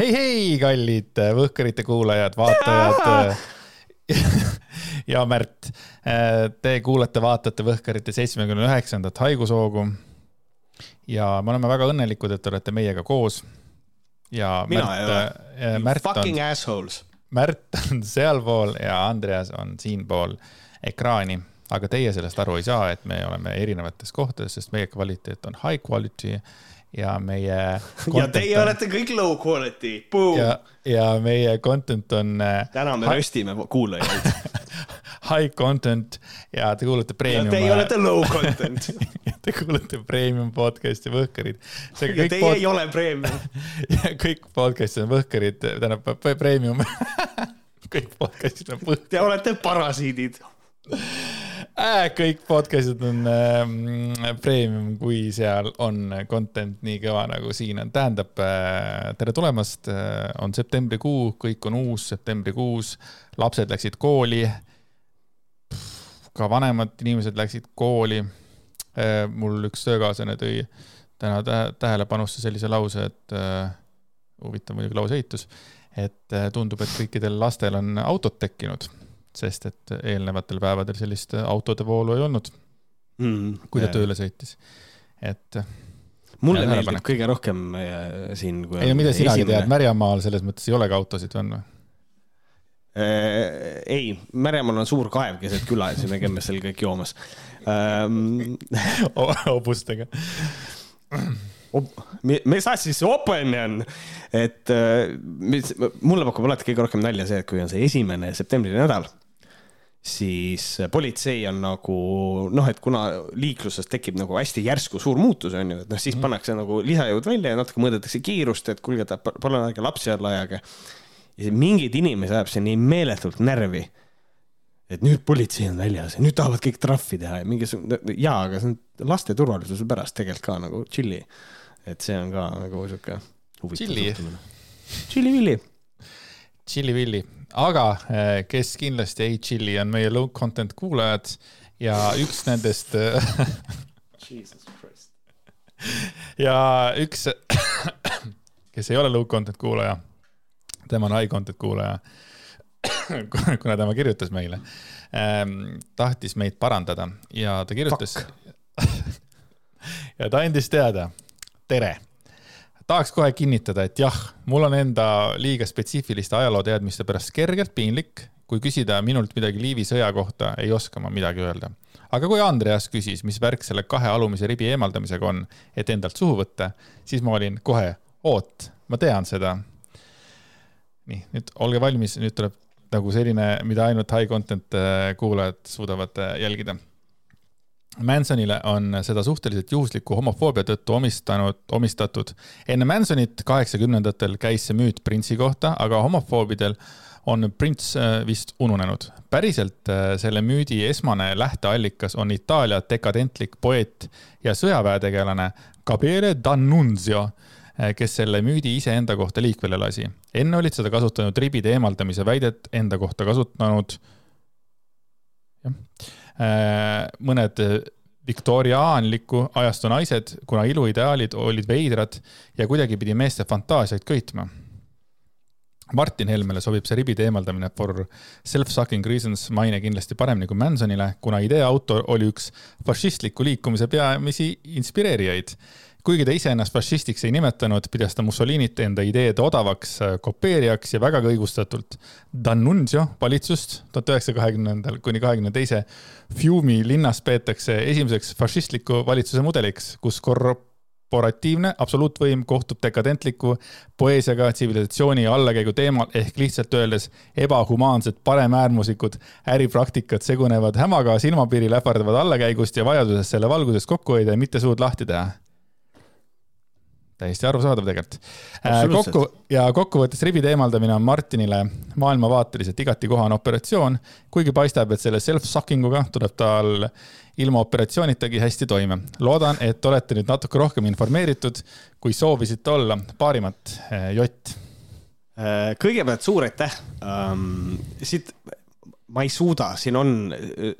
hei, hei, kallid äh, Võhkarite kuulajad, vaatajad ja Märt. Te kuulate, vaatate Võhkarite seitsmekümne üheksandat haigushoogu. ja me oleme väga õnnelikud, et te olete meiega koos. ja Mina Märt, Märt Fucking on, assholes. Märt on sealpool ja Andreas on siinpool ekraani aga teie sellest aru ei saa, et me oleme erinevates kohtades, sest meie kvaliteet on high quality ja meie. ja teie on... olete kõik low quality. ja, ja meie content on. täna me röstime kuulajaid High content ja te kuulate premium. Teie olete low content Te kuulate premium podcast'i Võhkarid. ja teie pod... ei ole premium ja kõik podcast'id on Võhkarid, tähendab premium kõik podcast'id on Võhkarid. Te olete parasiidid äh,. kõik podcast'id on äh, premium, kui seal on content nii kõva nagu siin on. tähendab äh,, tere tulemast äh,, on septembrikuu, kõik on uus septembrikuus, lapsed läksid kooli. ka vanemad inimesed läksid kooli äh,. mul üks töökaaslane tõi täna tähelepanusse sellise lause, et äh, huvitav muidugi lauseehitus, et äh, tundub, et kõikidel lastel on autod tekkinud sest et eelnevatel päevadel sellist autode voolu ei olnud mm,, kui ta yeah. tööle sõitis, et. mulle meeldib panek. kõige rohkem siin. ei no mida sinagi esimene... tead, Märjamaal selles mõttes ei olegi autosid või on või? Äh, ei, Märjamaal on suur kaev keset küla ja siis me käime seal kõik joomas ähm... hobustega mis asi see open on? et äh, mis, mulle pakub alati kõige rohkem nalja see, et kui on see esimene septembri nädal, siis politsei on nagu noh, et kuna liikluses tekib nagu hästi järsku suur muutus, on ju, et noh, siis mm. pannakse nagu lisajõud välja ja natuke mõõdetakse kiirust, et kuulge, palun ärge lapsi alla ajage. ja mingeid inimesi ajab see nii meeletult närvi et nüüd politsei on väljas ja nüüd tahavad kõik trahvi teha ja mingisugune, jaa, aga see on laste turvalisuse pärast tegelikult ka nagu tšilli. et see on ka nagu sihuke huvitav suhtumine. tšilli-villi. Tšilli-villi, aga eh, kes kindlasti ei tšilli, on meie low content kuulajad ja üks nendest Christ. ja üks, kes ei ole low content kuulaja, tema on high content kuulaja kuna tema kirjutas meile ähm,, tahtis meid parandada ja ta kirjutas ja ta andis teada, tere tahaks kohe kinnitada, et jah, mul on enda liiga spetsiifiliste ajalooteadmiste pärast kergelt piinlik, kui küsida minult midagi Liivi sõja kohta, ei oska ma midagi öelda. aga kui Andreas küsis, mis värk selle kahe alumise ribi eemaldamisega on, et endalt suhu võtta, siis ma olin kohe, oot, ma tean seda. nii, nüüd olge valmis, nüüd tuleb nagu selline, mida ainult high content äh, kuulajad suudavad äh, jälgida. Mansonile on seda suhteliselt juhusliku homofoobia tõttu omistanud, omistatud. enne Mansonit kaheksakümnendatel käis see müüt printsi kohta, aga homofoobidel on prints äh, vist ununenud. päriselt selle müüdi esmane lähteallikas on Itaalia dekadentlik poeet ja sõjaväetegelane Gabriele D'Annunzio Eh, kes selle müüdi iseenda kohta liikvele lasi. enne olid seda kasutanud ribide eemaldamise väidet enda kohta kasutanud jah, mõned viktoriaanliku ajastu naised, kuna iluideaalid olid veidrad ja kuidagi pidi meeste fantaasiaid köitma. Martin Helmele sobib see ribide eemaldamine for self-sucking reasons maine kindlasti paremini kui Mansonile, kuna idee autor oli üks fašistliku liikumise peamisi inspireerijaid kuigi ta iseennast fašistiks ei nimetanud, pidas ta Mussolinit enda ideede odavaks äh, kopeerijaks ja vägagi õigustatult. D'Annunzio valitsust tuhat üheksasaja kahekümnendal kuni kahekümne teise Fiumi linnas peetakse esimeseks fašistliku valitsuse mudeliks, kus korporatiivne absoluutvõim kohtub dekadentliku poeesiaga tsivilisatsiooni allakäigu teemal ehk lihtsalt öeldes ebahumaansed paremäärmuslikud äripraktikad segunevad hämaga silmapiiril ähvardavad allakäigust ja vajadusest selle valguses kokku hoida ja mitte suud lahti teha täiesti arusaadav tegelikult. Äh, kokku ja kokkuvõttes ribide eemaldamine on Martinile maailmavaateliselt igati kohane operatsioon, kuigi paistab, et selle self-sucking uga tuleb tal ilma operatsioonitagi hästi toime. loodan, et olete nüüd natuke rohkem informeeritud, kui soovisite olla. paarimat, äh, Jott. Äh, kõigepealt suur aitäh um,. siit ma ei suuda, siin on,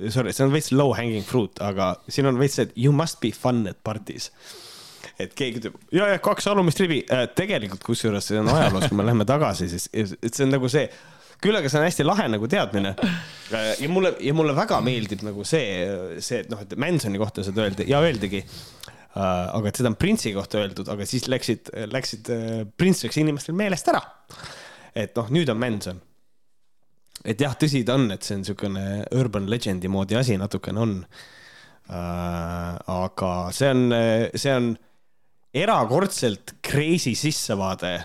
sorry, see on veits low hanging fruit, aga siin on veits et you must be fun at parties et keegi ütleb ja, ja kaks alumist rivi äh,. tegelikult kusjuures see on ajaloos, kui me läheme tagasi, siis et see on nagu see küll aga see on hästi lahe nagu teadmine. ja mulle, ja mulle väga meeldib nagu see, see, et noh, et Mansoni kohta seda öeldi ja öeldigi uh,. aga et seda on Printsi kohta öeldud, aga siis läksid, läksid Prints läks inimestel meelest ära. et noh, nüüd on Manson. et jah, tõsi ta on, et see on niisugune urban legend'i moodi asi natukene on aga see on, see on erakordselt crazy sissevaade.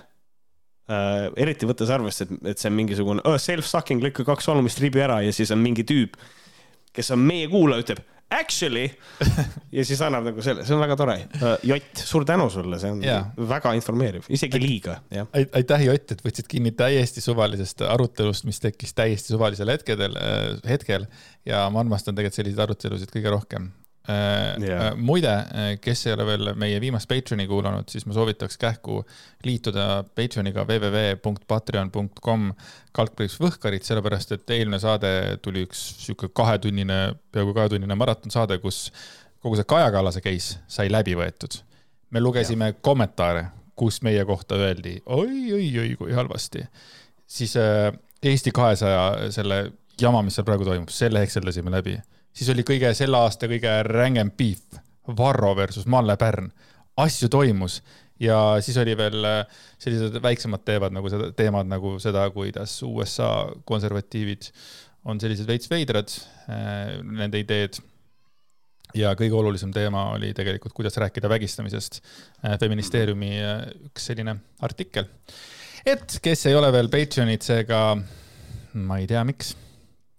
Uh, eriti võttes arvesse, et, et see on mingisugune oh, self-sucking, lõika kaks olumist ribi ära ja siis on mingi tüüp, kes on meie kuulaja, ütleb actually! Ja siis annab nagu selle, see on väga tore. Uh,. Jott, suur tänu sulle, see on ja. väga informeeriv, isegi liiga, aitäh, Jott, et võtsid kinni täiesti suvalisest arutelust, mis tekkis täiesti suvalisel hetkedel, äh, hetkel. Ja ma armastan tegelikult selliseid arutelusid kõige rohkem yeah.. Äh, muide, äh, kes ei ole veel meie viimast Patreoni kuulanud, siis ma soovitaks kähku liituda Patreoniga www.patreon.com kaldkriips võhkarid, sellepärast et eelmine saade tuli üks sihuke kahetunnine, peaaegu kahetunnine maratonsaade, kus kogu see Kaja Kallase case sai läbi võetud. me lugesime yeah. kommentaare, kus meie kohta öeldi oi-oi-oi, kui halvasti. siis äh, Eesti kahesaja selle jama, mis seal praegu toimub, selle hekseldasime läbi siis oli kõige selle aasta kõige rängem beef, Varro versus Malle Pärn. asju toimus ja siis oli veel äh, sellised väiksemad teevad nagu seda, teemad nagu seda, kuidas USA konservatiivid on sellised veits veidrad, äh, nende ideed. ja kõige olulisem teema oli tegelikult, kuidas rääkida vägistamisest. Äh, feministeeriumi üks selline artikkel. et kes ei ole veel Patreonid, seega ma ei tea, miks,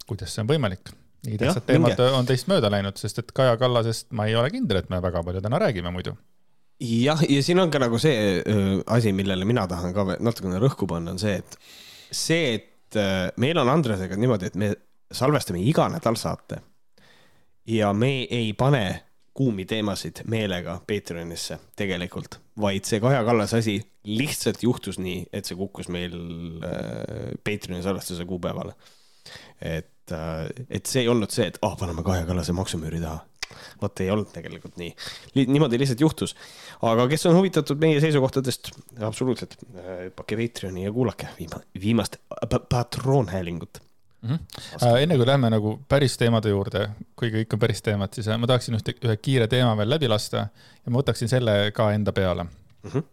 kuidas see on võimalik nii tähtsad teemad minge. on teist mööda läinud, sest et Kaja Kallasest ma ei ole kindel, et me väga palju täna räägime muidu. jah, ja siin on ka nagu see öö, asi, millele mina tahan ka natukene rõhku panna, on see, et see, et öö, meil on Andresega niimoodi, et me salvestame iga nädal saate ja me ei pane kuumi teemasid meelega Patreonisse tegelikult, vaid see Kaja Kallase asi lihtsalt juhtus nii, et see kukkus meil äh, Patreoni salvestuse kuupäevale. et et, äh, et see ei olnud see, et ah oh,, paneme Kaja Kallase maksumüüri taha. vot ei olnud tegelikult nii niimoodi lihtsalt juhtus. aga kes on huvitatud meie seisukohtadest, absoluutselt, hüppake äh, Patreoni ja kuulake viima, viimast patroonhäälingut mm. -hmm. enne kui lähme nagu päris teemade juurde, kuigi kõik on päris teemad, siis ma tahaksin ühte, ühe kiire teema veel läbi lasta ja ma võtaksin selle ka enda peale mm. -hmm.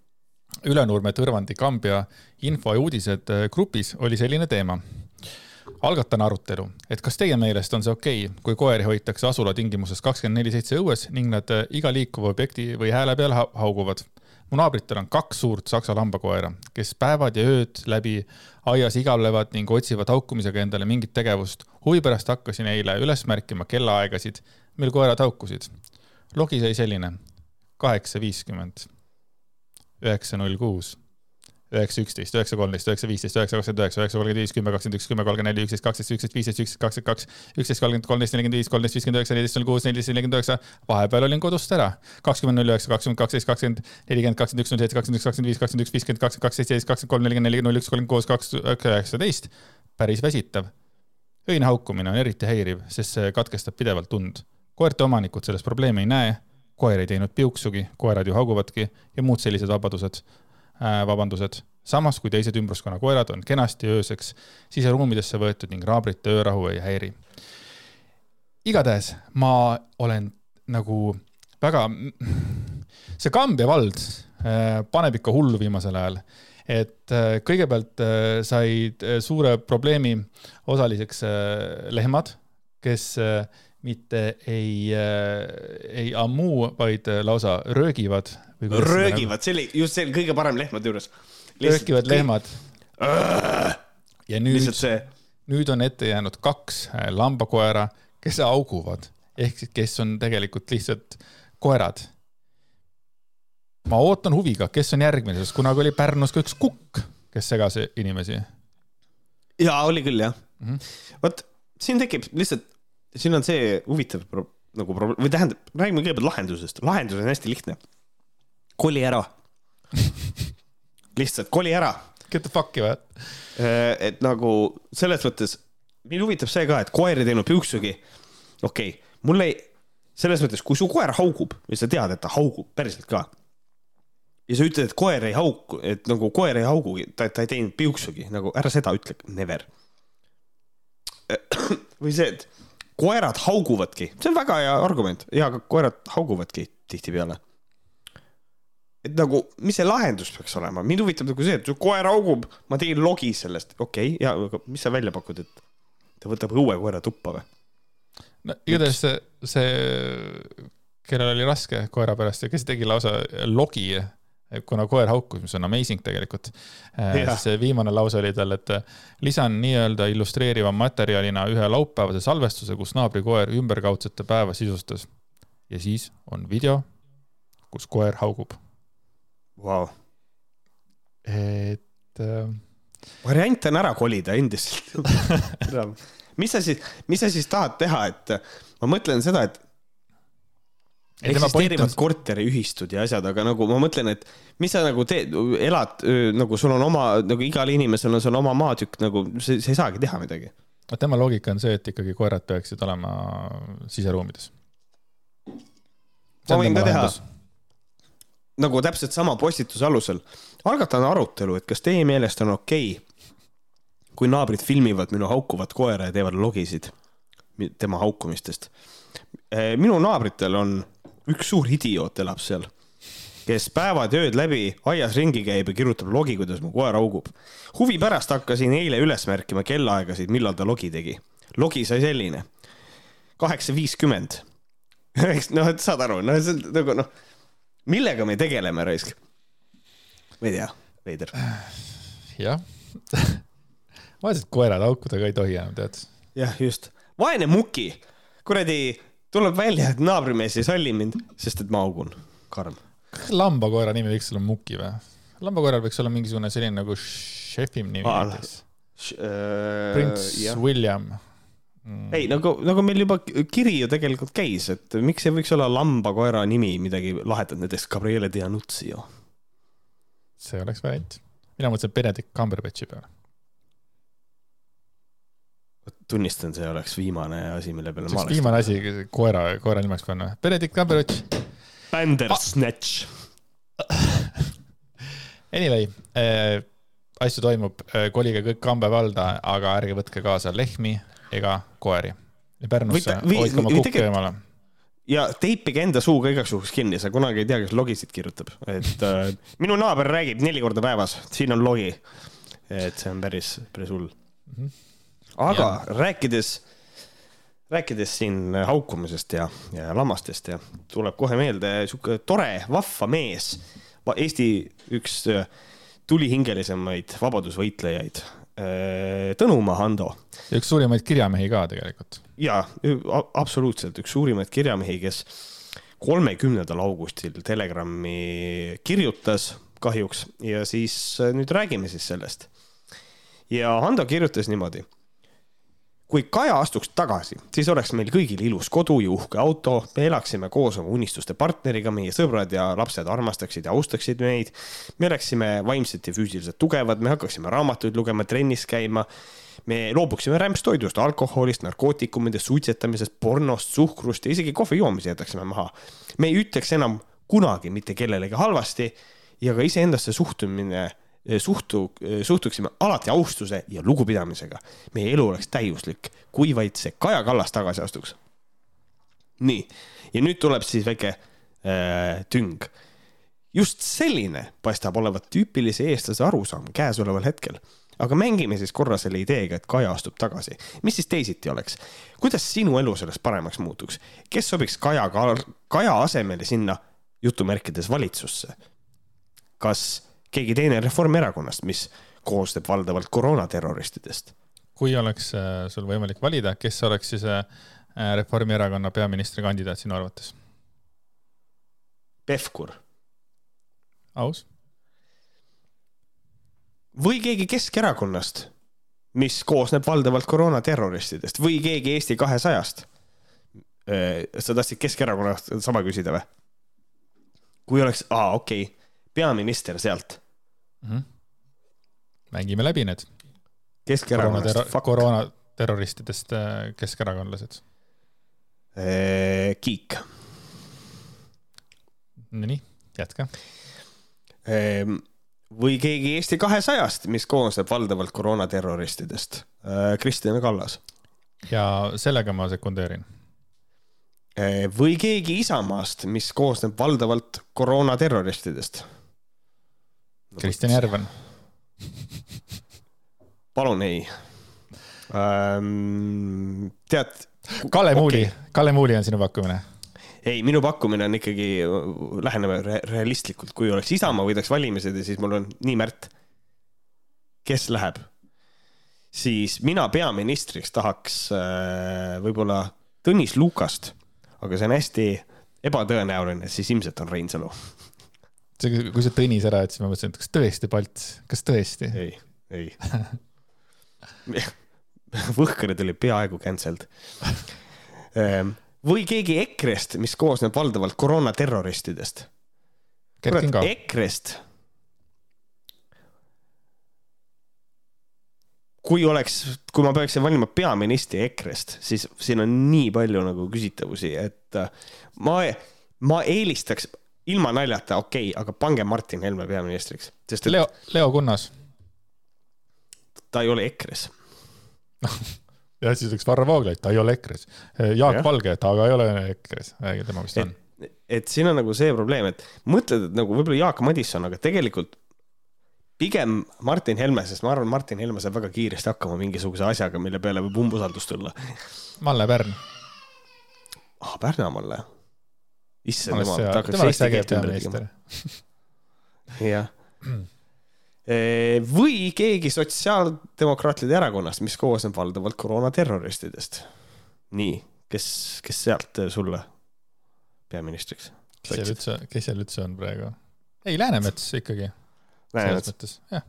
Ülenurme, Tõrvandi, Kambja info ja uudised grupis oli selline teema algatan arutelu, et kas teie meelest on see okei okay,, kui koeri hoitakse asula tingimuses kakskümmend neli seitse õues ning nad äh, iga liikuva objekti või hääle peal hauguvad. mu naabritel on kaks suurt saksa lambakoera, kes päevad ja ööd läbi aias igavlevad ning otsivad haukumisega endale mingit tegevust. huvi pärast hakkasin eile üles märkima kellaaegasid, mil koerad haukusid. logi sai selline, kaheksa viiskümmend, üheksa null kuus üheksa, üksteist, üheksa, kolmteist, üheksa, viisteist, üheksa, kakskümmend üheksa, üheksa, kolmkümmend viis, kümme, kakskümmend üks, kümme, kolmkümmend neli, üksteist, kaksteist, üksteist, viisteist, üksteist, kakskümmend kaks, üksteist, kolmkümmend, kolmteist, nelikümmend viis, kolmteist, viiskümmend üheksa, neliteist, null kuus, neliteist, nelikümmend üheksa. vahepeal olin kodust ära. kakskümmend, null üheksa, kakskümmend, kaksteist, kakskümmend, nelikümmend, kakskümmend üks, null seitse, kakskümmend üks, kakskümmend viis, kakskümmend üks, viiskümmend, kakskümmend kaks, seitseteist, kakskümmend kolm, nelikümmend neli, null üks, kolmkümmend kuus, kaks, üheksateist. päris väsitav. öine haukumine on eriti häiriv, sest see katkestab pidevalt tund. koerte omanikud selles probleemi ei näe koer ei teinud piuksugi, koerad ju hauguvadki ja muud sellised vabadused vabandused samas kui teised ümbruskonna koerad on kenasti ööseks siseruumidesse võetud ning raabrite öörahu ei häiri. igatahes ma olen nagu väga, see Kambja vald äh, paneb ikka hullu viimasel ajal et äh, kõigepealt äh, said suure probleemi osaliseks lehmad, kes mitte ei, ei ammu, vaid lausa röögivad. Röögivad, see oli just see kõige parem lehmade juures röökivad lehmad. ja nüüd, nüüd on ette jäänud kaks äh, lambakoera, kes auguvad ehk siis, kes on tegelikult lihtsalt koerad. ma ootan huviga, kes on järgmine, sest kunagi oli Pärnus ka üks kukk, kes segas inimesi. ja oli küll jah mm -hmm.. vot siin tekib lihtsalt, siin on see huvitav pro, nagu probleem või tähendab, räägime kõigepealt lahendusest, lahendus on hästi lihtne. Koli ära lihtsalt koli ära. Get the fuck'i või? Äh, et nagu selles mõttes, mind huvitab see ka, et koer ei teinud piuksugi. okei okay,, mulle ei, selles mõttes, kui su koer haugub või sa tead, et ta haugub päriselt ka, ja sa ütled, et koer ei hauku, et nagu koer ei haugugi, ta, ta ei teinud piuksugi, nagu ära seda ütle, never. või see, et koerad hauguvadki, see on väga hea argument ja koerad hauguvadki tihtipeale. Et nagu, mis see lahendus peaks olema, mind huvitab nagu see, et su koer haugub, ma tegin logi sellest, okei okay,, ja aga mis sa välja pakud, et ta võtab õuekoera tuppa või? no igatahes see, see, kellel oli raske koera pärast ja kes tegi lausa logi kuna koer haukus, mis on amazing tegelikult. see viimane lause oli tal, et lisan nii-öelda illustreeriva materjalina ühe laupäevase salvestuse, kus naabrikoer ümberkaudsete päeva sisustas. ja siis on video, kus koer haugub wow.. et äh.... variant on ära kolida endiselt. Mis sa siis, mis sa siis tahad teha, et ma mõtlen seda, et eksisteerivad on... korteriühistud ja asjad, aga nagu ma mõtlen, et mis sa nagu teed, elad nagu sul on oma, nagu igal inimesel on seal oma maatükk, nagu sa, sa ei saagi teha midagi. no tema loogika on see, et ikkagi koerad peaksid olema siseruumides. ma võin ka teha nagu täpselt sama postituse alusel. algatan arutelu, et kas teie meelest on okei okay,, kui naabrid filmivad minu haukuvat koera ja teevad logisid tema haukumistest. minu naabritel on üks suur idioot elab seal, kes päevad ja ööd läbi aias ringi käib ja kirjutab logi, kuidas mu koer augub. huvi pärast hakkasin eile üles märkima kellaaegasid, millal ta logi tegi. logi sai selline, kaheksa viiskümmend. noh, et saad aru, no see on nagu noh, millega me tegeleme, raisk? ma ei tea, veider. jah vaesed koerad haukuda ka ei tohi enam, tead. jah, just. vaene muki, kuradi tuleb välja, et naabrimees ei salli mind, sest et ma augun. karm. kas lambakoera nimi võiks olla Muki või? lambakoeral võiks olla mingisugune selline nagu šefim nimi näiteks. Prince jah. William mm.. ei, nagu, nagu meil juba kiri ju tegelikult käis, et miks ei võiks olla lambakoera nimi midagi lahedat, näiteks Gabriele Dianuzio. see oleks variant. mina mõtlesin Benedict Cumberbatchi peale tunnistan, see oleks viimane asi, mille peale see ma oleks. viimane asi koera, koera nimeks panna. Benedict Cumberbatch. Bandersnatch Anyway äh,, asju toimub äh,, kolige kõik Kambe valda, aga ärge võtke kaasa lehmi ega koeri. Pärnusse hoidke oma kukk eemale ja teipige enda suu ka igaks juhuks kinni, sa kunagi ei tea, kes logisid kirjutab, et äh, minu naaber räägib neli korda päevas, siin on logi. et see on päris, päris hull. -hmm aga ja. rääkides, rääkides siin haukumisest ja, ja lammastest ja tuleb kohe meelde sihuke tore, vahva mees. Eesti üks äh, tulihingelisemaid vabadusvõitlejaid, Tõnumaa Hando. ja üks suurimaid kirjamehi ka tegelikult. ja absoluutselt üks suurimaid kirjamehi, kes kolmekümnendal augustil Telegrami kirjutas kahjuks ja siis äh, nüüd räägime siis sellest. ja Hando kirjutas niimoodi kui Kaja astuks tagasi, siis oleks meil kõigil ilus kodu ja uhke auto, me elaksime koos oma unistuste partneriga, meie sõbrad ja lapsed armastaksid ja austaksid meid. me oleksime vaimselt ja füüsiliselt tugevad, me hakkaksime raamatuid lugema, trennis käima. me loobuksime rämpstoidust, alkoholist, narkootikumidest, suitsetamisest, pornost, suhkrust ja isegi kohvi joomise jätaksime maha. me ei ütleks enam kunagi mitte kellelegi halvasti ja ka iseendasse suhtumine suhtu, suhtuksime alati austuse ja lugupidamisega. meie elu oleks täiuslik, kui vaid see Kaja Kallas tagasi astuks. nii, ja nüüd tuleb siis väike äh, tüng. just selline paistab olevat tüüpilise eestlase arusaam käesoleval hetkel aga mängime siis korra selle ideega, et Kaja astub tagasi. mis siis teisiti oleks? kuidas sinu elu sellest paremaks muutuks? kes sobiks Kaja, Kaja asemele sinna jutumärkides valitsusse? kas keegi teine Reformierakonnast, mis koosneb valdavalt koroonaterroristidest. kui oleks äh, sul võimalik valida, kes oleks siis äh, Reformierakonna peaministrikandidaat sinu arvates? Pevkur. aus. või keegi Keskerakonnast, mis koosneb valdavalt koroonaterroristidest või keegi Eesti kahesajast. Äh, sa tahtsid Keskerakonnast sama küsida või? kui oleks, aa okei okay., peaminister sealt mm. -hmm. mängime läbi need. Keskerakonnast. koroonaterroristidest äh, keskerakondlased. Kiik. Nonii, jätka. Ehm, või keegi Eesti kahesajast, mis koosneb valdavalt koroonaterroristidest. Kristjan Kallas. ja sellega ma sekundeerin. Või keegi Isamaast, mis koosneb valdavalt koroonaterroristidest. Kristjan Järvan. palun ei. Ehm, tead. Kalle Muuli okay., Kalle Muuli on sinu pakkumine ei, minu pakkumine on ikkagi, läheneme re realistlikult, kui oleks Isamaa võidaks valimised ja siis mul on nii Märt, kes läheb, siis mina peaministriks tahaks äh, võib-olla Tõnis Lukast, aga see on hästi ebatõenäoline, siis ilmselt on Reinsalu. See, kui sa Tõnis ära ütlesid, ma mõtlesin, et kas tõesti Palts, kas tõesti? ei, ei Võhkrid oli peaaegu cancelled ehm, või keegi EKRE-st, mis koosneb valdavalt koroonaterroristidest. EKRE-st. kui oleks, kui ma peaksin valima peaministri EKRE-st, siis siin on nii palju nagu küsitavusi, et äh, ma, ma eelistaks ilma naljata, okei okay,, aga pange Martin Helme peaministriks, sest et.... Leo, Leo Kunnas. ta ei ole EKRE-s ja siis üks Varro Vooglaid, ta ei ole EKRE-s. Jaak ja. Valge, ta aga ei ole EKRE-s, tema vist on. et siin on nagu see probleem, et mõtled, et nagu võib-olla Jaak Madisson, aga tegelikult pigem Martin Helme, sest ma arvan, Martin Helme saab väga kiiresti hakkama mingisuguse asjaga, mille peale võib umbusaldus tulla. Malle Pärn. ah, Pärnamaale. Issand jumal, ta hakkaks eesti keelt ümber tegema. jah või keegi Sotsiaaldemokraatide erakonnast, mis koosneb valdavalt koroonaterroristidest. nii, kes, kes sealt sulle peaministriks? kes seal üldse, kes seal üldse on praegu? ei, Läänemets ikkagi. Läänemets? jah.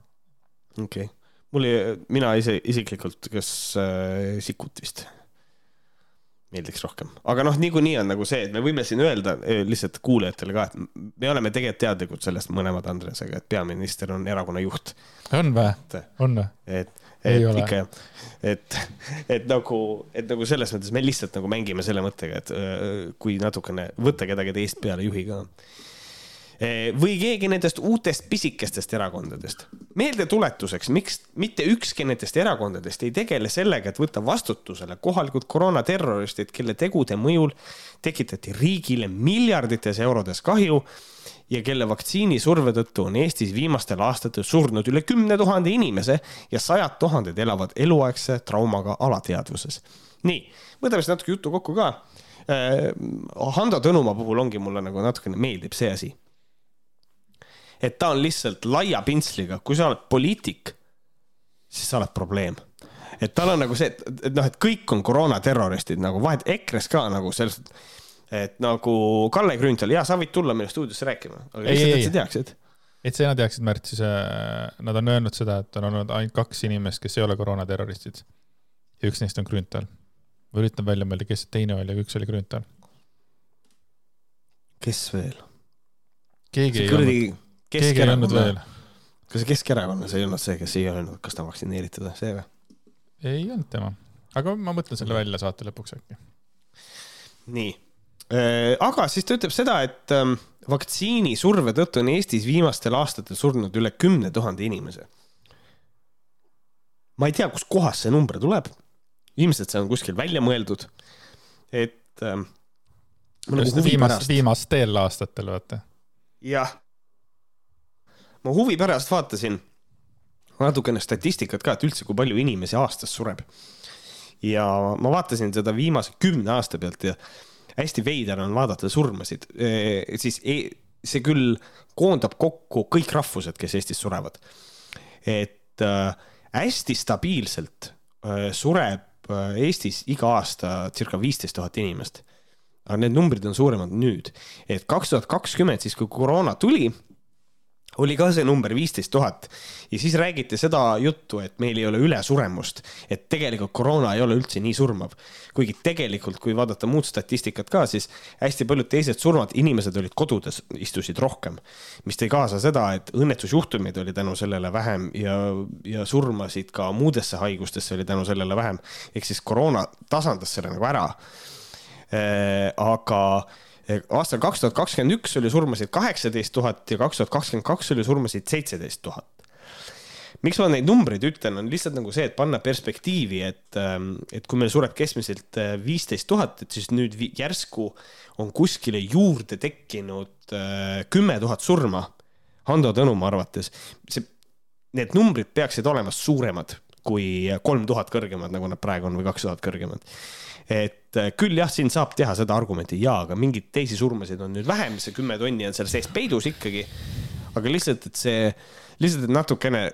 okei okay., mul ei, mina ise isiklikult, kas äh, Sikkut vist meeldiks rohkem, aga noh, niikuinii on nagu see, et me võime siin öelda eh, lihtsalt kuulajatele ka, et me oleme tegelikult teadlikud sellest mõlemad Andresega, et peaminister on erakonna juht. on või? on või? et, et ikka jah, et, et nagu, et nagu selles mõttes me lihtsalt nagu mängime selle mõttega, et äh, kui natukene võtta kedagi teist peale juhi ka või keegi nendest uutest pisikestest erakondadest. meeldetuletuseks, miks mitte ükski nendest erakondadest ei tegele sellega, et võtta vastutusele kohalikud koroonaterroristid, kelle tegude mõjul tekitati riigile miljardites eurodes kahju ja kelle vaktsiinisurve tõttu on Eestis viimastel aastatel surnud üle kümne tuhande inimese ja sajad tuhanded elavad eluaegse traumaga alateadvuses. nii, võtame siis natuke juttu kokku ka. Eh, Hando Tõnumaa puhul ongi mulle nagu natukene meeldib see asi et ta on lihtsalt laia pintsliga, kui sa oled poliitik, siis sa oled probleem. et tal on nagu see, et, et noh, et kõik on koroonaterroristid nagu vahet EKRE-s ka nagu selles, et nagu Kalle Grünthal, ja sa võid tulla meile stuudiosse rääkima, aga lihtsalt, et sa teaksid et sa teaksid, Märt, siis äh, nad on öelnud seda, et on olnud ainult kaks inimest, kes ei ole koroonaterroristid. ja üks neist on Grünthal. ma üritan välja mõelda, kes teine oli, aga üks oli Grünthal. kes veel? keegi see ei kuradi... olnud keegi ei olnud veel. kas Keskerakonnas ei olnud see, kes ei öelnud, kas ta on vaktsineeritud, see või? ei olnud tema, aga ma mõtlen selle välja saate lõpuks äkki. nii, äh, aga siis ta ütleb seda, et ähm, vaktsiinisurve tõttu on Eestis viimastel aastatel surnud üle kümne tuhande inimese. ma ei tea, kustkohast see number tuleb. ilmselt see on kuskil välja mõeldud. et ähm,. Nagu viimast, viimastel aastatel, vaata. jah ma huvi pärast vaatasin natukene statistikat ka, et üldse, kui palju inimesi aastas sureb. ja ma vaatasin seda viimase kümne aasta pealt ja hästi veider on vaadata surmasid e,, siis e, see küll koondab kokku kõik rahvused, kes Eestis surevad. et äh, hästi stabiilselt äh, sureb äh, Eestis iga aasta circa viisteist tuhat inimest. aga need numbrid on suuremad nüüd, et kaks tuhat kakskümmend, siis kui koroona tuli oli ka see number viisteist tuhat ja siis räägiti seda juttu, et meil ei ole ülesuremust, et tegelikult koroona ei ole üldse nii surmav. kuigi tegelikult, kui vaadata muud statistikat ka, siis hästi paljud teised surmad, inimesed olid kodudes, istusid rohkem, mis tõi kaasa seda, et õnnetusjuhtumeid oli tänu sellele vähem ja, ja surmasid ka muudesse haigustesse oli tänu sellele vähem. ehk siis koroona tasandas selle nagu ära. Äh, aga aastal kaks tuhat kakskümmend üks oli surmasid kaheksateist tuhat ja kaks tuhat kakskümmend kaks oli surmasid seitseteist tuhat miks ma neid numbreid ütlen, on lihtsalt nagu see, et panna perspektiivi, et, ähm, et kui meil sureb keskmiselt äh, viisteist tuhat, et siis nüüd järsku on kuskile juurde tekkinud äh, kümme tuhat surma. Hando Tõnumaa arvates, see, need numbrid peaksid olema suuremad kui kolm tuhat kõrgemad, nagu nad praegu on, või kaks tuhat kõrgemad. Et äh, küll jah, siin saab teha seda argumenti jaa, aga mingeid teisi surmasid on nüüd vähem, see kümme tonni on seal sees peidus ikkagi. aga lihtsalt, et see lihtsalt, et natukene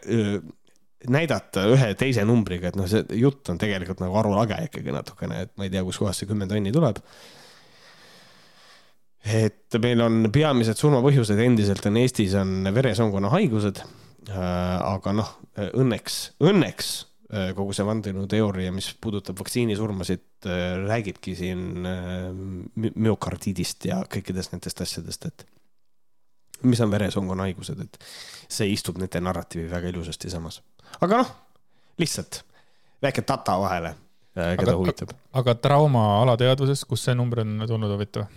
näidata ühe teise numbriga, et noh, see jutt on tegelikult nagu arulage ikkagi natukene, et ma ei tea, kuskohast see kümme tonni tuleb. et meil on peamised surmapõhjused endiselt on Eestis on veresoonkonna haigused. aga noh, õnneks, õnneks kogu see vandenõuteooria, mis puudutab vaktsiinisurmasid, räägibki siin müokardiidist ja kõikidest nendest asjadest, et mis on veresoonkonna haigused, et see istub nende narratiivi väga ilusasti samas. aga noh, lihtsalt väike data vahele, äh, keda aga, huvitab. aga trauma alateadvuses, kust see number on tulnud huvitav?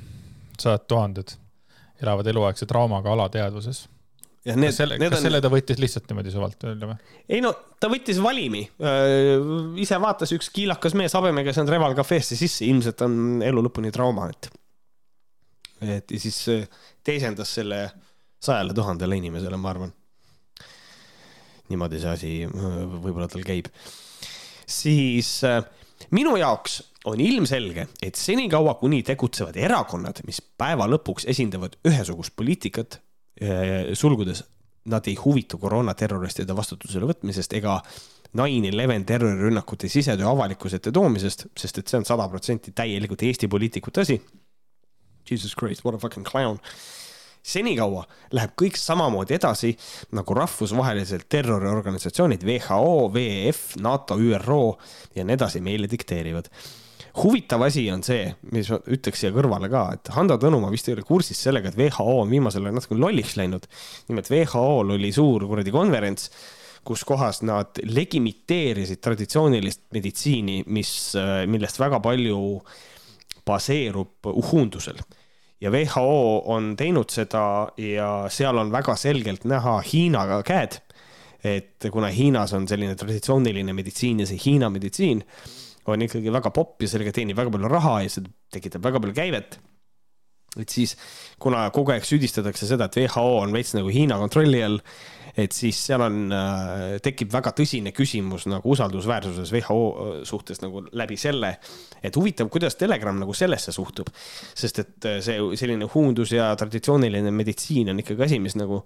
sajad tuhanded elavad eluaegse traumaga alateadvuses. Ja need, selle, kas on... selle ta võttis lihtsalt niimoodi suvalt välja või? ei no ta võttis valimi. Äh, ise vaatas üks kiilakas mees habemega saanud Reval kafeesse sisse, ilmselt on elu lõpuni trauma, et. et ja siis äh, teisendas selle sajale tuhandele inimesele, ma arvan. niimoodi see asi äh, võib-olla tal käib. siis minu jaoks on ilmselge, et senikaua, kuni tegutsevad erakonnad, mis päeva lõpuks esindavad ühesugust poliitikat, sulgudes nad ei huvitu koroonaterroristide vastutusele võtmisest ega nine eleven terrorirünnakute sisetöö avalikkuse ette toomisest, sest et see on sada protsenti täielikult Eesti poliitikute asi. Jesus Christ, what a fucking clown senikaua läheb kõik samamoodi edasi nagu rahvusvahelised terroriorganisatsioonid WHO, WEF, NATO, ÜRO ja nii edasi meile dikteerivad huvitav asi on see, mis ma ütleks siia kõrvale ka, et Hando Tõnumaa vist ei ole kursis sellega, et WHO on viimasel ajal natuke lolliks läinud. nimelt WHO-l oli suur kuradi konverents, kus kohas nad legimiteerisid traditsioonilist meditsiini, mis, millest väga palju baseerub uhundusel ja WHO on teinud seda ja seal on väga selgelt näha Hiinaga käed. et kuna Hiinas on selline traditsiooniline meditsiin ja see Hiina meditsiin on ikkagi väga popp ja sellega teenib väga palju raha ja see tekitab väga palju käivet et siis, kuna kogu aeg süüdistatakse seda, et WHO on veits nagu Hiina kontrolli all, et siis seal on, äh, tekib väga tõsine küsimus nagu usaldusväärsuses WHO äh, suhtes nagu läbi selle, et huvitav, kuidas Telegram nagu sellesse suhtub. sest et äh, see selline huundus ja traditsiooniline meditsiin on ikkagi asi, mis nagu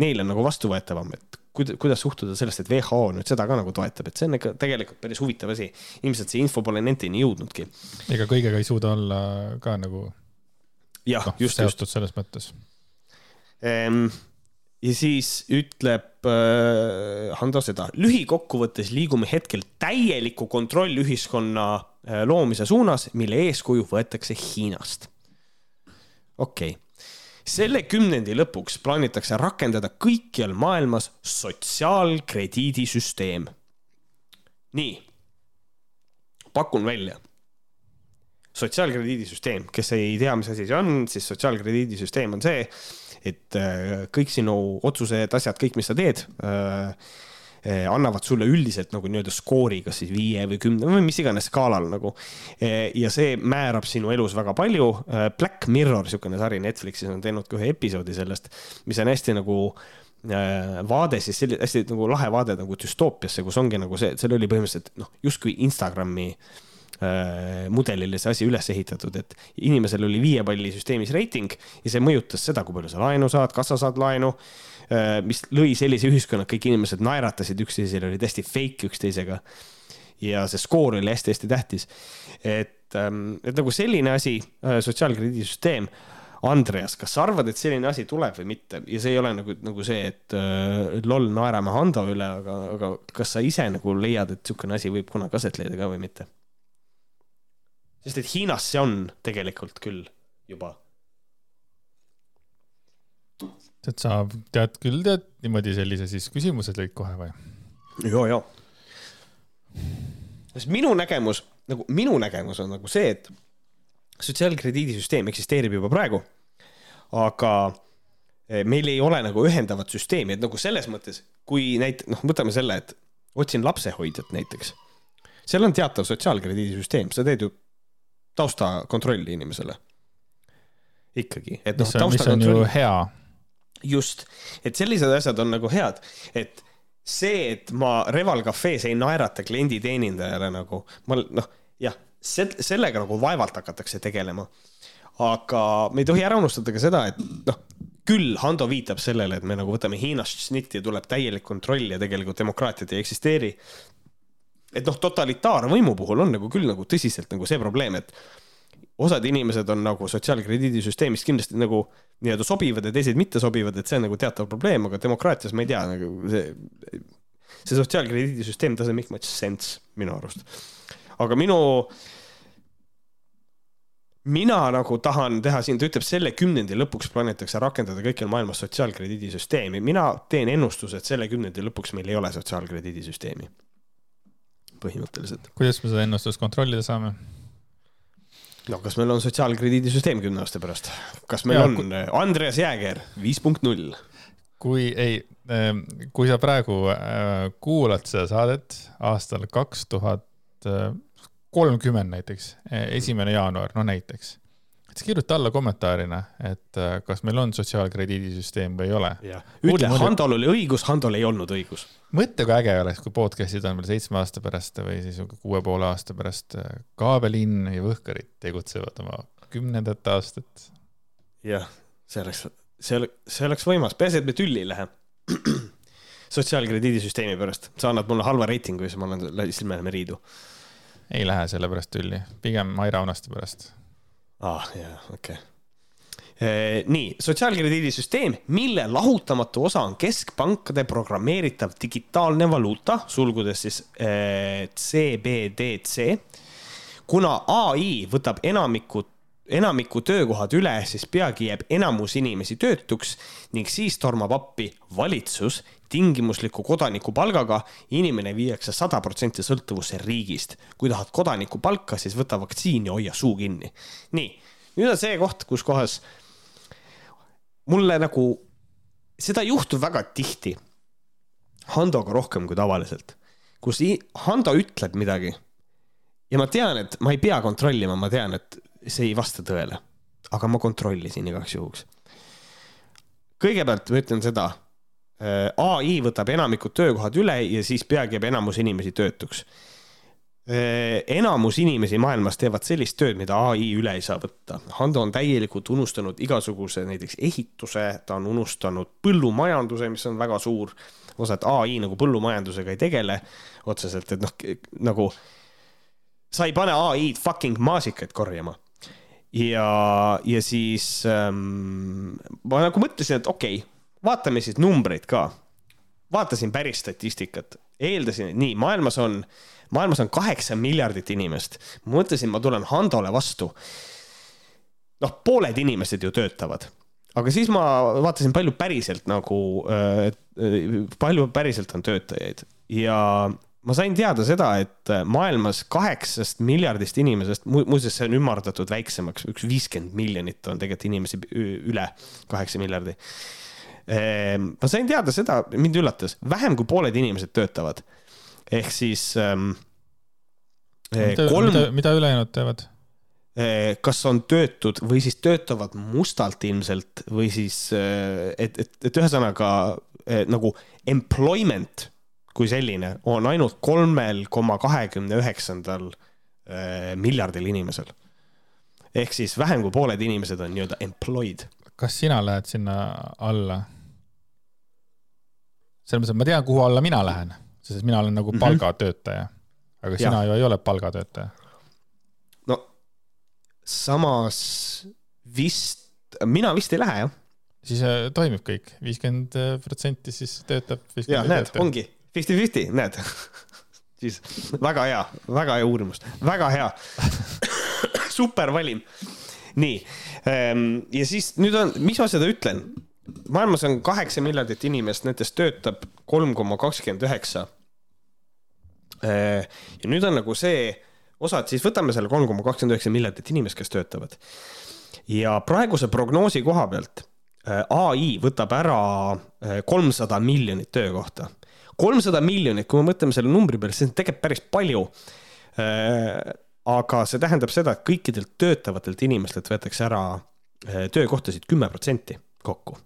neile nagu vastuvõetavam, et kuidas suhtuda sellest, et WHO nüüd seda ka nagu toetab, et see on ikka tegelikult päris huvitav asi. ilmselt see info pole nendeni jõudnudki. ega kõigega ei suuda olla ka nagu jah no,, just, just. selles mõttes ehm, ja siis ütleb äh, Hando seda, lühikokkuvõttes liigume hetkel täieliku kontrollühiskonna äh, loomise suunas, mille eeskuju võetakse Hiinast. okei okay., selle kümnendi lõpuks plaanitakse rakendada kõikjal maailmas sotsiaalkrediidisüsteem. nii, pakun välja. Sotsiaalkrediidisüsteem, kes ei tea, mis asi see on, siis sotsiaalkrediidisüsteem on see, et äh, kõik sinu otsused, asjad, kõik, mis sa teed äh, annavad sulle üldiselt nagu nii-öelda skoori, kas siis viie või kümne või mis iganes skaalal nagu. ja see määrab sinu elus väga palju. Black Mirror, niisugune sari Netflixis on teinud ka ühe episoodi sellest, mis on hästi nagu vaade siis selline hästi nagu lahe vaade nagu düstoopiasse, kus ongi nagu see, seal oli põhimõtteliselt noh, justkui Instagrami mudelile see asi üles ehitatud, et inimesel oli viie palli süsteemis reiting ja see mõjutas seda, kui palju sa laenu saad, kas sa saad laenu. Äh, mis lõi sellise ühiskonna, kõik inimesed naeratasid üksteisele, olid hästi fake üksteisega. ja see skoor oli hästi-hästi tähtis. et, ähm, et nagu selline asi, äh, sotsiaalkrediidisüsteem Andreas, kas sa arvad, et selline asi tuleb või mitte ja see ei ole nagu, nagu see, et äh, loll naerame Hando üle, aga, aga kas sa ise nagu leiad, et niisugune asi võib kunagi aset leida ka või mitte? sest et Hiinas see on tegelikult küll juba. Tead, sa tead küll, tead niimoodi sellise siis küsimuse tõid kohe või? ja, ja. sest minu nägemus, nagu minu nägemus on nagu see, et sotsiaalkrediidisüsteem eksisteerib juba praegu, aga eh, meil ei ole nagu ühendavat süsteemi, et nagu selles mõttes, kui näit-, noh, võtame selle, et otsin lapsehoidjat näiteks. seal on teatav sotsiaalkrediidisüsteem, sa teed ju taustakontrolli inimesele. ikkagi, et noh, mis on, mis on ju hea. Just, et sellised asjad on nagu head, et see, et ma Reval Cafe's ei naerata klienditeenindajale nagu, ma noh, jah, sellega nagu vaevalt hakatakse tegelema. aga me ei tohi ära unustada ka seda, et noh, küll Hando viitab sellele, et me nagu võtame Hiinast šnitti ja tuleb täielik kontroll ja tegelikult demokraatiat ei eksisteeri. et noh, totalitaarvõimu puhul on nagu küll nagu tõsiselt nagu see probleem, et osad inimesed on nagu sotsiaalkrediidisüsteemist kindlasti nagu nii-öelda sobivad ja teised mitte sobivad, et see on nagu teatav probleem, aga demokraatias ma ei tea, nagu see, see sotsiaalkrediidisüsteem doesn't make much sense minu arust. aga minu, mina nagu tahan teha siin, ta ütleb, selle kümnendi lõpuks plaanitakse rakendada kõikjal maailmas sotsiaalkrediidisüsteemi. mina teen ennustuse, et selle kümnendi lõpuks meil ei ole sotsiaalkrediidisüsteemi. põhimõtteliselt. kuidas me seda ennustust kontrollida saame? No kas meil on sotsiaalkrediidisüsteem kümne aasta pärast, kas meil ja, on kui... Andreas Jääger viis punkt null? kui ei, ähm, kui sa praegu äh, kuulad seda saadet aastal kaks tuhat kolmkümmend näiteks, e, esimene jaanuar, no näiteks siis kirjuta alla kommentaarina, et äh, kas meil on sotsiaalkrediidisüsteem või ei ole. ütle, Handol oli õigus, Handol ei olnud õigus. mõtle, kui äge oleks, kui podcast'id on veel seitsme aasta pärast või siis kuue poole aasta pärast. Äh, Kaabelinn ja Võhkarid tegutsevad oma kümnendat aastat. jah, see oleks, see oleks, see oleks võimas, peaasi, et me tülli ei lähe sotsiaalkrediidisüsteemi pärast, sa annad mulle halva reitingu ja siis ma olen, siis me läheme riidu. ei lähe selle pärast tülli, pigem Aira Aunaste pärast ah, jaa, okei okay. Eh, nii, sotsiaalkrediidisüsteem, mille lahutamatu osa on keskpankade programmeeritav digitaalne valuuta, sulgudes siis eh, CBDC. kuna ai võtab enamiku, enamiku töökohad üle, siis peagi jääb enamus inimesi töötuks ning siis tormab appi valitsus tingimusliku kodanikupalgaga. inimene viiakse sada protsenti sõltuvusse riigist. kui tahad kodanikupalka, siis võta vaktsiin ja hoia suu kinni. nii, nüüd on see koht, kus kohas mulle nagu, seda juhtub väga tihti. Handoga rohkem kui tavaliselt, kus Hando ütleb midagi ja ma tean, et ma ei pea kontrollima, ma tean, et see ei vasta tõele. aga ma kontrollisin igaks juhuks. kõigepealt ma ütlen seda ai võtab enamikud töökohad üle ja siis peagi jääb enamus inimesi töötuks. Äh, enamus inimesi maailmas teevad sellist tööd, mida ai üle ei saa võtta. Hando on täielikult unustanud igasuguse näiteks ehituse, ta on unustanud põllumajanduse, mis on väga suur osa, et ai nagu põllumajandusega ei tegele otseselt, et noh, nagu sa ei pane ai-d fucking maasikaid korjama ja, ja siis ähm, ma nagu mõtlesin, et okei okay,, vaatame siis numbreid ka. vaatasin päris statistikat, eeldasin, et nii, maailmas on, maailmas on kaheksa miljardit inimest. mõtlesin, ma tulen Handole vastu. noh, pooled inimesed ju töötavad aga siis ma vaatasin, palju päriselt nagu äh,, palju päriselt on töötajaid ja ma sain teada seda, et maailmas kaheksast miljardist inimesest mu, muuseas, see on ümardatud väiksemaks, üks viiskümmend miljonit on tegelikult inimesi üle kaheksa miljardi ma sain teada seda, mind üllatas, vähem kui pooled inimesed töötavad. ehk siis ähm,. kolm... mida, mida ülejäänud teevad? Eh, kas on töötud või siis töötavad mustalt ilmselt või siis, eh, et, et, et ühesõnaga nagu employment kui selline on ainult kolmel koma kahekümne üheksandal miljardil inimesel. ehk siis vähem kui pooled inimesed on nii-öelda employed. kas sina lähed sinna alla? Selles mõttes, et ma tean, kuhu alla mina lähen, sest mina olen nagu mhm. palgatöötaja. aga sina ja. ju ei ole palgatöötaja. no samas vist, mina vist ei lähe jah. siis äh, toimib kõik, viiskümmend protsenti siis töötab. ja näed, ongi fifty-fifty, näed siis väga hea, väga hea uurimus, väga hea super valim. nii, ehm, ja siis nüüd on, mis ma seda ütlen maailmas on kaheksa miljardit inimest, nendest töötab kolm koma kakskümmend üheksa. Äh, ja nüüd on nagu see osad, siis võtame selle kolm koma kakskümmend üheksa miljardit inimest, kes töötavad. ja praeguse prognoosi koha pealt äh, ai võtab ära äh, kolmsada miljonit töökohta. kolmsada miljonit, kui me mõtleme selle numbri peale, siis on tegelikult päris palju. aga see tähendab seda, et kõikidelt töötavatelt inimestelt võetakse ära töökohtasid kümme protsenti kokku.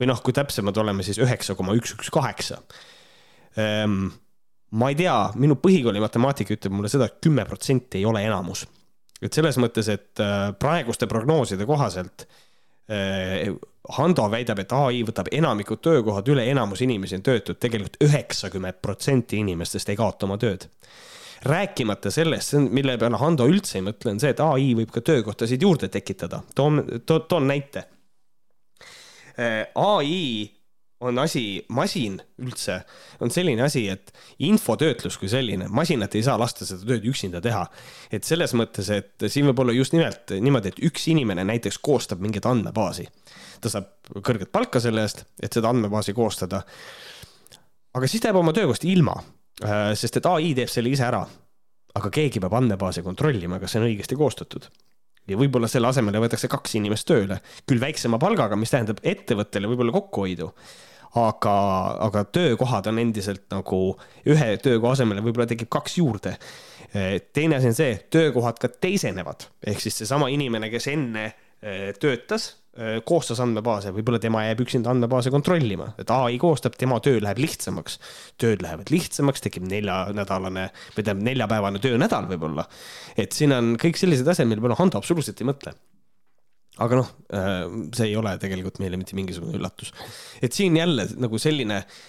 Või noh, kui täpsemad oleme, siis üheksa koma üks, üks, kaheksa Ehm, ma ei tea, minu põhikooli matemaatika ütleb mulle seda et, et kümme protsenti ei ole enamus. et selles mõttes, et äh, praeguste prognooside kohaselt äh, Hando väidab, et ai võtab enamikud töökohad üle, enamus inimesi on töötud, tegelikult üheksakümmend protsenti inimestest ei kaota oma tööd. rääkimata sellest, mille peale Hando üldse ei mõtle, on see, et ai võib ka töökohtasid juurde tekitada. toon to,, toon näite. Äh, ai on asi, masin üldse on selline asi, et infotöötlus kui selline, masinat ei saa lasta seda tööd üksinda teha. et selles mõttes, et siin võib olla just nimelt niimoodi, et üks inimene näiteks koostab mingit andmebaasi. ta saab kõrget palka selle eest, et seda andmebaasi koostada. aga siis ta jääb oma töökohast ilma, äh, sest et ai teeb selle ise ära. aga keegi peab andmebaasi kontrollima, kas see on õigesti koostatud ja võib-olla selle asemele võetakse kaks inimest tööle, küll väiksema palgaga, mis tähendab ettevõttele võib-olla kokkuhoidu. aga, aga töökohad on endiselt nagu ühe töökoha asemele võib-olla tekib kaks juurde. teine asi on see, töökohad ka teisenevad, ehk siis seesama inimene, kes enne eh, töötas koostas andmebaase, võib-olla tema jääb üksinda andmebaase kontrollima, et ai koostab, tema töö läheb lihtsamaks. tööd lähevad lihtsamaks, tekib neljanädalane või tähendab neljapäevane töönädal võib-olla. et siin on kõik sellised asjad, mille peale Hando absoluutselt ei mõtle. aga noh, äh, see ei ole tegelikult meile mitte mingisugune üllatus. et siin jälle nagu selline äh,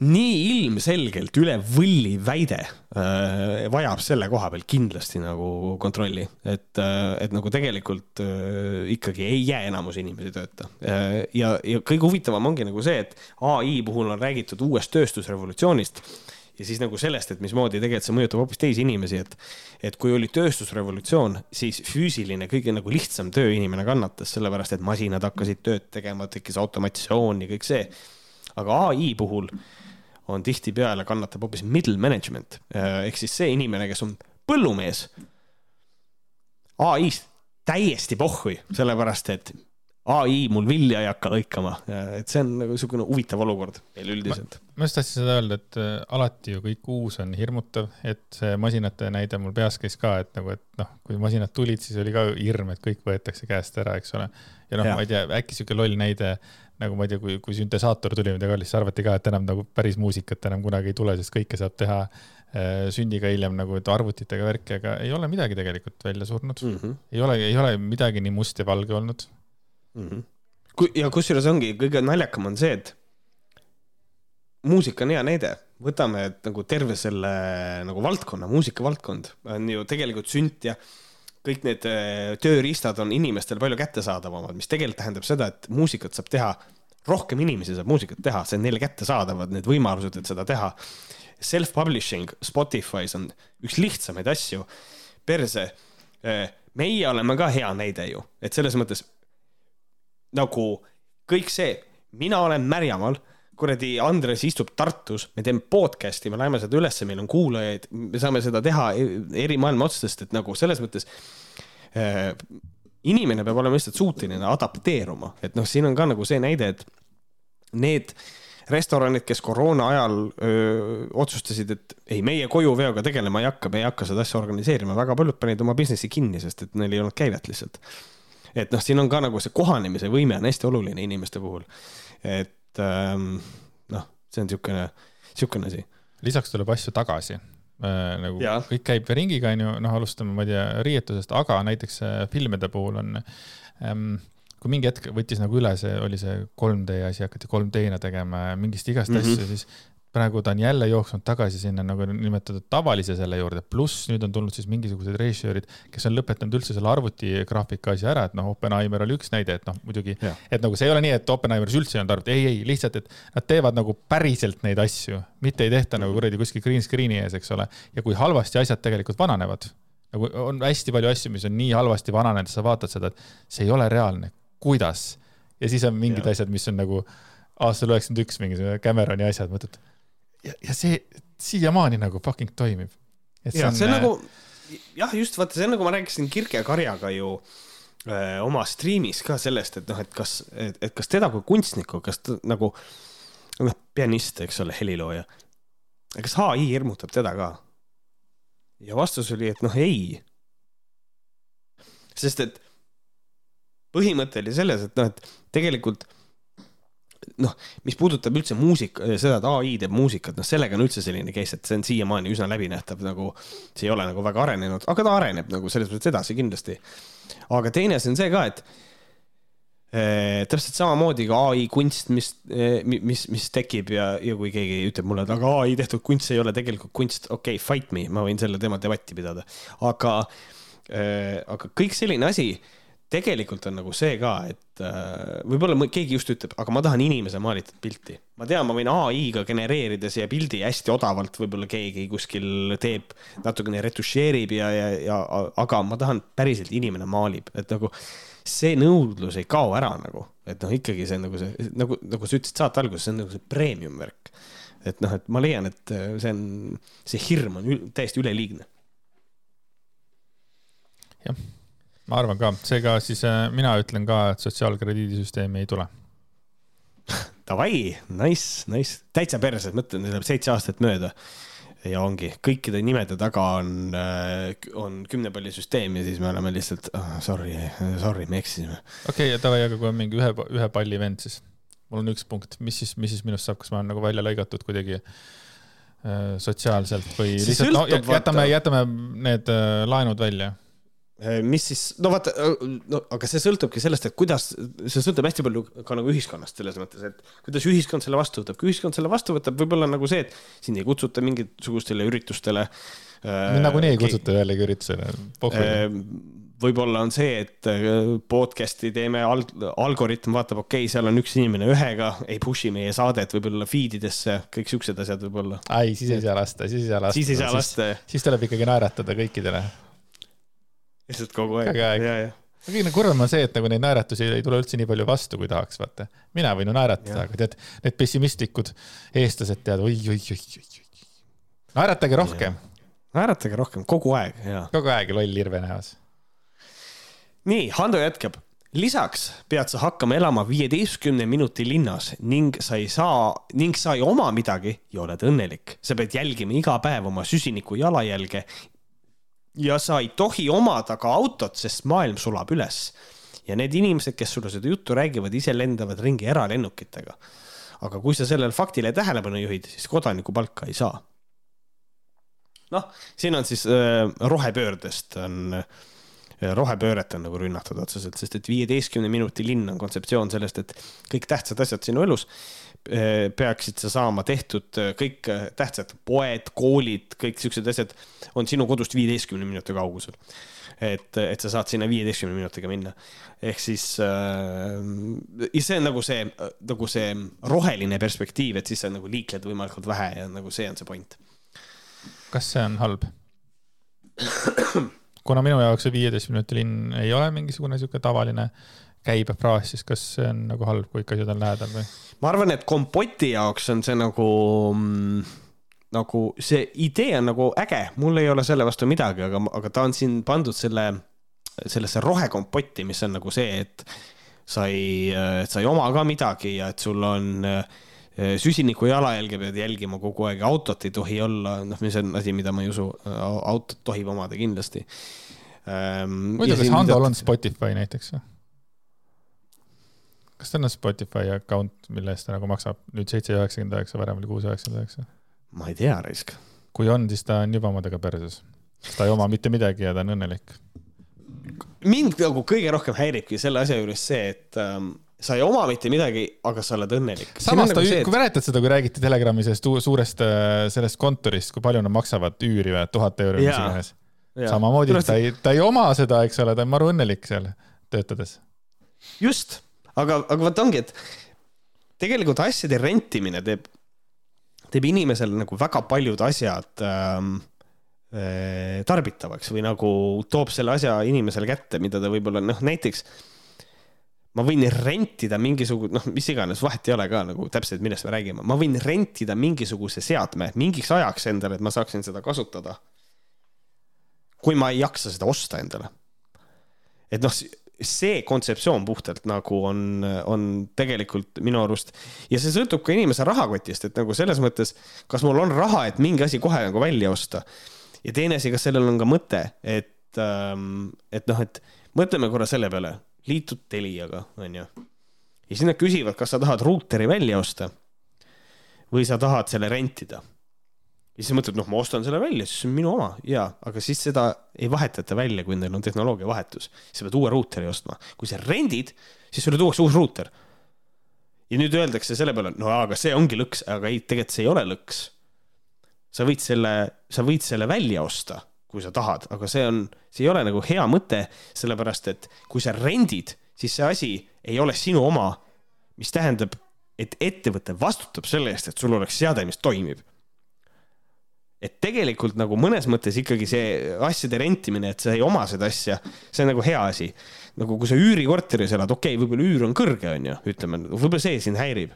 nii ilmselgelt üle võlli väide äh, vajab selle koha peal kindlasti nagu kontrolli, et äh,, et nagu tegelikult äh, ikkagi ei jää enamus inimesi tööta äh,. ja, ja kõige huvitavam ongi nagu see, et ai puhul on räägitud uuest tööstusrevolutsioonist ja siis nagu sellest, et mismoodi tegelikult see mõjutab hoopis teisi inimesi, et, et kui oli tööstusrevolutsioon, siis füüsiline, kõige nagu lihtsam tööinimene kannatas, sellepärast et masinad hakkasid tööd tegema, tekkis automatsioon ja kõik see. aga ai puhul äh, on tihtipeale kannatab hoopis middle management äh, ehk siis see inimene, kes on põllumees. ai-st täiesti pohhui, sellepärast et ai mul vilja ei hakka lõikama, et see on nagu niisugune huvitav olukord meil üldiselt. ma just tahtsin seda öelda, et äh, alati ju kõik uus on hirmutav, et see masinate näide mul peas käis ka, et nagu, et noh, kui masinad tulid, siis oli ka hirm, et kõik võetakse käest ära, eks ole. ja noh, ma ei tea, äkki sihuke loll näide nagu ma ei tea, kui, kui süntesaator tuli midagi siis arvati ka, et enam nagu päris muusikat enam kunagi ei tule, sest kõike saab teha äh, sünniga hiljem nagu arvutitega värki, aga ei ole midagi tegelikult välja surnud mm. -hmm. ei ole, ei ole midagi nii must ja valge olnud mm. -hmm. kui ja kusjuures ongi kõige naljakam on see, et muusika on hea näide, võtame nagu terve selle nagu valdkonna, muusikavaldkond on ju tegelikult sünt ja kõik need äh, tööriistad on inimestele palju kättesaadavamad, mis tegelikult tähendab seda, et muusikat saab teha, rohkem inimesi saab muusikat teha, see on neile kättesaadavad, need võimalused, et seda teha. Self-publishing Spotify's on üks lihtsamaid asju. perse, äh, meie oleme ka hea näide ju, et selles mõttes nagu kõik see, mina olen Märjamaal kuradi Andres istub Tartus, me teeme podcast'i, me läheme seda ülesse, meil on kuulajaid, me saame seda teha eri maailma otstest, et nagu selles mõttes äh, inimene peab olema lihtsalt suuteline adapteeruma, et noh, siin on ka nagu see näide, et need restoranid, kes koroona ajal öö, otsustasid, et ei, meie kojuveoga tegelema ei hakka, me ei hakka seda asja organiseerima, väga paljud panid oma business'i kinni, sest et neil ei olnud käivet lihtsalt. et noh, siin on ka nagu see kohanemise võime on hästi oluline inimeste puhul. et ähm, noh, see on niisugune, niisugune asi. lisaks tuleb asju tagasi äh, nagu ja. kõik käib ringiga, onju, noh, alustame, ma ei tea, riietusest, aga näiteks äh, filmide puhul on ähm, kui mingi hetk võttis nagu üle see, oli see 3D asi, hakati 3D-na tegema ja mingist igast mm -hmm. asju, siis praegu ta on jälle jooksnud tagasi sinna nagu nimetatud tavalise selle juurde, pluss nüüd on tulnud siis mingisugused režissöörid, kes on lõpetanud üldse selle arvutigraafika asja ära, et noh, Oppenheimer oli üks näide, et noh, muidugi, et nagu see ei ole nii, et Oppenheimeris üldse ei olnud arvuti, ei, ei, lihtsalt, et nad teevad nagu päriselt neid asju, mitte ei tehta nagu kuradi kuskil green screen'i ees, eks ole. ja kui halvasti asjad tegelikult vananevad, nagu on hästi palju asju, mis on nii halvasti vananenud, sa vaatad seda, et see ei ole reaalne, kuidas? ja siis on mingid ja. asjad, mis on nagu aastal üheksakümmend üks mingisugune Cameroni asjad, mõtled ja, ja see siiamaani nagu fucking toimib. ja see on nagu, jah, just vaata, see on nagu ma rääkisin Kirke Karjaga ju öö, oma striimis ka sellest, et noh, et kas, et kas teda kui kunstnikku, kas ta nagu, noh, pianist, eks ole, helilooja. kas ai hirmutab teda ka? ja vastus oli, et noh, ei. sest et põhimõte oli selles, et noh, et tegelikult noh, mis puudutab üldse muusika, seda, et ai teeb muusikat, noh, sellega on üldse selline case, et see on siiamaani üsna läbinähtav, nagu see ei ole nagu väga arenenud, aga ta areneb nagu selles mõttes edasi kindlasti. aga teine asi on see ka, et eh, täpselt samamoodi ka ai kunst, mis eh,, mis, mis tekib ja, ja kui keegi ütleb mulle, et aga ai tehtud kunst ei ole tegelikult kunst, okei okay,, fight me, ma võin selle teema debatti pidada, aga eh,, aga kõik selline asi tegelikult on nagu see ka, et äh, võib-olla keegi just ütleb, aga ma tahan inimese maalitud pilti. ma tean, ma võin ai-ga genereerida siia pildi hästi odavalt, võib-olla keegi kuskil teeb, natukene retušeerib ja, ja, ja aga ma tahan päriselt inimene maalib, et nagu see nõudlus ei kao ära nagu, et noh, ikkagi see nagu see, nagu, nagu sa ütlesid saate alguses, see on nagu see premium värk. et noh, et ma leian, et see on, see hirm on täiesti üleliigne. jah ma arvan ka, seega siis äh, mina ütlen ka, et sotsiaalkrediidisüsteemi ei tule. Davai, nice, nice, täitsa perses, mõtlen, läheb seitse aastat mööda. Ja ongi, kõikide nimede taga on, äh, on kümnepallisüsteem ja siis me oleme lihtsalt oh,, sorry, sorry, me eksisime. okei okay,, davai, aga kui on mingi ühe, ühe palli vend, siis mul on üks punkt, mis siis, mis siis minust saab, kas ma olen nagu välja lõigatud kuidagi äh, sotsiaalselt või lihtsalt, no jätame, jätame need laenud välja mis siis, no vaata, äh, no aga see sõltubki sellest, et kuidas, see sõltub hästi palju ka nagu ühiskonnast selles mõttes, et kuidas ühiskond selle vastu võtab. kui ühiskond selle vastu võtab, võib-olla nagu see, et sind ei kutsuta mingisugustele üritustele äh,. nagunii ei kutsuta ühelegi üritusele. Äh, võib-olla on see, et podcast'i teeme al, algoritm vaatab, okei okay,, seal on üks inimene ühega, ei push'i meie saadet võib-olla feed idesse, kõik siuksed asjad võib-olla. ei, siis ei saa lasta, siis ei saa lasta. siis ei saa lasta. siis tuleb ikkagi naeratada kõikidele lihtsalt kogu aeg. kõige kurvem on see, et nagu neid naeratusi ei tule üldse nii palju vastu, kui tahaks, vaata. mina võin ju naeratada, aga tead, need pessimistlikud eestlased tead oi, oi, oi, oi, oi. naeratage rohkem. naeratage rohkem, kogu aeg, jaa. kogu aeg loll irve näos. nii, Hando jätkab lisaks pead sa hakkama elama viieteistkümne minuti linnas ning sa ei saa, ning sa ei oma midagi ja oled õnnelik. sa pead jälgima iga päev oma süsiniku jalajälge ja sa ei tohi omada ka autot, sest maailm sulab üles. ja need inimesed, kes sulle seda juttu räägivad, ise lendavad ringi eralennukitega. aga kui sa sellele faktile tähelepanu juhid, siis kodanikupalka ei saa. noh, siin on siis äh, rohepöördest on äh, rohepööret on nagu rünnatud otseselt, sest et viieteistkümne minuti linn on kontseptsioon sellest, et kõik tähtsad asjad sinu elus peaksid sa saama tehtud, eh, kõik eh, tähtsad poed, koolid, kõik siuksed asjad on sinu kodust viieteistkümne minuti kaugusel. et, et sa saad sinna viieteistkümne minutiga minna. ehk siis äh,, see on nagu see, nagu see roheline perspektiiv, et siis sa nagu liikled võimalikult vähe ja nagu see on see point. kas see on halb? kuna minu jaoks see viieteist minuti linn ei ole mingisugune sihuke tavaline käibefraas, siis kas see on nagu halb, kui ikka asjad on lähedal või? Ma arvan, et kompoti jaoks on see nagu mm, nagu see idee on nagu äge, mul ei ole selle vastu midagi, aga, aga ta on siin pandud selle, sellesse rohekompotti, mis on nagu see, et sa ei, sa ei oma ka midagi ja et sul on eh, süsiniku jalajälge pead jälgima kogu aeg, autot ei tohi olla, noh, mis on asi, mida ma ei usu, autot tohib omada kindlasti. Ehm, muidu, kas Handol on Spotify näiteks või? Kas tal on Spotify account, mille eest ta nagu maksab nüüd seitse üheksakümmend üheksa, varem oli kuus üheksakümmend üheksa? ma ei tea, raisk. kui on, siis ta on juba omadega perses. ta ei oma mitte midagi ja ta on õnnelik. mind nagu kõige rohkem häiribki selle asja juures see, et ähm, sa ei oma mitte midagi, aga sa oled õnnelik. samas ta nagu, et... kui mäletad seda, kui räägiti Telegrami sellest suurest, äh, sellest kontorist, kui palju nad maksavad üüri või tuhat euri mis iganes. samamoodi, ta ei, ta ei oma seda, eks ole, ta on maru õnnelik seal töötades. just aga, aga vot ongi, et tegelikult asjade rentimine teeb, teeb inimesele nagu väga paljud asjad ähm, äh, tarbitavaks või nagu toob selle asja inimesele kätte, mida ta võib-olla noh, näiteks ma võin rentida mingisugune, noh, mis iganes, vahet ei ole ka nagu täpselt, millest me räägime, ma võin rentida mingisuguse seadme mingiks ajaks endale, et ma saaksin seda kasutada kui ma ei jaksa seda osta endale. et noh, see kontseptsioon puhtalt nagu on, on tegelikult minu arust ja see sõltub ka inimese rahakotist, et nagu selles mõttes, kas mul on raha, et mingi asi kohe nagu välja osta. ja teine asi, kas sellel on ka mõte, et, ähm, et noh, et mõtleme korra selle peale, liitud Teliaga, onju. ja siis nad küsivad, kas sa tahad ruuteri välja osta või sa tahad selle rentida ja siis mõtled, noh, ma ostan selle välja, siis see on minu oma ja, aga siis seda ei vahetata välja, kui neil on tehnoloogia vahetus. sa pead uue ruuteri ostma, kui sa rendid, siis sulle tuuakse uus ruuter. ja nüüd öeldakse selle peale, no aga see ongi lõks, aga ei, tegelikult see ei ole lõks. sa võid selle, sa võid selle välja osta, kui sa tahad, aga see on, see ei ole nagu hea mõte, sellepärast et kui sa rendid, siis see asi ei ole sinu oma, mis tähendab, et ettevõte vastutab selle eest, et sul oleks seade, mis toimib et tegelikult nagu mõnes mõttes ikkagi see asjade rentimine, et sa ei oma seda asja, see on nagu hea asi. nagu kui sa üürikorteris elad, okei okay,, võib-olla üür on kõrge, onju, ütleme, võib-olla see sind häirib.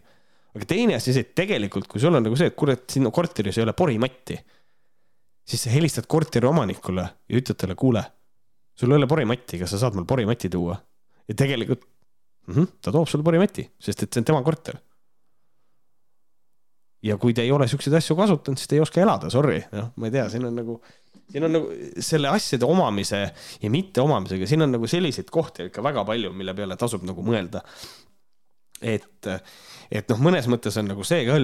aga teine asi, see, et tegelikult, kui sul on nagu see, et kurat, sinna korteris ei ole porimatti, siis sa helistad korteri omanikule ja ütled talle, kuule, sul ei ole porimatti, kas sa saad mul porimati tuua? ja tegelikult mm -hmm, ta toob sulle porimati, sest et see on tema korter ja kui te ei ole siukseid asju kasutanud, siis te ei oska elada, sorry, noh, ma ei tea, siin on nagu, siin on nagu selle asjade omamise ja mitteomamisega, siin on nagu selliseid kohti ikka väga palju, mille peale tasub nagu mõelda. et, et noh, mõnes mõttes on nagu see ka,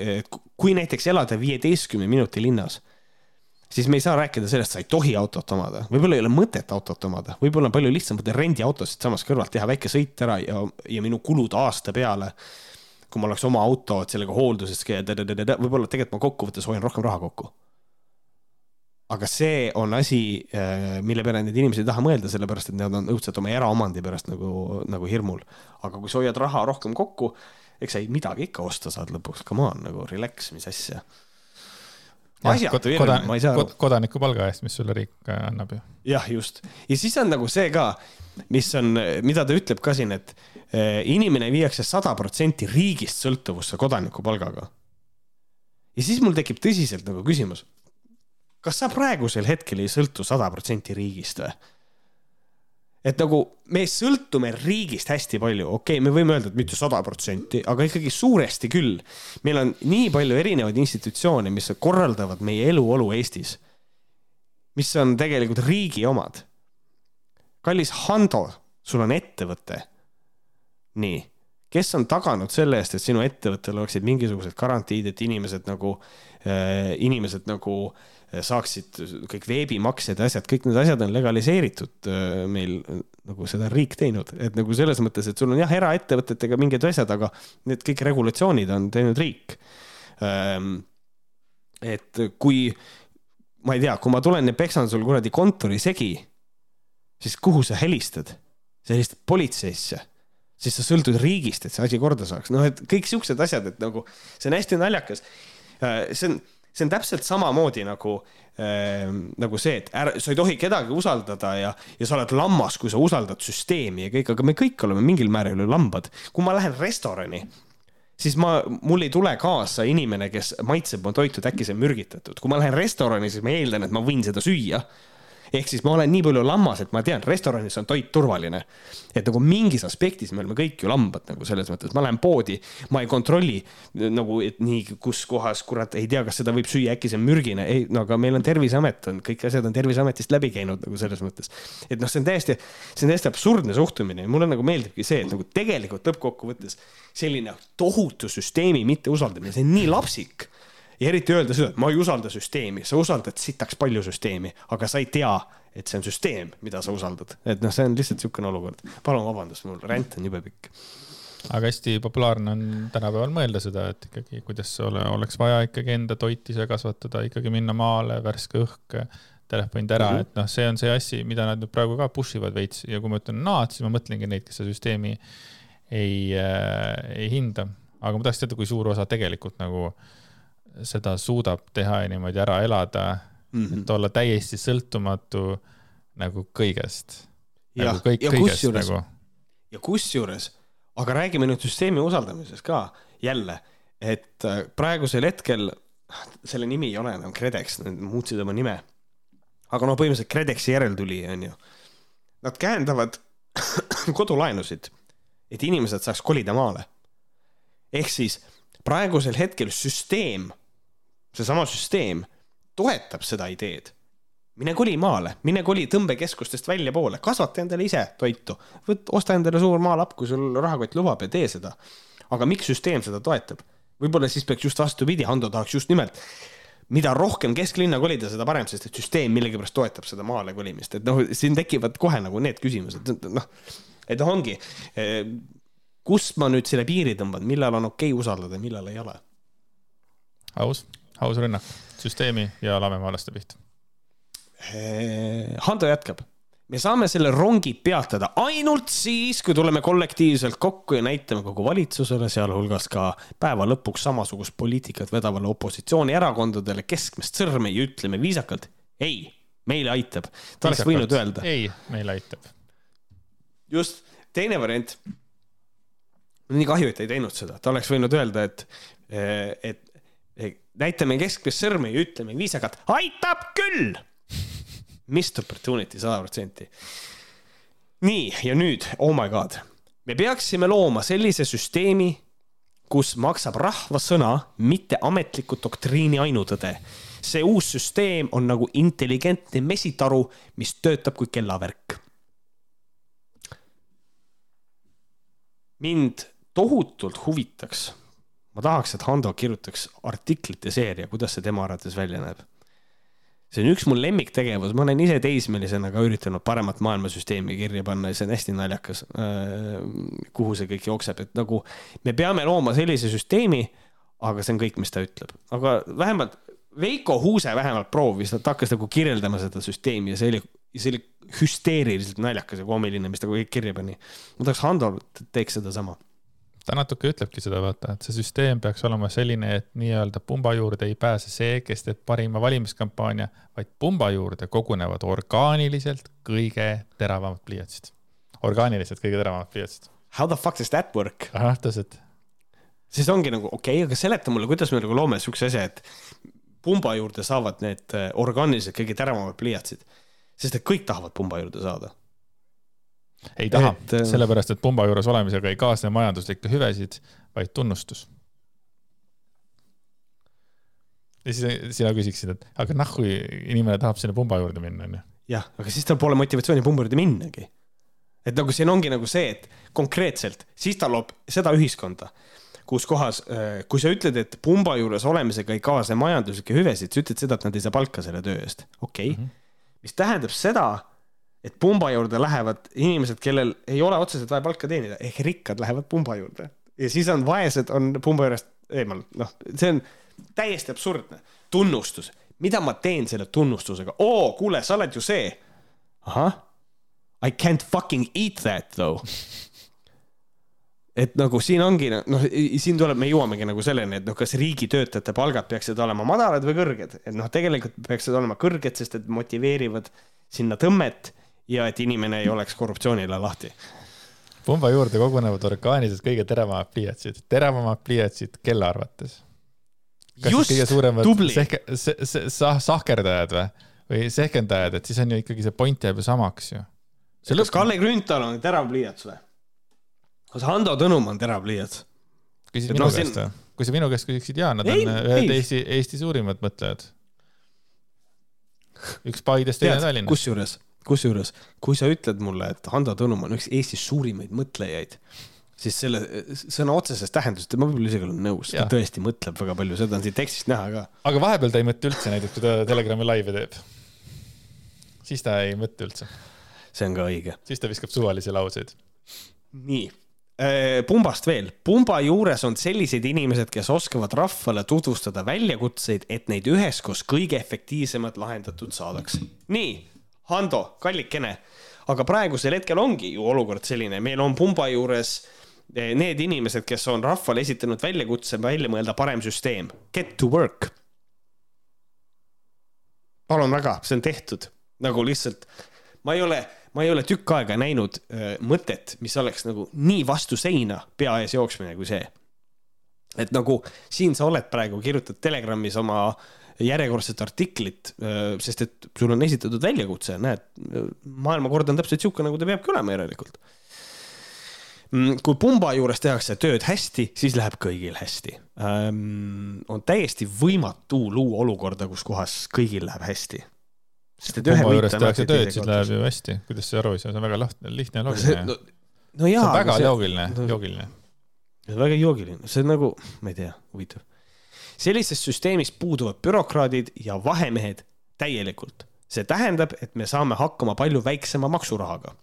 et kui näiteks elada viieteistkümne minuti linnas, siis me ei saa rääkida sellest, sa ei tohi autot omada, võib-olla ei ole mõtet autot omada, võib-olla on palju lihtsam võtta rendiautosid samas kõrvalt, teha väike sõit ära ja, ja minu kulud aasta peale kui mul oleks oma auto, et sellega hooldusest, võib-olla tegelikult ma kokkuvõttes hoian rohkem raha kokku. aga see on asi, äh, mille peale need inimesed ei taha mõelda, sellepärast et nad on õudselt oma eraomandi pärast nagu, nagu hirmul. aga kui sa hoiad raha rohkem kokku, eks sa ei midagi ikka osta saad lõpuks, come on, nagu relax, mis asja asjatu hirm, ma ei saa aru. kodanikupalga eest, mis sulle riik äh, annab ju. jah, just. ja siis on nagu see ka, mis on, mida ta ütleb ka siin, et inimene viiakse sada protsenti riigist sõltuvusse kodanikupalgaga. ja siis mul tekib tõsiselt nagu küsimus. kas sa praegusel hetkel ei sõltu sada protsenti riigist või? et nagu me sõltume riigist hästi palju, okei okay,, me võime öelda, et mitte sada protsenti, aga ikkagi suuresti küll. meil on nii palju erinevaid institutsioone, mis korraldavad meie eluolu Eestis, mis on tegelikult riigi omad. kallis Hando, sul on ettevõte. Nii, kes on taganud selle eest, et sinu ettevõttel oleksid mingisugused garantiid, et inimesed nagu äh,, inimesed nagu äh, saaksid kõik veebimaksed ja asjad, kõik need asjad on legaliseeritud äh, meil, nagu seda on riik teinud, et nagu selles mõttes, et sul on jah, eraettevõtetega mingid asjad, aga need kõik regulatsioonid on teinud riik. Ähm, et kui, ma ei tea, kui ma tulen ja peksan sul kuradi kontori segi, siis kuhu sa helistad? sa helistad politseisse siis sa sõltud riigist, et see asi korda saaks, noh, et kõik siuksed asjad, et nagu see on hästi naljakas. Äh, see on see on täpselt samamoodi nagu äh,, nagu see, et ära, sa ei tohi kedagi usaldada ja, ja sa oled lammas, kui sa usaldad süsteemi ja kõik, aga me kõik oleme mingil määral ju lambad. kui ma lähen restorani, siis ma, mul ei tule kaasa inimene, kes maitseb mu toitu, et äkki see on mürgitatud. kui ma lähen restorani, siis ma eeldan, et ma võin seda süüa ehk siis ma olen nii palju lammas, et ma tean, restoranis on toit turvaline. et nagu mingis aspektis me oleme kõik ju lambad nagu selles mõttes, ma lähen poodi, ma ei kontrolli nagu, et nii, kus kohas, kurat, ei tea, kas seda võib süüa, äkki see on mürgine, ei, no aga meil on Terviseamet on, kõik asjad on Terviseametist läbi käinud nagu selles mõttes. et noh, see on täiesti, see on täiesti absurdne suhtumine ja mulle nagu meeldibki see, et nagu tegelikult lõppkokkuvõttes selline tohutu süsteemi mitteusaldamine, see on nii lapsik ja eriti öelda seda, et ma ei usalda süsteemi, sa usaldad sitaks palju süsteemi, aga sa ei tea, et see on süsteem, mida sa usaldad, et noh, see on lihtsalt niisugune olukord. palun vabandust, mul ränd on jube pikk. aga hästi populaarne on tänapäeval mõelda seda, et ikkagi, kuidas ole, oleks vaja ikkagi enda toit ise kasvatada, ikkagi minna maale, värske õhk, telefonid ära mm, -hmm. et noh, see on see asi, mida nad nüüd praegu ka push ivad veits ja kui ma ütlen naad, siis ma mõtlengi neid, kes seda süsteemi ei äh,, ei hinda. aga ma tahaks teada, kui suur osa tegelikult nagu äh, seda suudab teha ja niimoodi ära elada mm, -hmm. et olla täiesti sõltumatu nagu kõigest. Nagu kõik, ja kusjuures, nagu. ja kusjuures, aga räägime nüüd süsteemi usaldamisest ka jälle, et äh, praegusel hetkel, selle nimi ei ole enam KredEx, nad muutsid oma nime. aga no põhimõtteliselt KredExi järeltulija onju. Nad käendavad kodulaenusid, et inimesed saaks kolida maale. ehk siis praegusel hetkel süsteem, seesama süsteem toetab seda ideed. mine koli maale, mine koli tõmbekeskustest väljapoole, kasvata endale ise toitu, võt-, osta endale suur maalapp, kui sul rahakott lubab ja tee seda. aga miks süsteem seda toetab? võib-olla siis peaks just vastupidi, Hando tahaks just nimelt mida rohkem kesklinna kolida, seda parem, sest et süsteem millegipärast toetab seda maale kolimist, et noh, siin tekivad kohe nagu need küsimused, noh, et noh, ongi, eh, kust ma nüüd selle piiri tõmban, millal on okei okay usaldada, millal ei ole? aus, aus rünnak süsteemi ja lamemaalaste pihta. Eh, Hando jätkab me saame selle rongi peatada ainult siis, kui tuleme kollektiivselt kokku ja näitame kogu valitsusele, sealhulgas ka päeva lõpuks samasugust poliitikat vedavale opositsioonierakondadele keskmist sõrme ja ütleme viisakalt ei, meile aitab. ta oleks võinud öelda. ei, meile aitab. just, teine variant. nii kahju, et ei teinud seda, ta oleks võinud öelda, et, et, et näitame keskmist sõrme ja ütleme viisakalt aitab küll missed opportunity sada protsenti. nii, ja nüüd, oh my god, me peaksime looma sellise süsteemi, kus maksab rahva sõna, mitte ametliku doktriini ainutõde. see uus süsteem on nagu intelligentne mesitaru, mis töötab kui kellavärk. mind tohutult huvitaks, ma tahaks, et Hando kirjutaks artiklite seeria, kuidas see tema arvates välja näeb see on üks mu lemmiktegevus, ma olen ise teismelisena ka üritanud paremat maailmasüsteemi kirja panna ja see on hästi naljakas. Äh, kuhu see kõik jookseb, et nagu me peame looma sellise süsteemi, aga see on kõik, mis ta ütleb, aga vähemalt Veiko Huuse vähemalt proovis, ta hakkas nagu kirjeldama seda süsteemi ja see oli, see oli hüsteeriliselt naljakas ja koomiline, mis ta kõik kirja pani. ma tahaks, Hando teeks sedasama ta natuke ütlebki seda, vaata, et see süsteem peaks olema selline, et nii-öelda pumba juurde ei pääse see, kes teeb parima valimiskampaania, vaid pumba juurde kogunevad orgaaniliselt kõige teravamad pliiatsid. orgaaniliselt kõige teravamad pliiatsid. How the fuck does that work? ahah, täpselt. siis ongi nagu okei okay,, aga seleta mulle, kuidas me nagu loome siukse asja, et pumba juurde saavad need äh, orgaaniliselt kõige teravamad pliiatsid. sest et kõik tahavad pumba juurde saada ei taha, äh, sellepärast et pumba juures olemisega ei kaasne majanduslikke hüvesid, vaid tunnustus. ja siis sina küsiksid, et aga kui inimene tahab sinna pumba juurde minna, onju. jah, aga siis tal pole motivatsiooni pumba juurde minnagi. et nagu siin ongi nagu see, et konkreetselt, siis ta loob seda ühiskonda, kus kohas, äh, kui sa ütled, et pumba juures olemisega ei kaasne majanduslikke hüvesid, sa ütled seda, et nad ei saa palka selle töö eest, okei okay. mm. -hmm. mis tähendab seda et pumba juurde lähevad inimesed, kellel ei ole otseselt vaja palka teenida, ehk rikkad lähevad pumba juurde. ja siis on vaesed on pumba juurest eemal, noh, see on täiesti absurdne. tunnustus, mida ma teen selle tunnustusega, oo, kuule, sa oled ju see. ahah, I can't fucking eat that though. et nagu siin ongi, noh, siin tuleb, me jõuamegi nagu selleni, et noh, kas riigitöötajate palgad peaksid olema madalad või kõrged, et noh, tegelikult peaksid olema kõrged, sest et motiveerivad sinna tõmmet ja et inimene ei oleks korruptsioonile lahti. pumba juurde kogunevad orgaanilised kõige teravamad pliiatsid, teravamad pliiatsid kelle arvates? just, tubli. Sehke, se, se, sah, sahkerdajad või, või sehkendajad, et siis on ju ikkagi see point jääb ju samaks ju. kas. Kalle Grünthal on terav pliiats või? kas Hando Tõnum on terav pliiats? küsid minu no, käest või? kui sa minu käest küsiksid, jaa, nad ei, on ühed Eesti, Eesti suurimad mõtlejad. üks Paidest, teine Tallinnast. kusjuures kusjuures, kui sa ütled mulle, et Hando Tõnum on üks Eesti suurimaid mõtlejaid, siis selle sõna otseses tähenduses, ma võib-olla isegi olen nõus, ta tõesti mõtleb väga palju, seda on siit tekstist näha ka. aga vahepeal ta ei mõtle üldse näiteks, kui ta Telegrami laivi teeb. siis ta ei mõtle üldse. see on ka õige. siis ta viskab suvalisi lauseid. nii äh, pumbast veel, pumba juures on sellised inimesed, kes oskavad rahvale tutvustada väljakutseid, et neid üheskoos kõige efektiivsemalt lahendatud saadaks. nii Hando, kallikene. aga praegusel hetkel ongi ju olukord selline, meil on pumba juures eh, need inimesed, kes on rahvale esitanud väljakutse välja mõelda parem süsteem. Get to work. palun väga, see on tehtud nagu lihtsalt, ma ei ole, ma ei ole tükk aega näinud äh, mõtet, mis oleks nagu nii vastu seina pea ees jooksmine kui see. et nagu siin sa oled praegu, kirjutad Telegramis oma järjekordset artiklit, sest et sul on esitatud väljakutse, näed, maailmakord on täpselt sihuke, nagu ta peabki olema järelikult. kui pumba juures tehakse tööd hästi, siis läheb kõigil hästi. on täiesti võimatu luua olukorda, kus kohas kõigil läheb hästi. sest et ühe pumba juures võit on tehakse tööd, siis läheb ju hästi. kuidas sa aru ei saa, see on väga laht-, lihtne ja see, loogiline. no, no see jaa, on väga see, joogiline, no- joogiline. väga joogiline, see on nagu, ma ei tea, huvitav. Sellises süsteemis puuduvad bürokraadid ja vahemehed täielikult. see tähendab, et me saame hakkama palju väiksema maksurahaga.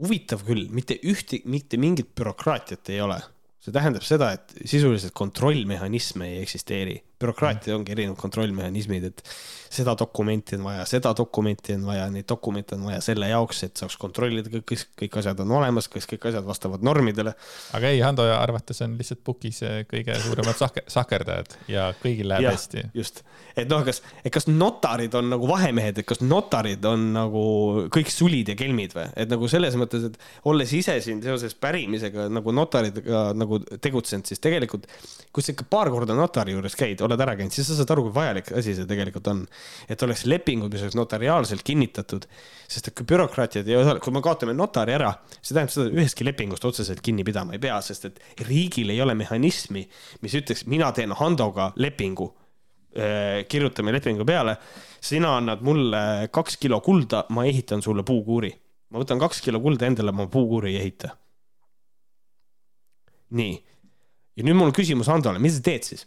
huvitav küll, mitte ühte, mitte mingit bürokraatiat ei ole. see tähendab seda, et sisuliselt kontrollmehhanisme ei eksisteeri. Bürokraatia ongi erinevad kontrollmehhanismid, et seda dokumenti on vaja, seda dokumenti on vaja, neid dokumente on vaja selle jaoks, et saaks kontrollida, kõik, kõik asjad on olemas, kas kõik asjad vastavad normidele. aga ei, Hando arvates on lihtsalt pukis kõige suuremad sahke-, sahkerdajad ja kõigil läheb Jah. hästi. just, et noh, kas, et kas notarid on nagu vahemehed, et kas notarid on nagu kõik sulid ja kelmid või, et nagu selles mõttes, et olles ise siin seoses pärimisega nagu notaritega nagu tegutsenud, siis tegelikult kui sa ikka paar korda notari juures käid, oled ära käinud, siis sa saad aru, kui vajalik asi see tegelikult on. et oleks lepingud, mis oleks notariaalselt kinnitatud, sest et kui bürokraatiad ei osale, kui me kaotame notari ära, see tähendab seda, et ühestki lepingust otseselt kinni pidama ei pea, sest et riigil ei ole mehhanismi, mis ütleks, mina teen Handoga lepingu Äh, kirjutame lepingu peale, sina annad mulle kaks kilo kulda, ma ehitan sulle puukuuri. ma võtan kaks kilo kulda endale, ma puukuuri ei ehita. nii, ja nüüd mul on küsimus Handole, mis sa teed siis?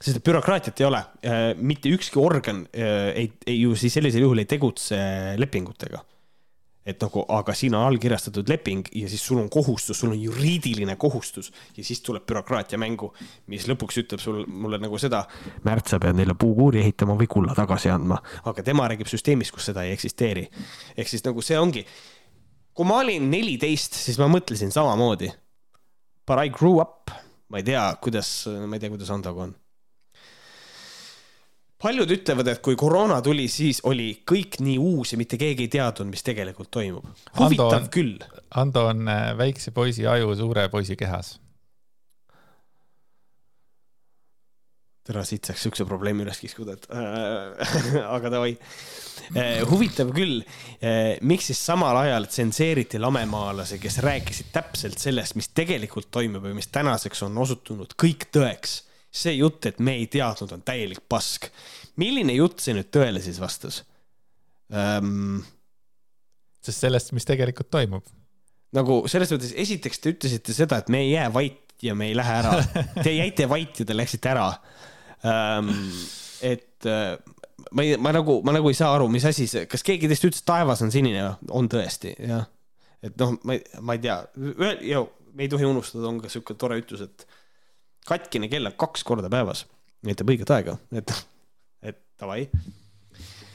Sest bürokraatiat ei ole, mitte ükski organ äh, ei, ei ju siis sellisel juhul ei tegutse lepingutega. et nagu, aga siin on allkirjastatud leping ja siis sul on kohustus, sul on juriidiline kohustus ja siis tuleb bürokraatia mängu, mis lõpuks ütleb sul, mulle nagu seda. Märt, sa pead neile puukuuri ehitama või kulla tagasi andma, aga tema räägib süsteemist, kus seda ei eksisteeri. ehk siis nagu see ongi, kui ma olin neliteist, siis ma mõtlesin samamoodi. But I grew up, ma ei tea, kuidas, ma ei tea, kuidas Andoga on paljud ütlevad, et kui koroona tuli, siis oli kõik nii uus ja mitte keegi ei teadnud, mis tegelikult toimub. huvitav on- küll. Hando on äh, väikse poisi aju suure poisi kehas. tere, siit saaks siukse probleemi üles kiskuda, et äh, aga davai. huvitav küll, miks siis samal ajal tsenseeriti lamemaalasi, kes rääkisid täpselt sellest, mis tegelikult toimub ja mis tänaseks on osutunud kõik tõeks. See jutt, et me ei teadnud, on täielik pask. milline jutt see nüüd tõele siis vastas ähm,? sest sellest, mis tegelikult toimub. nagu selles mõttes, esiteks te ütlesite seda, et me ei jää vait ja me ei lähe ära. Te jäite vait ja te läksite ära ähm,. et äh, ma ei, ma nagu, ma nagu ei saa aru, mis asi see, kas keegi teist ütles, taevas on sinine või? on tõesti, jah. et noh, ma ei, ma ei tea, me ei tohi unustada, on ka sihuke tore ütlus, et katkine kell on kaks korda päevas, näitab õiget aega, et, et davai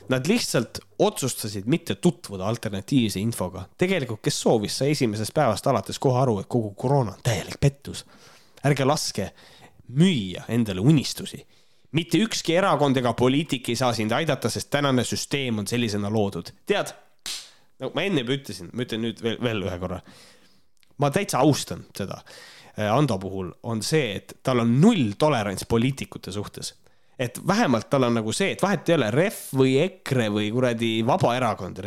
Nad lihtsalt otsustasid mitte tutvuda alternatiivse infoga. tegelikult, kes soovis, sai esimesest päevast alates kohe aru, et kogu koroona on täielik pettus. ärge laske müüa endale unistusi. mitte ükski erakond ega poliitik ei saa sind aidata, sest tänane süsteem on sellisena loodud. tead, nagu ma enne juba ütlesin, ma ütlen nüüd veel, veel ühe korra. ma täitsa austan seda. Ando puhul on see, et tal on null tolerants poliitikute suhtes et vähemalt tal on nagu see, et vahet ei ole Ref või EKRE või kuradi Vabaerakond,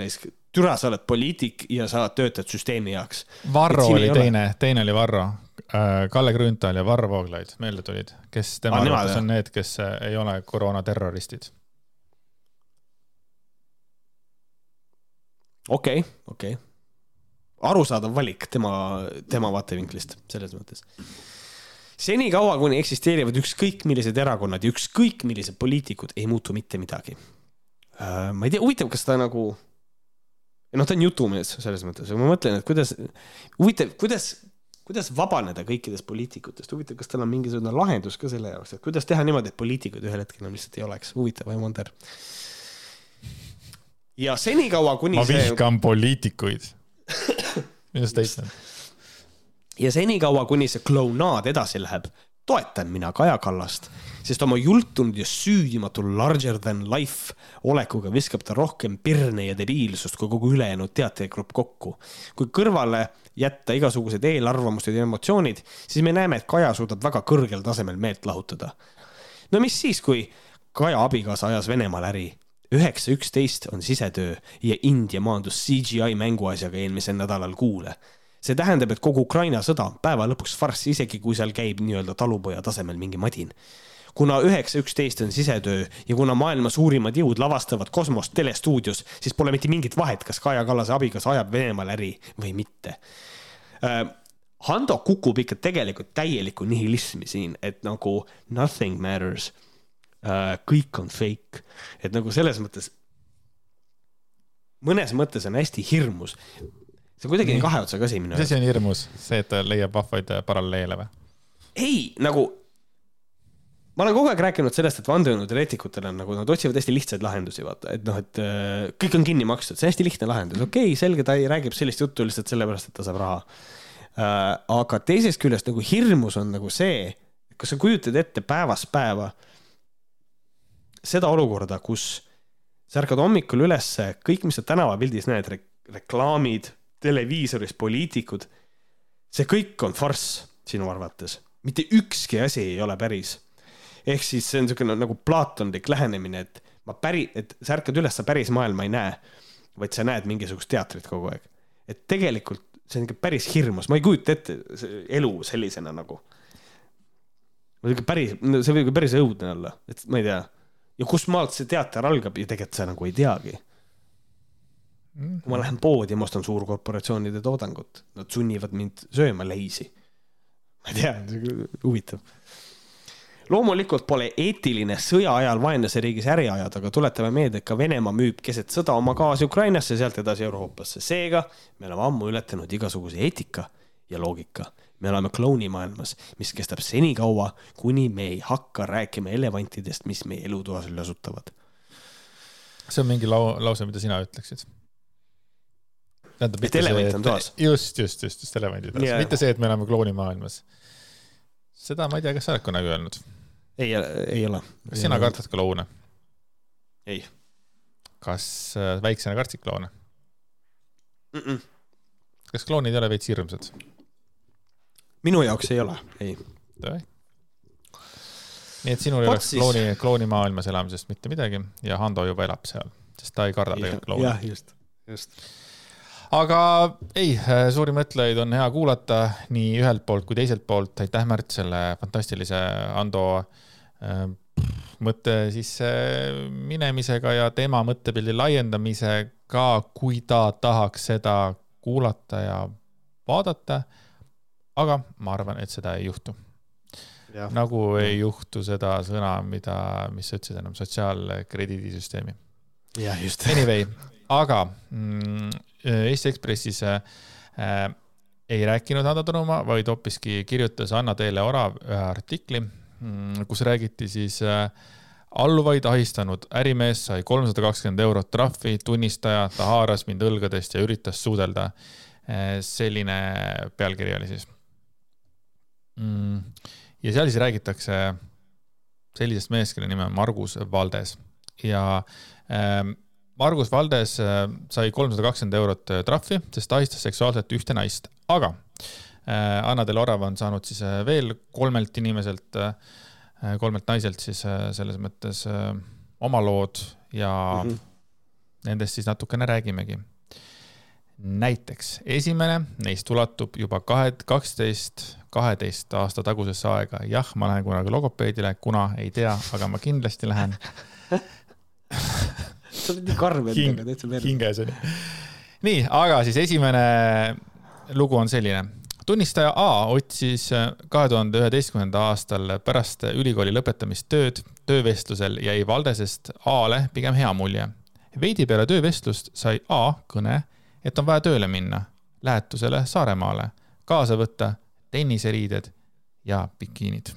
türa, sa oled poliitik ja sa töötad süsteemi heaks. Varro oli teine, teine oli Varro. Kalle Grünthal ja Varro Vooglaid, meelde tulid, kes tema arvates on need, kes äh, ei ole koroonaterroristid. okei okay,, okei okay.. Arusaadav valik tema, tema vaatevinklist selles mõttes. senikaua, kuni eksisteerivad ükskõik millised erakonnad ja ükskõik millised poliitikud, ei muutu mitte midagi. ma ei tea, huvitav, kas ta nagu, noh, ta on jutumees selles mõttes, aga ma mõtlen, et kuidas, huvitav, kuidas, kuidas vabaneda kõikidest poliitikutest, huvitav, kas tal on mingisugune lahendus ka selle jaoks, et kuidas teha niimoodi, et poliitikuid ühel hetkel enam lihtsalt ei oleks, huvitav, I wonder. ja senikaua, kuni ma see vihkan poliitikuid. minu statement. ja senikaua, kuni see klounaad edasi läheb, toetan mina Kaja Kallast, sest oma jultunud ja süüdimatu larger than life olekuga viskab ta rohkem pirne ja debiilsust kui kogu ülejäänud teatrigrupp kokku. kui kõrvale jätta igasugused eelarvamused ja emotsioonid, siis me näeme, et Kaja suudab väga kõrgel tasemel meelt lahutada. no mis siis, kui Kaja abikaasa ajas Venemaal äri üheksa üksteist on sisetöö ja India maandus CGI mänguasjaga eelmisel nädalal kuule. see tähendab, et kogu Ukraina sõda on päeva lõpuks farss, isegi kui seal käib nii-öelda talupoja tasemel mingi madin. kuna üheksa üksteist on sisetöö ja kuna maailma suurimad jõud lavastavad kosmost telestuudios, siis pole mitte mingit vahet, kas Kaja Kallase abikaasa ajab Venemaal äri või mitte äh, Hando kukub ikka tegelikult täielikku nihilismi siin, et nagu nothing matters kõik on fake, et nagu selles mõttes, mõnes mõttes on hästi hirmus. see on kuidagi nii kahe otsaga asi minu jaoks. mis asi on hirmus, see, et leiab vahvaid paralleele või? ei, nagu ma olen kogu aeg rääkinud sellest, et vandenõuteoreetikutel on nagu, nad otsivad hästi lihtsaid lahendusi, vaata, et noh, et äh, kõik on kinni makstud, see on hästi lihtne lahendus, okei okay,, selge, ta ei, räägib sellist juttu lihtsalt sellepärast, et ta saab raha äh,. aga teisest küljest nagu hirmus on nagu see, kas sa kujutad ette päevast päeva seda olukorda, kus sa ärkad hommikul ülesse, kõik, mis sa tänavapildis näed re, reklaamid, televiisoris, poliitikud, see kõik on farss sinu arvates, mitte ükski asi ei ole päris. ehk siis see on niisugune nagu plaatonlik lähenemine, et ma päri-, et sa ärkad üles, sa päris maailma ei näe, vaid sa näed mingisugust teatrit kogu aeg. et tegelikult see on ikka päris hirmus, ma ei kujuta ette elu sellisena nagu. päris, see võib ka päris õudne olla, et ma ei tea ja kust maalt see teater algab ja tegelikult sa nagu ei teagi mm. -hmm. kui ma lähen poodi ja ma ostan suurkorporatsioonide toodangut, nad sunnivad mind sööma leisi. ma ei tea, huvitav. loomulikult pole eetiline sõja ajal vaenlase riigis äri ajada, aga tuletame meelde, et ka Venemaa müüb keset sõda oma gaasi Ukrainasse, sealt edasi Euroopasse. seega me oleme ammu ületanud igasuguse eetika ja loogika me oleme klounimaailmas, mis kestab senikaua, kuni me ei hakka rääkima elevantidest, mis meie elutoas lösutavad. see on mingi lau-, lause, mida sina ütleksid? tähendab, et elevant on toas. just, just, just, just elevandid toas yeah., mitte see, et me elame klounimaailmas. seda ma ei tea, kas sa oled kunagi öelnud? ei, ei ole. kas sina kardad kloune? ei. kas äh, väiksena kartsid kloune mm? -mm. kas klounid ei ole veits hirmsad? Minu jaoks ei ole, ei. nii et sinul ei oleks klooni, kloonimaailmas elamisest mitte midagi ja Hando juba elab seal, sest ta ei karda tegelikult kloone. jah, just, just aga ei, suuri mõtlejaid on hea kuulata nii ühelt poolt kui teiselt poolt. aitäh, Märt, selle fantastilise Ando äh, mõtte sisse minemisega ja tema mõttepildi laiendamisega, kui ta tahaks seda kuulata ja vaadata aga ma arvan, et seda ei juhtu. nagu ei juhtu seda sõna, mida, mis sa ütlesid enam, sotsiaalkrediidisüsteemi. jah, just. Anyway, aga mm, Eesti Ekspressis äh, ei rääkinud Ando Tõnumaa, vaid hoopiski kirjutas Anna-Teele Orav ühe artikli mm,, kus räägiti siis äh, alluvaid ahistanud ärimees sai kolmsada kakskümmend eurot trahvi, tunnistaja, ta haaras mind õlgadest ja üritas suudelda. Äh, selline pealkiri oli siis mm,. ja seal siis räägitakse sellisest mehest, kelle nimi on Margus Valdes ja äh, Margus Valdes äh, sai kolmsada kakskümmend eurot äh, trahvi, sest ta ahistas seksuaalselt ühte naist, aga äh, Anna Del Orav on saanud siis äh, veel kolmelt inimeselt äh,, kolmelt naiselt siis äh, selles mõttes äh, oma lood ja mm -hmm. nendest siis natukene räägimegi näiteks esimene neist ulatub juba kahe, kaksteist, kaheteist aasta tagusesse aega. jah, ma lähen kunagi logopeedile, kuna ei tea, aga ma kindlasti lähen sa oled nii karm endaga, täitsa perse. hinges on ju. nii, aga siis esimene lugu on selline. tunnistaja A otsis kahe tuhande üheteistkümnenda aastal pärast ülikooli lõpetamist tööd. töövestlusel jäi Valdesest A-le pigem hea mulje. veidi peale töövestlust sai A kõne et on vaja tööle minna, lähetusele Saaremaale, kaasa võtta tenniseriided ja bikiinid.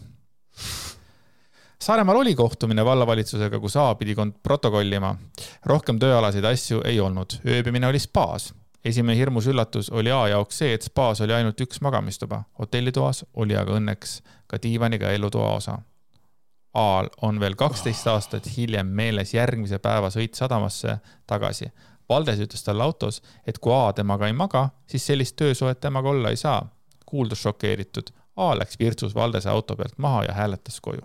Saaremaal oli kohtumine vallavalitsusega, kus A pidi protokollima. rohkem tööalaseid asju ei olnud, ööbimine oli spaas. esimene hirmus üllatus oli A jaoks see, et spaas oli ainult üks magamistuba, hotellitoas oli aga õnneks ka diivaniga elutoa osa. A-l on veel kaksteist aastat hiljem meeles järgmise päeva sõit sadamasse tagasi. Valdes ütles talle autos, et kui A temaga ei maga, siis sellist töösuhet temaga olla ei saa. kuuldus šokeeritud. A läks virtsus Valdese auto pealt maha ja hääletas koju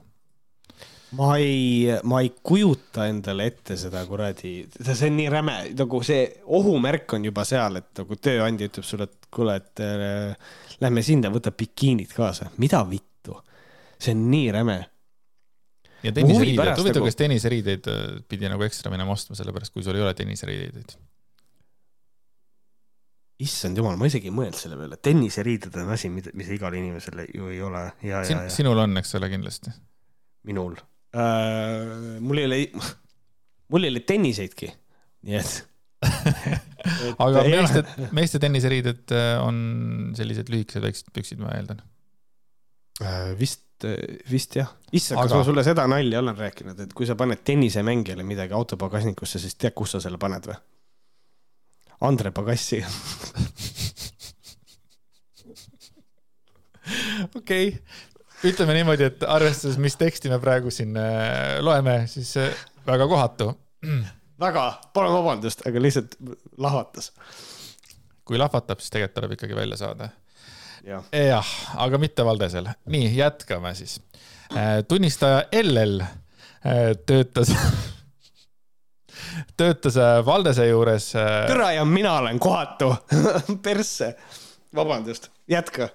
ma ei, ma ei kujuta endale ette seda kuradi, see on nii räme, nagu see ohumärk on juba seal, et nagu tööandja ütleb sulle, et kuule, et äh, lähme sinna, võta bikiinid kaasa. mida vittu? see on nii räme. Ja tenniseriided, huvitav nagu..., kas tenniseriideid äh, pidi nagu ekstra minema ostma, sellepärast kui sul ei ole tenniseriideid? issand jumal, ma isegi ei mõelnud selle peale, tenniseriided on asi, mida, mis igal inimesel ju ei ole. Sin, sinul on, eks ole, kindlasti? minul äh,. mul ei ole, mul ei ole tenniseidki, nii et aga meeste, meeste tenniseriided äh, on sellised lühikesed väiksed püksid, ma eeldan. Vist, äh, vist jah. issand aga..., kas ma sulle seda nalja olen rääkinud, et kui sa paned tennisemängijale midagi auto pagasnikusse, siis tead, kus sa selle paned või? Andre Pagassi okei okay., ütleme niimoodi, et arvestades, mis teksti me praegu siin äh, loeme, siis äh, väga kohatu. väga, palun vabandust, aga lihtsalt lahvatas. kui lahvatab, siis tegelikult tuleb ikkagi välja saada. Jah, aga mitte Valdesel. nii, jätkame siis. Äh, tunnistaja LL töötas töötas Valdese juures. türa ja mina olen kohatu persse. vabandust, jätka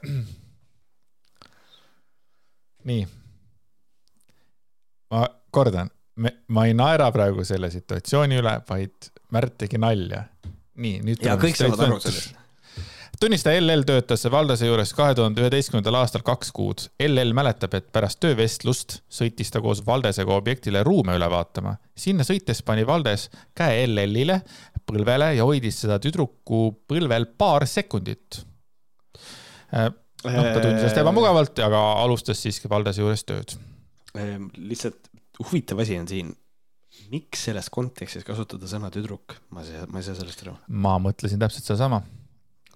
nii. ma kordan, ma ei naera praegu selle situatsiooni üle, vaid Märt tegi nalja. nii, nüüd. ja kõik saavad aru sellest tunnistaja LL töötas Valdase juures kahe tuhande üheteistkümnendal aastal kaks kuud. LL mäletab, et pärast töövestlust sõitis ta koos Valdesega objektile ruume üle vaatama. sinna sõites pani Valdes käe LL-ile põlvele ja hoidis seda tüdruku põlvel paar sekundit noh, ta tundis ennast ebamugavalt, aga alustas siiski Valdese juures tööd. Ehm, lihtsalt huvitav asi on siin, miks selles kontekstis kasutada sõna tüdruk, ma ei saa, ma ei saa sellest aru. ma mõtlesin täpselt sedasama.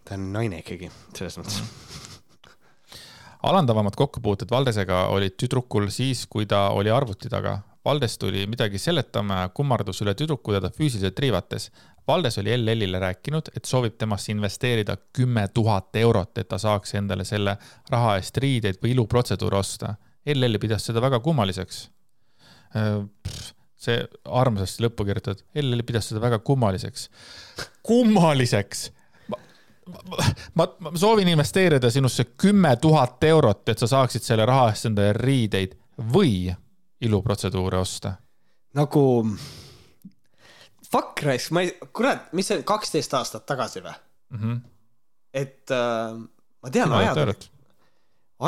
Ta on naine ikkagi, selles mõttes alandavamad kokkupuuted Valdesega olid tüdrukul siis, kui ta oli arvuti taga. Valdes tuli midagi seletama ja kummardus üle tüdruku teda füüsiliselt riivates. Valdes oli LL-ile rääkinud, et soovib temasse investeerida kümme tuhat eurot, et ta saaks endale selle raha eest riideid või iluprotseduure osta. LL pidas seda väga kummaliseks. Äh, see armsasti lõppu kirjutatud, LL pidas seda väga kummaliseks. kummaliseks! Ma, ma, soovin investeerida sinusse kümme tuhat eurot, et sa saaksid selle raha eest endale riideid või iluprotseduure osta. nagu fuck raisk, ma ei, kurat, mis see kaksteist aastat tagasi või mm? -hmm. et äh, ma tean no,, ajad olid,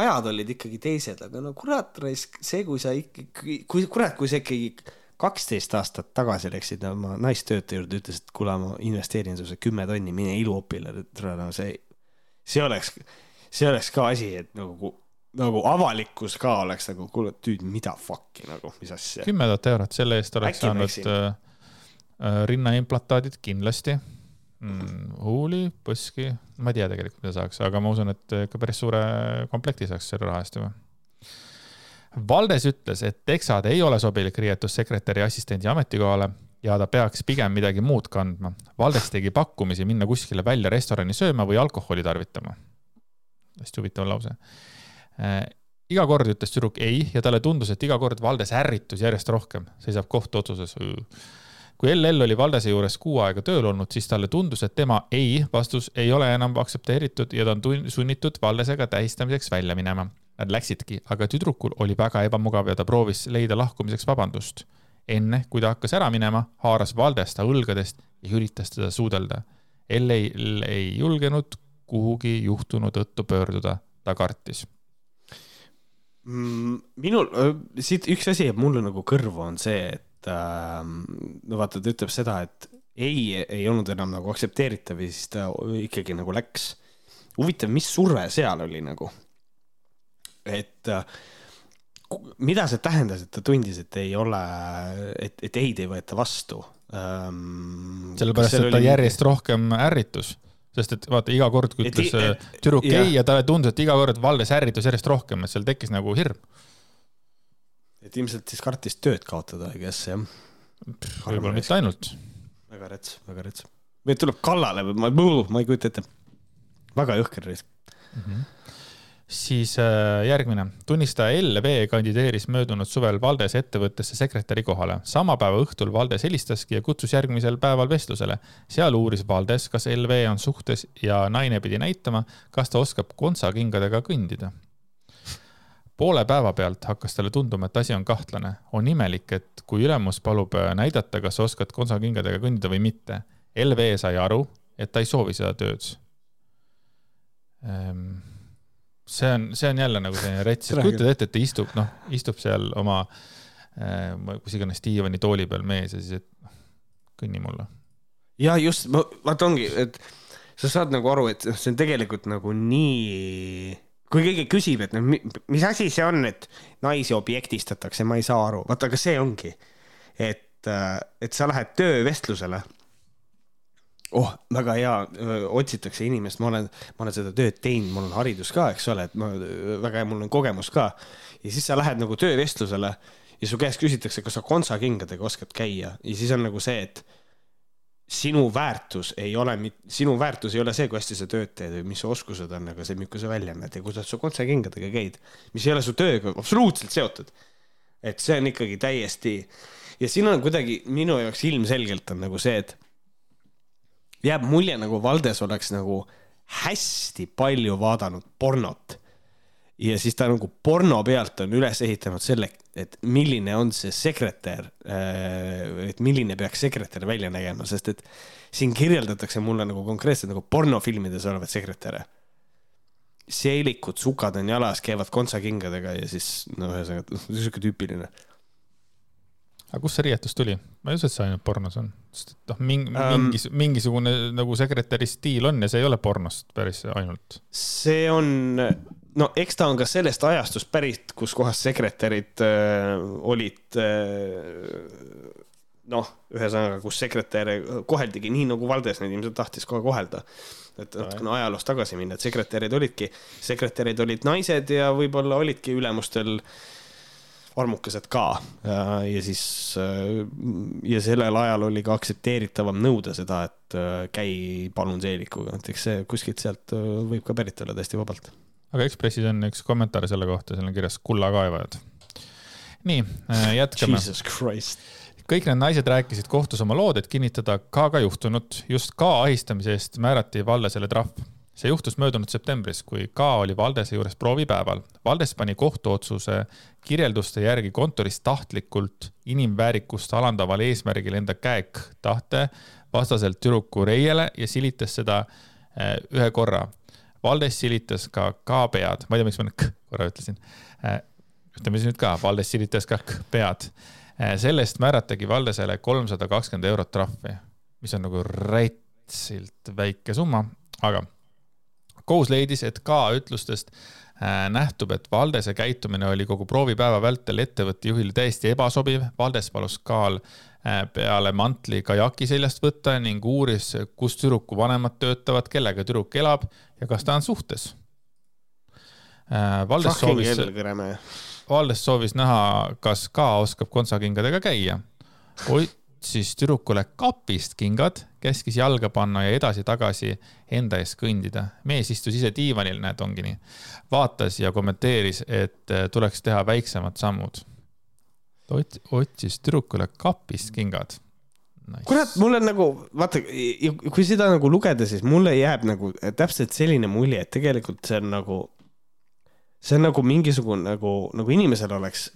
ajad olid ikkagi teised, aga no kurat raisk, see, kui sa ikkagi, kui kurat, kui sa ikkagi kaksteist aastat tagasi läksid oma naistöötaja juurde, ütlesid, kuule, ma investeerin sulle kümme tonni, mine iluopile, no see, see oleks, see oleks ka asi, et nagu nagu avalikkus ka oleks nagu, kuule, tüüd, mida fuck'i nagu, mis asja. kümme tuhat eurot, selle eest oleks Äkki saanud äh, Äh, rinnaimplantaadid kindlasti mm,. huuli, põski, ma ei tea tegelikult, mida saaks, aga ma usun, et ikka päris suure komplekti saaks selle raha eest juba. Valdes ütles, et teksad ei ole sobilik riietus sekretäri assistendi ametikohale ja ta peaks pigem midagi muud kandma. Valdes tegi pakkumisi minna kuskile välja restorani sööma või alkoholi tarvitama. hästi huvitav lause äh, iga kord ütles tüdruk ei ja talle tundus, et iga kord Valdes ärritus järjest rohkem, seisab kohtuotsuses kui LL oli Valdese juures kuu aega tööl olnud, siis talle tundus, et tema ei vastus ei ole enam aktsepteeritud ja ta on sunnitud Valdesega tähistamiseks välja minema. Nad läksidki, aga tüdrukul oli väga ebamugav ja ta proovis leida lahkumiseks vabandust. enne, kui ta hakkas ära minema, haaras Valdes ta õlgadest ja üritas teda suudelda. LL ei julgenud kuhugi juhtunu tõttu pöörduda, ta kartis mm, minul, siit üks asi jääb mulle nagu kõrvu, on see, et ähm, no vaata, ta ütleb seda, et ei, ei olnud enam nagu aktsepteeritav ja siis ta ikkagi nagu läks. huvitav, mis surve seal oli nagu? Et äh, mida see tähendas, et ta tundis, et ei ole, et, et ei-d ei võeta vastu ähm,? sellepärast, et ta oli... järjest rohkem ärritus sest et vaata, iga kord, kui ütles äh, tüdruk ei ja talle tundus, et iga kord Valdes ärritus järjest rohkem, et seal tekkis nagu hirm. et ilmselt siis kartis tööd kaotada, I guess jah. võib-olla mitte ainult. väga rets, väga rets. või tuleb kallale või ma, ma ei kujuta ette. väga jõhker reis. Siis äh, järgmine, tunnistaja LV kandideeris möödunud suvel Valdes ettevõttesse sekretäri kohale. sama päeva õhtul Valdes helistaski ja kutsus järgmisel päeval vestlusele. seal uuris Valdes, kas LV on suhtes ja naine pidi näitama, kas ta oskab kontsakingadega kõndida. poole päeva pealt hakkas talle tunduma, et asi on kahtlane. on imelik, et kui ülemus palub äh, näidata, kas oskad kontsakingadega kõndida või mitte. LV sai aru, et ta ei soovi seda tööd Ehm, see on, see on jälle nagu selline rets, et kujutad ette, et ta istub, noh, istub seal oma äh, kus iganes diivani tooli peal mees ja siis, et noh, kõnni mulle. ja just, vaata ongi, et sa saad nagu aru, et see on tegelikult nagu nii, kui keegi küsib, et noh, mis asi see on, et naisi objektistatakse, ma ei saa aru, vaata, aga see ongi, et, et sa lähed töövestlusele. Oh, väga hea, otsitakse inimest, ma olen, ma olen seda tööd teinud, mul on haridus ka, eks ole, et ma väga hea, mul on kogemus ka. ja siis sa lähed nagu töövestlusele ja su käest küsitakse, kas sa kontsakingadega oskad käia. Ja siis on nagu see, et sinu väärtus ei ole, sinu väärtus ei ole see, kui hästi sa tööd teed või mis su oskused on, aga see, milline sa välja näed ja kuidas sa kontsakingadega käid, mis ei ole su tööga absoluutselt seotud. et see on ikkagi täiesti ja siin on kuidagi minu jaoks ilmselgelt on nagu see, et jääb mulje nagu Valdes oleks nagu hästi palju vaadanud pornot ja siis ta nagu porno pealt on üles ehitanud selle, et milline on see sekretär, et milline peaks sekretär välja nägema, sest et siin kirjeldatakse mulle nagu konkreetselt nagu pornofilmides olevaid sekretäre. seelikud, sukad on jalas, käivad kontsakingadega ja siis no ühesõnaga sihuke tüüpiline. Aga kust see riietus tuli? ma ei usu, et see ainult pornos on, sest et noh, mingi Ähm. mingis, mingisugune nagu sekretäri stiil on ja see ei ole pornost päris ainult. see on, no eks ta on ka sellest ajastust pärit, kus kohas sekretärid äh, olid äh, noh, ühesõnaga, kus sekretäre koheldigi nii, nagu Valdes neid ilmselt tahtis kohe kohelda. et natukene ajaloos tagasi minna, et sekretärid olidki, sekretärid olid naised ja võib-olla olidki ülemustel armukesed ka ja, ja siis äh, ja sellel ajal oli ka aktsepteeritavam nõuda seda, et äh, käi palun seelikuga, et eks see kuskilt sealt äh, võib ka pärit olla täiesti vabalt. aga Ekspressis on üks kommentaar selle kohta, seal on kirjas kullakaevajad. nii, jätkame. Jesus Christ kõik need naised rääkisid kohtus oma lood, et kinnitada K-ga juhtunut. just K ahistamise eest määrati Valdesele trahv. See juhtus möödunud septembris, kui K oli Valdese juures proovipäeval. Valdes pani kohtuotsuse kirjelduste järgi kontoris tahtlikult inimväärikust alandaval eesmärgil enda käek tahte vastaselt tüdruku reiele ja silitas seda eh, ühe korra. Valdes silitas ka K pead, ma ei tea, miks ma nüüd korra ütlesin. ütleme siis nüüd ka, Valdes silitas ka K pead sellest määratagi Valdesele kolmsada kakskümmend eurot trahvi, mis on nagu rätsilt väike summa, aga kohus leidis, et K ütlustest nähtub, et Valdese käitumine oli kogu proovipäeva vältel ettevõtte juhile täiesti ebasobiv. Valdes palus K-l peale mantli kajaki seljast võtta ning uuris, kus tüdruku vanemad töötavad, kellega tüdruk elab ja kas ta on suhtes. Valdes soovis Valdes soovis näha, kas ka oskab kontsakingadega käia. Otsis tüdrukule kapist kingad, käskis jalga panna ja edasi-tagasi enda ees kõndida. mees istus ise diivanil, näed, ongi nii. vaatas ja kommenteeris, et tuleks teha väiksemad sammud. Ot-, otsis tüdrukule kapist kingad nice.. kurat, mul on nagu, vaata, kui seda nagu lugeda, siis mulle jääb nagu täpselt selline mulje, et tegelikult see on nagu see on nagu mingisugune nagu, nagu inimesel oleks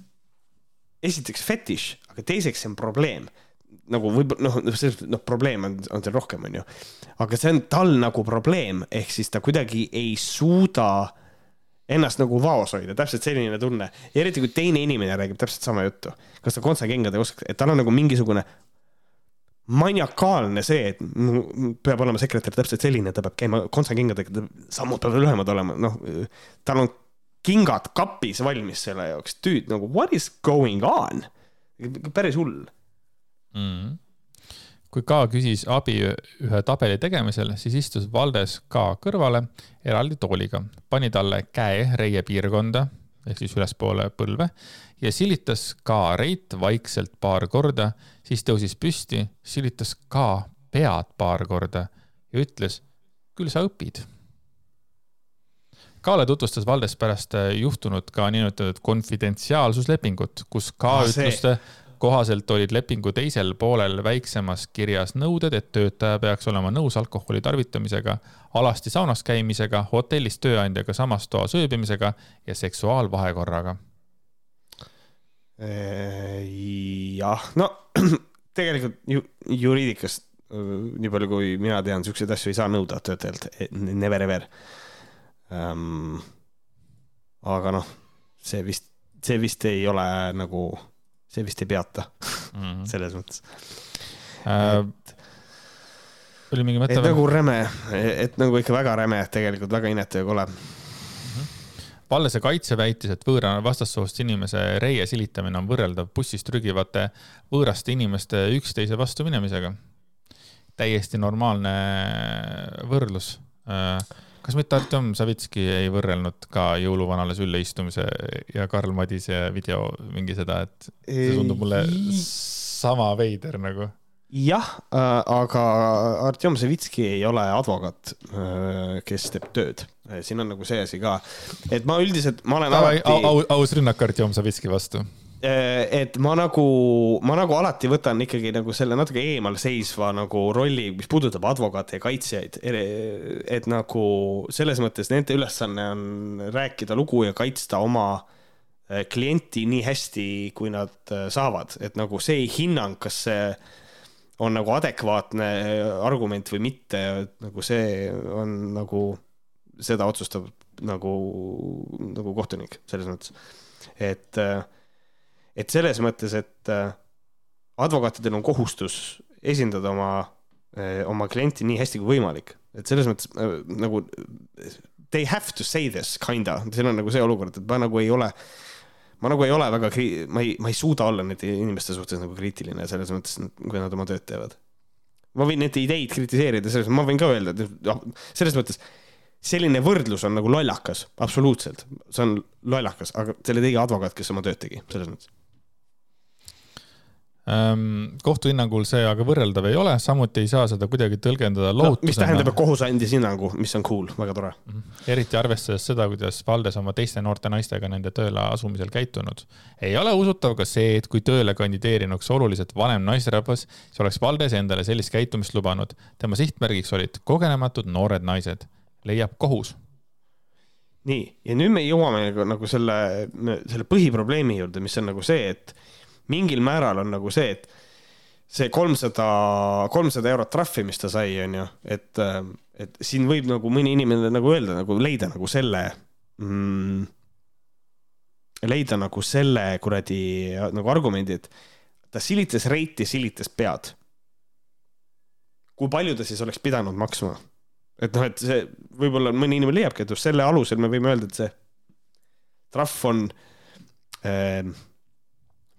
esiteks fetiš, aga teiseks see on probleem. Nagu võib-olla noh, selles noh, probleem on, on seal rohkem, onju. aga see on tal nagu probleem, ehk siis ta kuidagi ei suuda ennast nagu vaos hoida, täpselt selline tunne. ja eriti kui teine inimene räägib täpselt sama juttu. kas ta kontsakengad ei oska, et tal on nagu mingisugune maniakaalne see, et peab olema sekretär täpselt selline, ta peab käima kontsakingadega, sammud peavad lühemad olema, noh, tal on kingad kapis valmis selle jaoks, tüüd nagu what is going on? päris hull mm.. kui K küsis abi ühe tabeli tegemisel, siis istus Valdes K kõrvale eraldi tooliga, pani talle käe reie piirkonda ehk siis ülespoole põlve ja silitas K reit vaikselt paar korda, siis tõusis püsti, silitas K pead paar korda ja ütles, küll sa õpid. Kaale tutvustas Valdes pärast juhtunud ka niinimetatud konfidentsiaalsuslepingut, kus K ah, ütluste kohaselt olid lepingu teisel poolel väiksemas kirjas nõuded, et töötaja peaks olema nõus alkoholi tarvitamisega, alasti saunas käimisega, hotellis tööandjaga samas toas ööbimisega ja seksuaalvahekorraga. jah, no tegelikult ju juriidikast, nii palju kui mina tean, siukseid asju ei saa nõuda töötajalt, never ever um,. aga noh, see vist, see vist ei ole nagu see vist ei peata mm -hmm. selles mõttes äh,. oli mingi mõte et nagu räme, et nagu ikka väga räme, tegelikult väga inetu ja kole Vallese kaitse väitis, et võõra vastassoost inimese reie silitamine on võrreldav bussist trügivate võõraste inimeste üksteise vastu minemisega. täiesti normaalne võrdlus äh, kas mitte Artjom Savitski ei võrrelnud ka jõuluvanale sülle istumise ja Karl Madise video mingi seda, et see tundub mulle sama veider nagu? jah äh,, aga Artjom Savitski ei ole advokaat äh,, kes teeb tööd. siin on nagu see asi ka, et ma üldiselt, ma olen Tavai, alati au,. aus rünnak Artjom Savitski vastu Äh, et ma nagu, ma nagu alati võtan ikkagi nagu selle natuke eemalseisva nagu rolli, mis puudutab advokaate ja kaitsjaid. et nagu selles mõttes nende ülesanne on rääkida lugu ja kaitsta oma äh, klienti nii hästi, kui nad äh, saavad, et nagu see hinnang, kas see on nagu adekvaatne argument või mitte, nagu see on nagu, seda otsustab nagu, nagu kohtunik selles mõttes, et äh, et selles mõttes, et äh, advokaatidel on kohustus esindada oma, äh, oma klienti nii hästi kui võimalik, et selles mõttes äh, nagu they have to say this kinda, siin on nagu see olukord, et ma nagu ei ole, ma nagu ei ole väga, ma ei, ma ei suuda olla nende inimeste suhtes nagu kriitiline selles mõttes, kui nad oma tööd teevad. ma võin nende ideid kritiseerida, selles ma võin ka öelda, et selles mõttes selline võrdlus on nagu lollakas, absoluutselt, see on lollakas, aga selle tegi advokaat, kes oma tööd tegi, selles mõttes kohtu hinnangul see aga võrreldav ei ole, samuti ei saa seda kuidagi tõlgendada lohutusena no,. mis tähendab, et kohus andis hinnangu, mis on cool, väga tore. -hmm. eriti arvestades seda, kuidas Valdes oma teiste noorte naistega nende tööle asumisel käitunud. ei ole usutav ka see, et kui tööle kandideerinuks oluliselt vanem naisterahvas, siis oleks Valdes endale sellist käitumist lubanud. tema sihtmärgiks olid kogenematud noored naised, leiab kohus nii, ja nüüd me jõuame nagu, nagu selle, selle põhiprobleemi juurde, mis on nagu see, et mingil määral on nagu see, et see kolmsada, kolmsada eurot trahvi, mis ta sai, onju, et, et siin võib nagu mõni inimene nagu öelda, nagu leida nagu selle mm,, leida nagu selle kuradi nagu argumendi, et ta silitas reiti, silitas pead. kui palju ta siis oleks pidanud maksma? et noh, et see võib-olla mõni inimene leiabki, et just selle alusel me võime öelda, et see trahv on äh,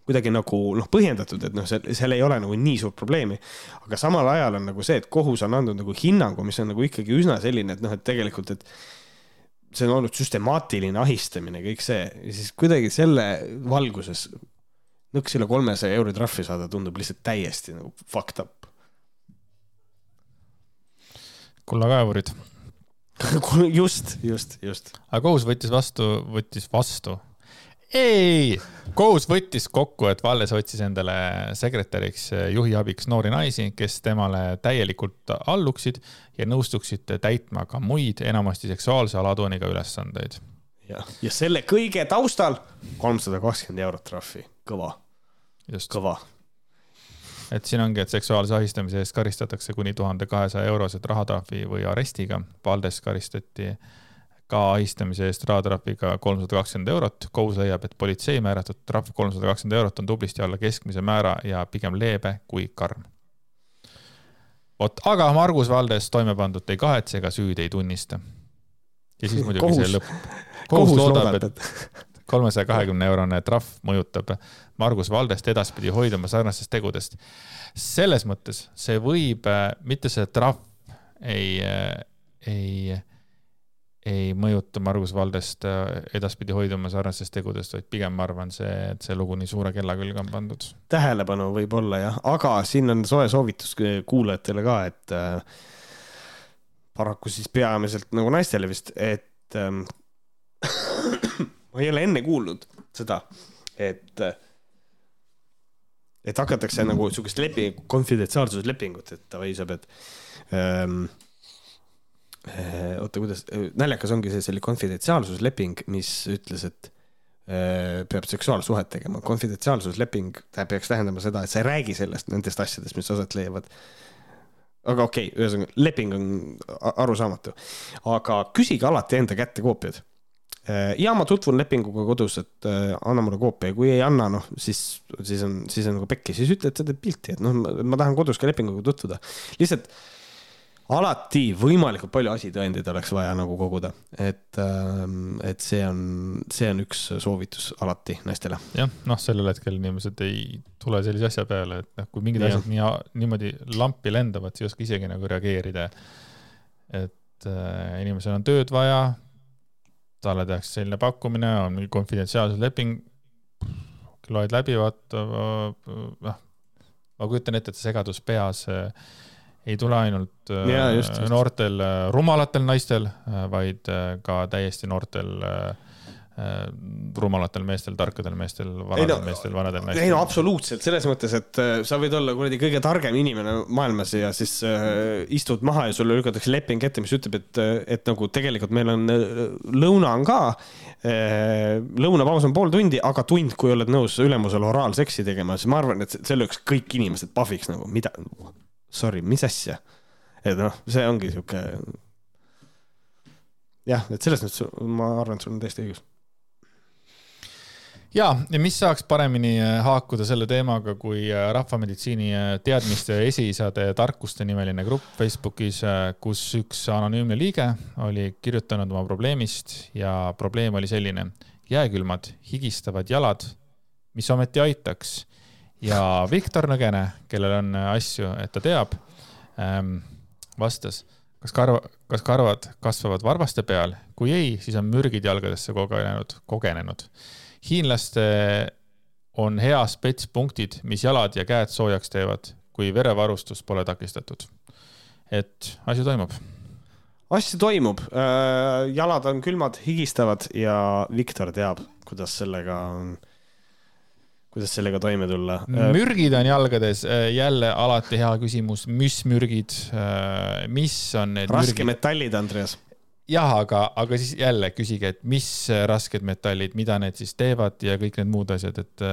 kuidagi nagu noh, põhjendatud, et noh, seal ei ole nagu nii suurt probleemi. aga samal ajal on nagu see, et kohus on andnud nagu hinnangu, mis on nagu ikkagi üsna selline, et noh, et tegelikult, et see on olnud süstemaatiline ahistamine, kõik see siis kuidagi selle valguses nõks üle kolmesaja euri trahvi saada tundub lihtsalt täiesti nagu fucked up. kullakaevurid just, just, just. aga kohus võttis vastu, võttis vastu ei, kohus võttis kokku, et Valles otsis endale sekretäriks, juhi abiks noori naisi, kes temale täielikult alluksid ja nõustuksid täitma ka muid, enamasti seksuaalse alatooniga ülesandeid. ja, selle kõige taustal kolmsada kakskümmend eurot trahvi, kõva, kõva. Et siin ongi, et seksuaalse ahistamise eest karistatakse kuni tuhande kahesaja eurosed rahatrahvi või arestiga. Valdes karistati äh, ka ahistamise eest rahatrahviga kolmsada kakskümmend eurot. kohus leiab, et politsei määratud trahv kolmsada kakskümmend eurot on tublisti alla keskmise määra ja pigem leebe kui karm. vot, aga Margus Valdes toime pandut ei kahetse ega süüd ei tunnista. ja siis muidugi kohus, see lõpp. kohus loodab, et kolmesaja kahekümne eurone trahv mõjutab Margus Valdest edaspidi hoiduma sarnastest tegudest. selles mõttes see võib, mitte see trahv ei, ei ei mõjuta Margus Valdest äh, edaspidi hoiduma sarnastest tegudest, vaid pigem ma arvan see, et see lugu nii suure kella külge on pandud. tähelepanu võib-olla jah, aga siin on soe soovitus kuulajatele ka, et äh, paraku siis peamiselt nagu naistele vist, et ähm, ma ei ole enne kuulnud seda, et äh, et hakatakse nagu sihukest leping, konfidentsiaalsuslepingut, et davai, sa pead ähm, Äh, oota, kuidas, äh, naljakas ongi see, see oli konfidentsiaalsusleping, mis ütles, et äh, peab seksuaalsuhet tegema. konfidentsiaalsusleping peaks tähendama seda, et sa ei räägi sellest, nendest asjadest, mis aset leiavad. aga okei okay,, ühesõnaga leping on arusaamatu, aga küsige alati enda kätte koopiad. ja ma tutvun lepinguga kodus, et anna mulle koopia kui ei anna, noh, siis, siis on, siis on nagu pekki, siis ütle, et sa teed pilti, et noh, ma tahan kodus ka lepinguga tutvuda. lihtsalt alati võimalikult palju asitõendeid oleks vaja nagu koguda, et, ähm, et see on, see on üks soovitus alati naistele. jah, noh, sellel hetkel inimesed ei tule sellise asja peale, et noh, kui mingid ja. asjad nii, niimoodi lampi lendavad, siis ei oska isegi nagu reageerida. et äh, inimesel on tööd vaja, talle tehakse selline pakkumine, on mingi konfidentsiaalsusleping, loed läbi, vaata, noh, ma kujutan ette, et see segadus peas äh, ei tule ainult ja, just, just. noortel äh, rumalatel naistel, äh, vaid äh, ka täiesti noortel rumalatel meestel, tarkadel meestel, vanadel no, meestel, vanadel naistel. ei no absoluutselt, selles mõttes, et sa võid olla kuradi kõige targem inimene maailmas ja siis äh, istud maha ja sulle lükatakse leping ette, mis ütleb, et, et nagu tegelikult meil on lõuna on ka äh,. lõunapaus on pool tundi, aga tund, kui oled nõus ülemusele oraalseksi tegema, siis ma arvan, et see lööks kõik inimesed pahviks nagu, mida sorry, mis asja? et noh, see ongi sihuke. jah, et selles mõttes ma arvan, et sul on täiesti õigus ja, ja mis saaks paremini äh, haakuda selle teemaga, kui äh, Rahvameditsiini äh, teadmiste esiisade tarkuste nimeline grupp Facebookis, kus üks anonüümne liige oli kirjutanud oma probleemist ja probleem oli selline. jääkülmad, higistavad jalad, mis ometi aitaks ja Viktor Nõgene, kellel on asju, et ta teab, ähm, vastas, kas karva, kas karvad kasvavad varvaste peal, kui ei, siis on mürgid jalgadesse kogenenud, kogenenud. hiinlaste on hea spetspunktid, mis jalad ja käed soojaks teevad, kui verevarustus pole takistatud. et asju toimub asju toimub, äh, jalad on külmad, higistavad ja Viktor teab, kuidas sellega on kuidas sellega toime tulla? mürgid on jalgades, äh, jälle alati hea küsimus, mis mürgid, äh, mis on need raskemetallid, Andreas? jah, aga, aga siis jälle küsige, et mis rasked metallid, mida need siis teevad ja kõik need muud asjad, et,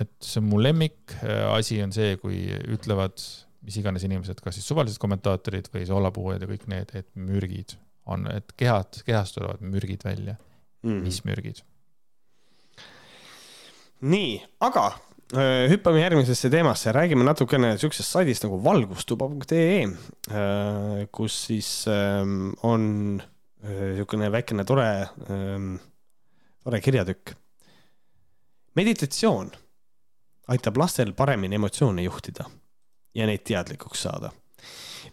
et see on mu lemmik asi on see, kui ütlevad mis iganes inimesed, kas siis suvalised kommentaatorid või soolapuhujad ja kõik need, et mürgid on, et kehad, kehast tulevad mürgid välja mm.. mis mürgid nii, aga äh, hüppame järgmisesse teemasse, räägime natukene siuksest saidist nagu valgustuba.ee, äh, kus siis ähm, on äh, siukene väikene tore, ähm, tore kirjatükk. meditatsioon aitab lastel paremini emotsioone juhtida ja neid teadlikuks saada.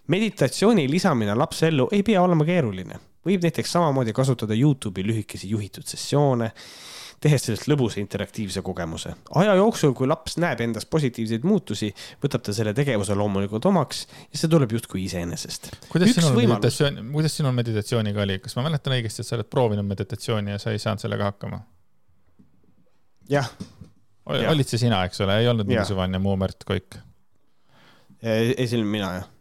meditatsiooni lisamine lapse ellu ei pea olema keeruline, võib näiteks samamoodi kasutada Youtube'i lühikesi juhitud sessioone tehes sellest lõbusa interaktiivse kogemuse. aja jooksul, kui laps näeb endas positiivseid muutusi, võtab ta selle tegevuse loomulikult omaks ja see tuleb justkui iseenesest. kuidas sinul meditatsioon, kuidas sinul meditatsiooniga oli, kas ma mäletan õigesti, et sa oled proovinud meditatsiooni ja sa ei saanud sellega hakkama? jah. olid see sina, eks ole, ei olnud mingisugune muu Märt Koik? ei, see olin mina, jah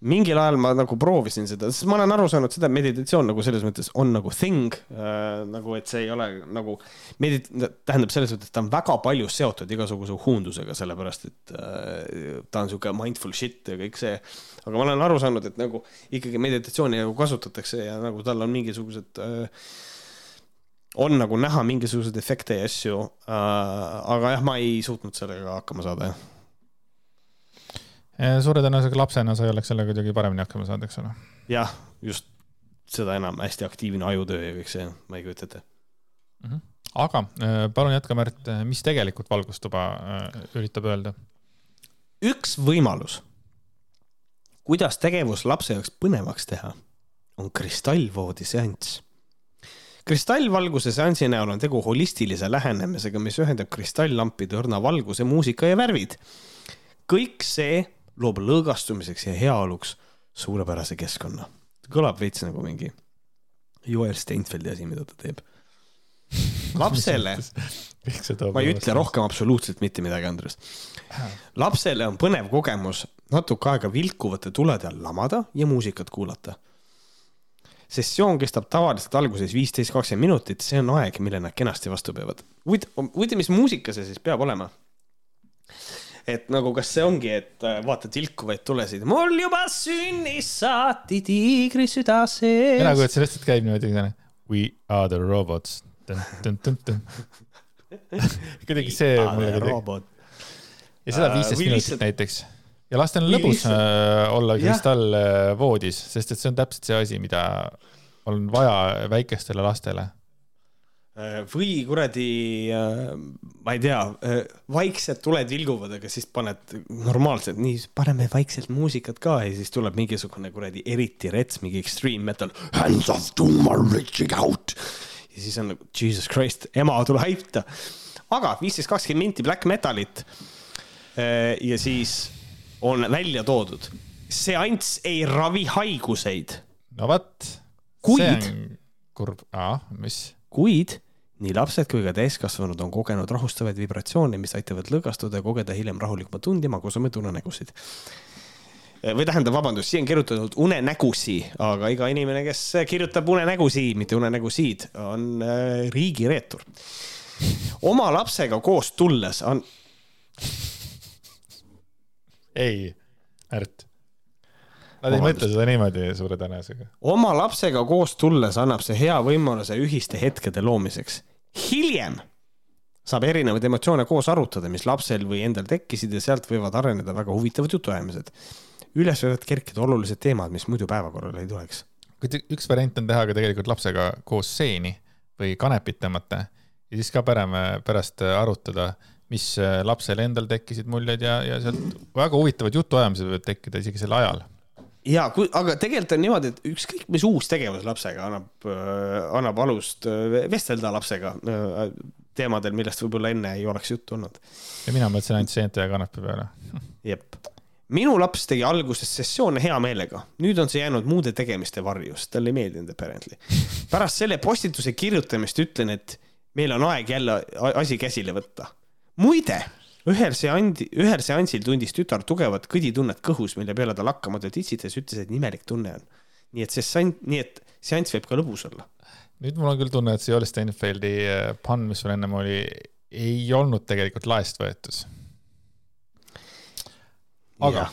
mingil ajal ma nagu proovisin seda, sest ma olen aru saanud seda, et meditatsioon nagu selles mõttes on nagu thing äh,, nagu et see ei ole nagu medit-, tähendab selles mõttes, et ta on väga palju seotud igasuguse huundusega, sellepärast et äh, ta on sihuke mindful shit ja kõik see. aga ma olen aru saanud, et nagu ikkagi meditatsiooni nagu kasutatakse ja nagu tal on mingisugused äh, on nagu näha mingisuguseid efekte ja asju äh,. aga jah, ma ei suutnud sellega hakkama saada, jah suure tõenäosusega lapsena sa ei oleks sellega kuidagi paremini hakkama saanud, eks ole. jah, just seda enam hästi aktiivne ajutöö ja kõik see, ma ei kujuta ette mm. -hmm. aga äh, palun jätka, Märt, mis tegelikult valgustuba äh, üritab öelda? üks võimalus, kuidas tegevus lapse jaoks põnevaks teha, on kristallvoodi seanss. kristallvalguse seansi näol on tegu holistilise lähenemisega, mis ühendab kristalllampide õrna valguse, muusika ja värvid. kõik see loob lõõgastumiseks ja heaoluks suurepärase keskkonna. kõlab veits nagu mingi Joel Steinfeldi asi, mida ta teeb. lapsele ma ei ütle. rohkem absoluutselt mitte midagi, Andres. lapsele on põnev kogemus natuke aega vilkuvate tulede all lamada ja muusikat kuulata. sessioon kestab tavaliselt alguses viisteist, kakskümmend minutit, see on aeg, mille nad kenasti vastu peavad. huvitav, huvitav, mis muusika see siis peab olema? Et nagu, kas see ongi, et äh, vaatad vilkuvaid tulesid, mul juba sünnis saati tiigri süda sees. mina kujutasin hästi, et käib niimoodi, we are the robots. kuidagi see mulle kuidagi ja seda Äh, viisteist minutit näiteks. ja lastel on lõbus äh, olla kristallvoodis, sest et see on täpselt see asi, mida on vaja väikestele lastele. Või kuradi, ma ei tea, vaikselt tuled vilguvad, aga siis paned normaalselt, nii, paneme vaikselt muusikat ka ja siis tuleb mingisugune kuradi eriti rets, mingi extreme metal. Hands of doom are reaching out. ja siis on nagu jesus christ, ema, tule aita. aga viisteist, kakskümmend minti black metalit. ja siis on välja toodud, seanss ei ravi haiguseid no vot. Kuid- kurb, mis, kuid nii lapsed kui ka täiskasvanud on kogenud rahustavaid vibratsioone, mis aitavad lõõgastuda ja kogeda hiljem rahulikumat und ja magusamaid unenägusid. või tähendab, vabandust, siia on kirjutatud unenägusi, aga iga inimene, kes kirjutab unenägusi, mitte unenägusid, on äh, riigireetur. oma lapsega koos tulles on, ei, Märt. Nad ei mõtle seda niimoodi suure tõenäosusega. oma lapsega koos tulles annab see hea võimaluse ühiste hetkede loomiseks. Hiljem saab erinevaid emotsioone koos arutada, mis lapsel või endal tekkisid ja sealt võivad areneda väga huvitavad jutuajamised. üles võivad kerkida olulised teemad, mis muidu päevakorrale ei tuleks. kuid üks variant on teha ka tegelikult lapsega koos seeni või kanepit tõmmata ja siis ka parem pärast arutada, mis lapsel endal tekkisid muljed ja, ja sealt väga huvitavad jutuajamised võivad tekkida isegi sel ajal. Ja kui, aga tegelikult on niimoodi, et ükskõik mis uus tegevus lapsega annab äh,, annab alust äh, vestelda lapsega äh, teemadel, millest võib-olla enne ei oleks juttu olnud. ja mina mõtlesin ainult seente ja kanepi peale. jep. minu laps tegi alguses sessioone hea meelega, nüüd on see jäänud muude tegemiste varju, sest talle ei meeldinud apparently. pärast selle postituse kirjutamist ütlen, et meil on aeg jälle asi käsile võtta. muide, ühel seandi, ühel seansil tundis tütar tugevat kõditunnet kõhus, mille peale ta lakkamatult itsitas, ütles, et imelik tunne on. nii et see sant, nii et seanss võib ka lõbus olla. nüüd mul on küll tunne, et see Joel Steinfeldi äh, pann, mis sul ennem oli, ei olnud tegelikult laest võetud. aga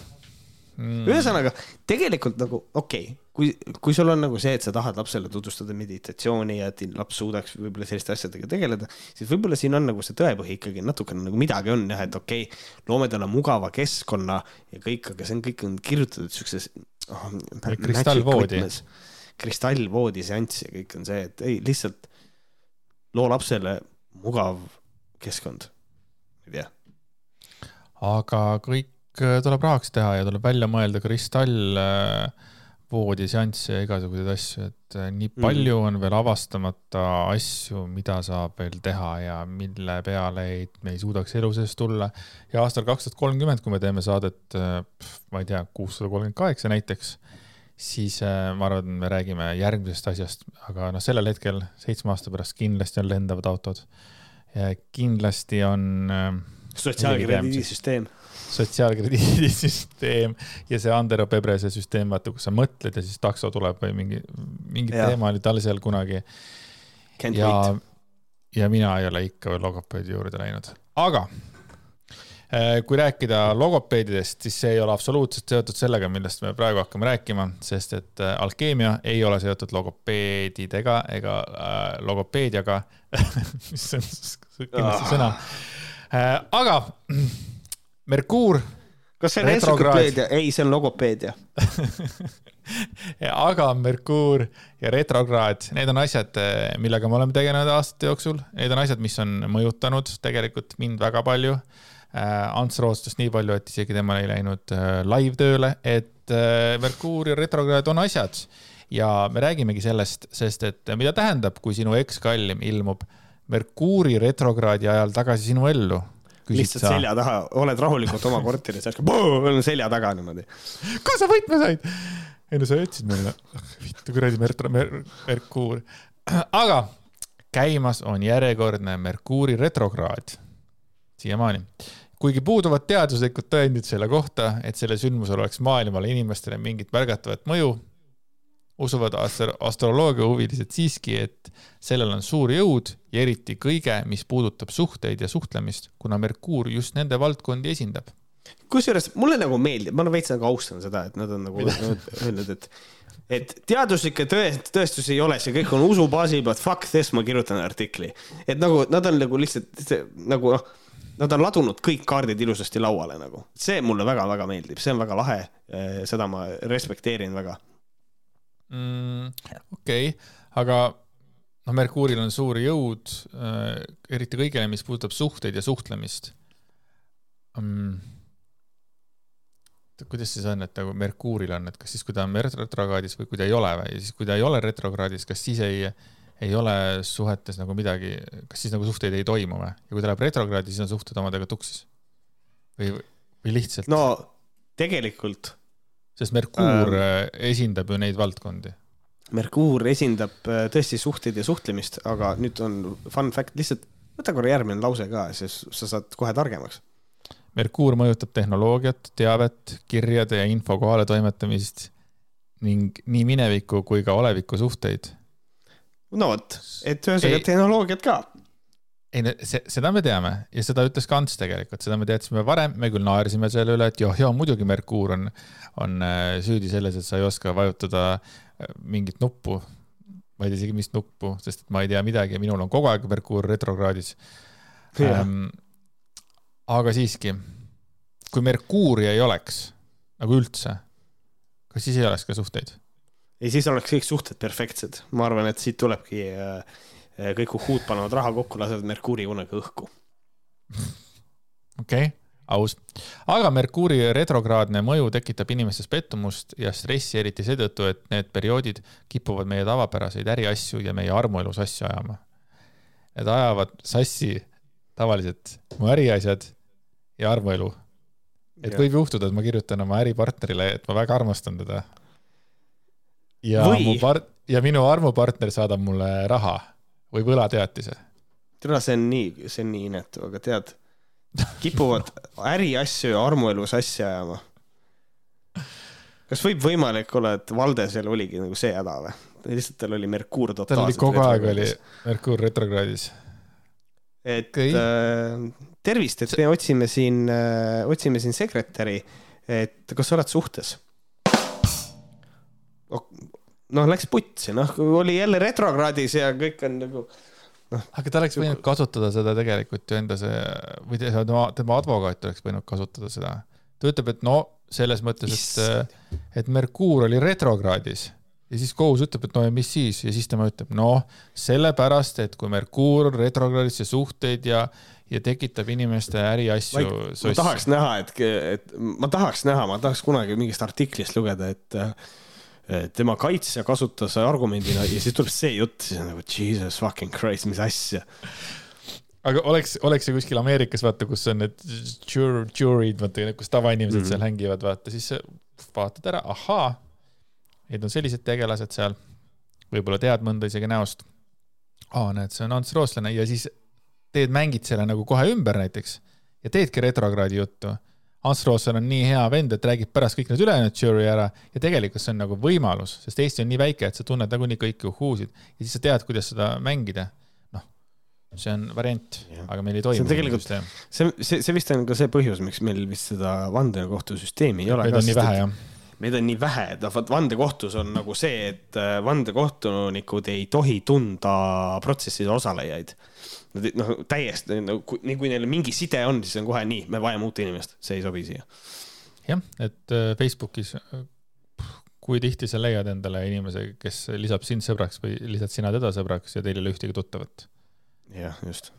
mm, ühesõnaga, tegelikult nagu okei okay,, kui, kui sul on nagu see, et sa tahad lapsele tutvustada meditatsiooni ja et laps suudaks võib-olla selliste asjadega tegeleda, siis võib-olla siin on nagu see tõepõhi ikkagi natukene nagu midagi on jah, et okei okay,, loome talle mugava keskkonna ja kõik, aga see on kõik on kirjutatud siukses oh,. kristallvoodi.. kristallvoodi seanss ja kõik on see, et ei lihtsalt loo lapsele mugav keskkond. ei tea, aga kõik äh, tuleb rahaks teha ja tuleb välja mõelda kristall äh, voodiseansse ja igasuguseid asju, et äh, nii palju on veel avastamata asju, mida saab veel teha ja mille peale ei, me ei suudaks elu sees tulla. ja aastal kaks tuhat kolmkümmend, kui me teeme saadet, ma ei tea, kuussada kolmkümmend kaheksa näiteks, siis äh, ma arvan, et me räägime järgmisest asjast, aga noh, sellel hetkel seitsme aasta pärast kindlasti on lendavad autod. kindlasti on äh, sotsiaalkrediidisüsteem. Sotsiaalkrediidisüsteem ja see Andero Pebrese süsteem, vaata, kus sa mõtled ja siis takso tuleb või mingi, mingi Jah. teema oli tal seal kunagi ja ja mina ei ole ikka veel logopeedi juurde läinud, aga eh, kui rääkida logopeedidest, siis see ei ole absoluutselt seotud sellega, millest me praegu hakkame rääkima, sest et eh, alkeemia ei ole seotud logopeedidega ega äh, logopeediaga, mis on s- kindlasti sõna. aga Merkuur kas see on entsüklopeedia? ei, see on logopeedia. Aga Merkuur ja retrokraad, need on asjad, millega me oleme tegelenud aastate jooksul, need on asjad, mis on mõjutanud tegelikult mind väga palju. Äh, Ants roostus nii palju, et isegi temal ei läinud äh, live-tööle, et Merkuur ja retrokraad on asjad. Ja me räägimegi sellest, sest et mida tähendab, kui sinu ekskallim ilmub Merkuuri retrokraadi ajal tagasi sinu ellu lihtsalt sa... selja taha, oled rahulikult oma korteris, järsku selja taga niimoodi. kus sa võtme said? ei no sa jätsid mulle, vittu kuradi Mer-, Mer-, Merkuur. aga käimas on järjekordne Merkuuri retrokraad siiamaani. kuigi puuduvad teaduslikud tõendid selle kohta, et sellel sündmusel oleks maailmale inimestele mingit märgatavat mõju, usuvad astro astroloogia huvilised siiski, et sellel on suur jõud ja eriti kõige, mis puudutab suhteid ja suhtlemist, kuna Merkuur just nende valdkondi esindab. kusjuures mulle nagu meeldib, ma veits nagu austan seda, et nad on nagu öelnud, et et teaduslikke tõest-, tõestusi ei ole, see kõik on usu baasil, but fuck this, ma kirjutan artikli. et nagu nad on nagu lihtsalt nagu noh, nad on ladunud kõik kaardid ilusasti lauale nagu. see mulle väga-väga meeldib, see on väga lahe. seda ma respekteerin väga mm,. okei okay., aga noh, Merkuuril on suur jõud äh,, eriti kõigele, mis puudutab suhteid ja suhtlemist mm.. kuidas siis on, et nagu Merkuuril on, et kas siis, kui ta on retrokraadis või kui ta ei ole või, ja siis, kui ta ei ole retrokraadis, kas siis ei, ei ole suhetes nagu midagi, kas siis nagu suhteid ei toimu või? ja kui ta läheb retrokraadi, siis on suhted omadega tuksis? või, või lihtsalt? no tegelikult sest Merkuur ähm, esindab ju neid valdkondi. Merkuur esindab äh, tõesti suhteid ja suhtlemist, aga nüüd on fun fact, lihtsalt võta korra järgmine lause ka, siis sa saad kohe targemaks. Merkuur mõjutab tehnoloogiat, teavet, kirjade ja info kohaletoimetamist ning nii mineviku kui ka oleviku suhteid. no vot, et ühesõnaga tehnoloogiat ka ei see, seda me teame ja seda ütles ka Ants tegelikult, seda me teadsime varem, me küll naersime selle üle, et joh, joo, muidugi Merkuur on, on äh, süüdi selles, et sa ei oska vajutada äh, mingit nuppu. ma ei tea isegi, mis nuppu, sest et ma ei tea midagi ja minul on kogu aeg Merkuur retrokraadis. Ähm, aga siiski, kui Merkuuri ei oleks nagu üldse, kas siis ei oleks ka suhteid? ei, siis oleks kõik suhted perfektsed, ma arvan, et siit tulebki äh kõik uhhuud panevad raha kokku, lasevad Merkuuri kunagi õhku. okei okay, aus. aga Merkuuri retrokraadne mõju tekitab inimestes pettumust ja stressi, eriti seetõttu, et need perioodid kipuvad meie tavapäraseid äriasju ja meie armuelu sassi ajama. Need ajavad sassi tavaliselt mu äriasjad ja armuelu. et ja. võib juhtuda, et ma kirjutan oma äripartnerile, et ma väga armastan teda. ja Või... mu part- ja minu armupartner saadab mulle raha või võlateatise? tere, see on nii, see on nii inetu, aga tead, kipuvad äriasju ja armuelu sassi ajama. kas võib võimalik olla, et Valdesel oligi nagu see häda või? lihtsalt tal oli Merkuur totaalselt. tal oli kogu aeg oli Merkuur retrokraadis. et okay. äh, tervist, et me otsime siin äh,, otsime siin sekretäri, et kas sa oled suhtes? Noh, läks putsi, noh, oli jälle retrokraadis ja kõik on nagu noh. aga ta oleks võinud kasutada seda tegelikult ju enda see või tema, tema advokaat oleks võinud kasutada seda. ta ütleb, et no selles mõttes, et, et Merkuur oli retrokraadis ja siis kohus ütleb, et no ja mis siis ja siis tema ütleb, noh, sellepärast, et kui Merkuur on retrokraadis ja suhteid ja ja tekitab inimeste äriasju. ma tahaks näha, et, et ma tahaks näha, ma tahaks kunagi mingist artiklist lugeda, et tema kaitsja kasutas argumendina ja siis tuleb see jutt, siis on nagu jesus fucking christ, mis asja. aga oleks, oleks see kuskil Ameerikas, vaata, kus on need jur-, jury'd, vaata, kus tavainimesed mm -hmm. seal hängivad, vaata, siis vaatad ära, ahaa, need on sellised tegelased seal. võib-olla tead mõnda isegi näost. aa, näed, see on Ants Rootslane ja siis teed, mängid selle nagu kohe ümber näiteks ja teedki retrokraadi juttu Ants Rootsen on nii hea vend, et räägib pärast kõik need ülejäänud žürii ära ja tegelikult see on nagu võimalus, sest Eesti on nii väike, et sa tunned nagunii kõiki uhhuusid ja siis sa tead, kuidas seda mängida. noh, see on variant, aga meil ei toimu. see on tegelikult, see, see, see vist on ka see põhjus, miks meil vist seda vandenõukohtusüsteemi ei ole. meid on nii vähe, jah meid on nii vähe, et noh, vot vandekohtus on nagu see, et äh, vandekohtunikud ei tohi tunda protsessis osalejaid Nad noh, täiesti nagu, nii kui neil mingi side on, siis on kohe nii, me vajame uut inimest, see ei sobi siia. jah, et äh, Facebookis, kui tihti sa leiad endale inimese, kes lisab sind sõbraks või lisad sina teda sõbraks ja teil ei ole ühtegi tuttavat? jah, just.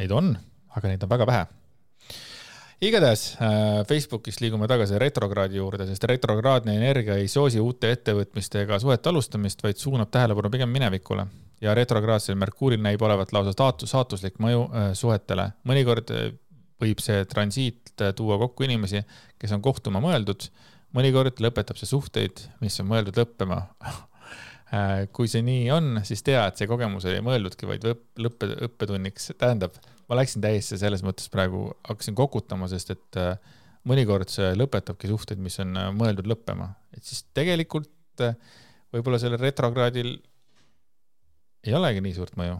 Neid on, aga neid on väga vähe. igatahes äh, Facebookist liigume tagasi retrokraadi juurde, sest retrokraadne energia ei soosi uute ettevõtmiste ega suhete alustamist, vaid suunab tähelepanu pigem minevikule ja retrograadsel Merkuuril näib olevat lausa staatus, saatuslik mõju äh, suhetele. mõnikord äh, võib see transiit äh, tuua kokku inimesi, kes on kohtuma mõeldud, mõnikord lõpetab see suhteid, mis on mõeldud lõppema. kui see nii on, siis tea, et see kogemus oli mõeldudki vaid õpp- lõppe, õppetunniks, tähendab, ma läksin täiesti selles mõttes praegu, hakkasin kokutama, sest et mõnikord see lõpetabki suhteid, mis on mõeldud lõppema, et siis tegelikult võib-olla sellel retrokraadil ei olegi nii suurt mõju.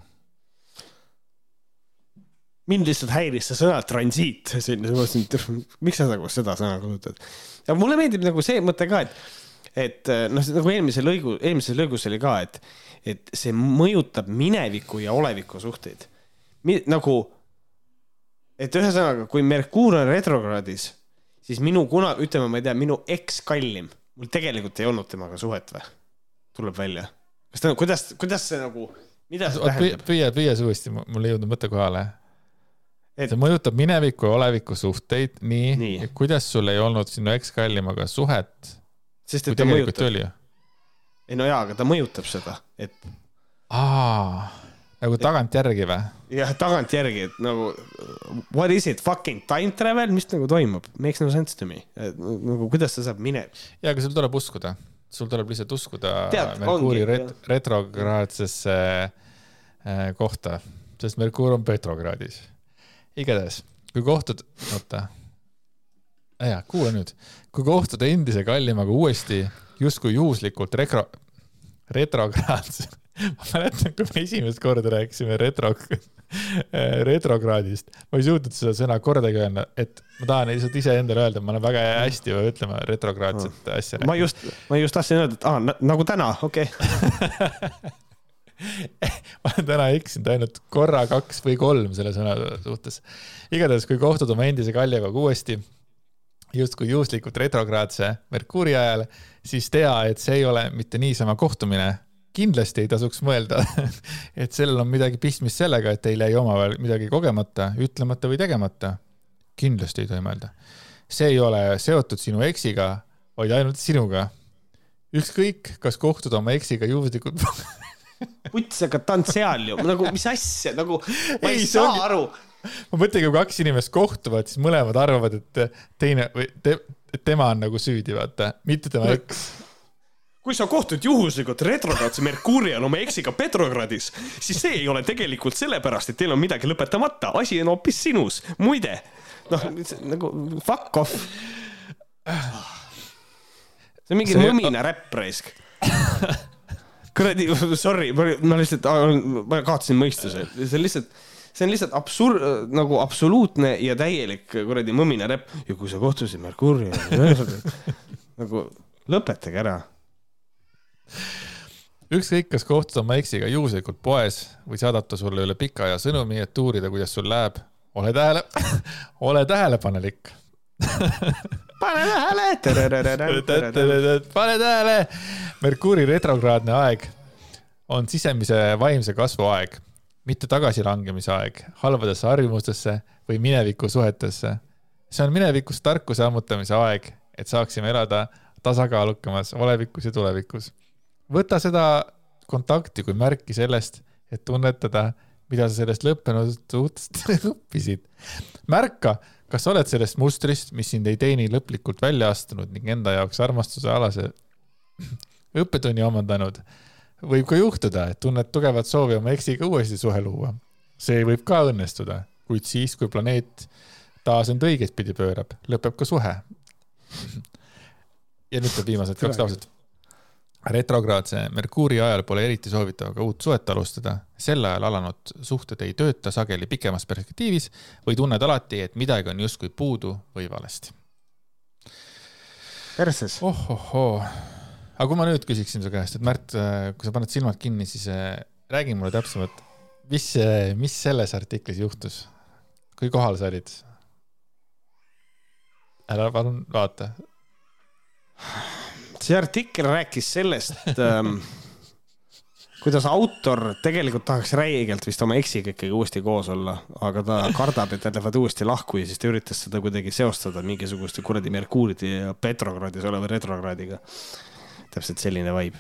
mind lihtsalt häiris see sõna transiit siin, ma mõtlesin, et miks sa nagu seda sõna kasutad. aga mulle meeldib nagu see mõte ka, et, et noh, nagu eelmise lõigu, eelmises lõigus oli ka, et, et see mõjutab mineviku ja oleviku suhteid. nagu, et ühesõnaga, kui Merkuur on retrokraadis, siis minu kuna, ütleme, ma ei tea, minu ekskallim, mul tegelikult ei olnud temaga suhet või? tuleb välja. Kas ta, kuidas, kuidas see nagu, mida see tähendab? püüa, püüa see uuesti, mul ei jõudnud mõte kohale. Et- see mõjutab mineviku ja oleviku suhteid nii, Nii. kuidas sul ei olnud sinu ekskallimaga suhet, sest et ta mõjutab, ei no jaa, aga ta mõjutab seda, et aa, nagu tagantjärgi või? jah, tagantjärgi, et nagu what is it, fucking time travel, mis nagu toimub, makes no sense to me. nagu kuidas ta saab mine-, ja, aga sul tuleb uskuda, sul tuleb lihtsalt uskuda Tead, Merkuuri ret-, retrograadsesse äh, kohta, sest Merkuur on Petrogradis. igatahes, kui kohtud, oota, jaa, kuula nüüd, kui kohtud endise kallimaga uuesti justkui juhuslikult rekro-, retrokraadse, ma mäletan, kui me esimest korda rääkisime retro, retrokraadist, ma ei suutnud seda sõna kordagi öelda, et ma tahan lihtsalt iseendale öelda, ma olen väga hästi ütlema retrokraadset asja. ma just, ma just tahtsin öelda, et aa, nagu täna, okei okay. ma olen täna eksinud ainult korra, kaks või kolm selle sõna suhtes. igatahes, kui kohtud oma endise kaljaga uuesti justkui juhuslikult retrokraadse Merkuuri ajal, siis tea, et see ei ole mitte niisama kohtumine. Kindlasti ei tasuks mõelda, et sellel on midagi pistmist sellega, et teil jäi omavahel midagi kogemata, ütlemata või tegemata. kindlasti ei tohi mõelda. see ei ole seotud sinu eksiga, vaid ainult sinuga. ükskõik, kas kohtud oma eksiga juhuslikult puts, aga ta on seal ju, nagu mis asja, nagu ma ei, Ei, saa ongi- aru. ma mõtlengi, kui kaks inimest kohtuvad, siis mõlemad arvavad, et teine või te, tema on nagu süüdi, vaata, mitte tema eks. Kui sa kohtud juhuslikult retrokraadse Merkuuri on oma eksiga Petrogradis, siis see ei ole tegelikult sellepärast, et teil on midagi lõpetamata, asi on hoopis sinus, muide. noh, nagu fuck off. see on mingi See- mõmine räpp raisk. kuradi, sorry, ma lihtsalt, ma kaotasin mõistuse, see on lihtsalt, see on lihtsalt absurd, nagu absoluutne ja täielik kuradi mõmine räpp ja kui sa kohtusid Merkuuri, nagu lõpetage ära ükskõik, kas kohtud oma eksiga juhuslikult poes või saadab ta sulle üle pika aja sõnumi, et uurida, kuidas sul läheb. ole tähele, ole tähelepanelik. pane tähele. pane tähele, Merkuuri retrokraadne aeg on sisemise vaimse kasvu aeg, mitte tagasilangemise aeg halbadesse harjumustesse või mineviku suhetesse. see on minevikus tarkuse ammutamise aeg, et saaksime elada tasakaalukamas olevikus ja tulevikus. Võta seda kontakti kui märki sellest, et tunnetada, mida sa sellest lõppenud suhtest õppisid. märka, kas sa oled sellest mustrist, mis sind ei teeni lõplikult välja astunud ning enda jaoks armastuse alase õppetunni omandanud. võib ka juhtuda, et tunned tugevat soovi oma eksiga uuesti suhe luua. see võib ka õnnestuda, kuid siis, kui planeet taas end õigetpidi pöörab, lõpeb ka suhe. ja nüüd tuleb viimased kaks lauset. Retrokraadse Merkuuri ajal pole eriti soovitav ka uut suhet alustada. sel ajal alanud suhted ei tööta sageli pikemas perspektiivis või tunned alati, et midagi on justkui puudu või valesti. perses. ohohoo, aga kui ma nüüd küsiksin su käest, et Märt, kui sa paned silmad kinni, siis äh, räägi mulle täpsemalt, mis, mis selles artiklis juhtus? kui kohal sa olid? ära palun vaata. See artikkel rääkis sellest ähm,, kuidas autor tegelikult tahaks räigelt vist oma eksiga ikkagi uuesti koos olla, aga ta kardab, et nad lähevad uuesti lahku ja siis ta üritas seda kuidagi seostada mingisuguste kuradi Merkuuride ja Petrogradis oleva retrokraadiga. täpselt selline vibe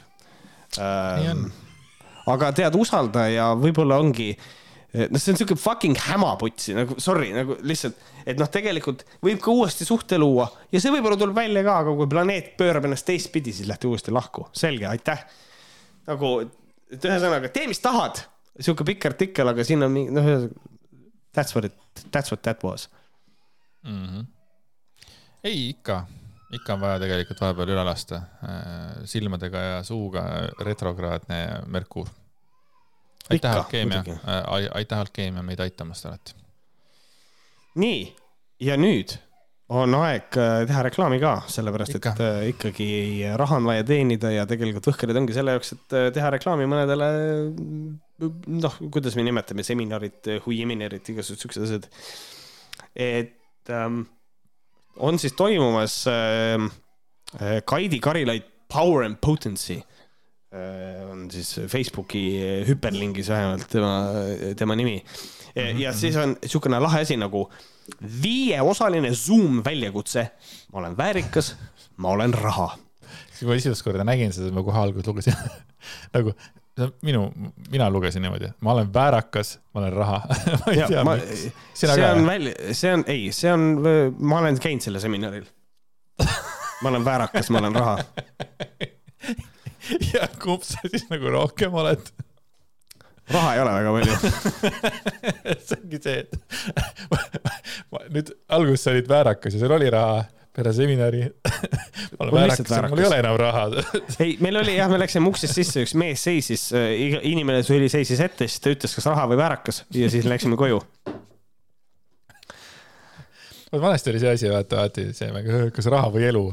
Nii on. ähm,. aga tead, usalda ja võib-olla ongi, noh, see on siuke fucking hämaputsi nagu sorry, nagu lihtsalt, et noh, tegelikult võib ka uuesti suhte luua ja see võib-olla tuleb välja ka, aga kui planeet pöörab ennast teistpidi, siis lähete uuesti lahku, selge, aitäh. nagu, et ühesõnaga tee, mis tahad, sihuke pikk artikkel, aga siin on mingi noh, that's what it, that's what that was. mm. -hmm. ei, ikka, ikka on vaja tegelikult vahepeal üle lasta äh, silmadega ja suuga retrokraadne Merkuur. aitäh, alkeemia muidugi., aitäh, alkeemia meid aitamast alati. nii, ja nüüd on aeg äh, teha reklaami ka, sellepärast Ikka. et äh, ikkagi raha on vaja teenida ja tegelikult Võhkerid ongi selle jaoks, et äh, teha reklaami mõnedele noh, kuidas me nimetame, seminarid, huiiminerid, igasugused siuksed asjad. et ähm, on siis toimumas äh, Kaidi Karilaid Power and Potency äh, on siis Facebooki hüperlingis vähemalt tema, tema nimi. ja siis on niisugune lahe asi nagu viieosaline Zoom väljakutse. ma olen väärikas, ma olen raha. siis kui ma esimest korda nägin seda, ma kohe alguses lugesin nagu minu, mina lugesin niimoodi, ma olen väärakas, ma olen raha. ma ei tea, ma, miks. see ka on? välja, see on, ei, see on, ma olen käinud sellel seminaril. ma olen väärakas, ma olen raha. ja kumb sa siis nagu rohkem oled? raha ei ole väga palju. see ongi see, et ma, nüüd alguses sa olid väärakas ja sul oli raha peale seminari. ma olen väärakas, mul ei ole enam raha. ei, meil oli jah, me läksime uksest sisse, üks mees seisis, inimene tuli, seisis ette, siis ta ütles, kas raha või väärakas ja siis läksime koju. vanasti oli see asi, vaata, vaata see, kas raha või elu.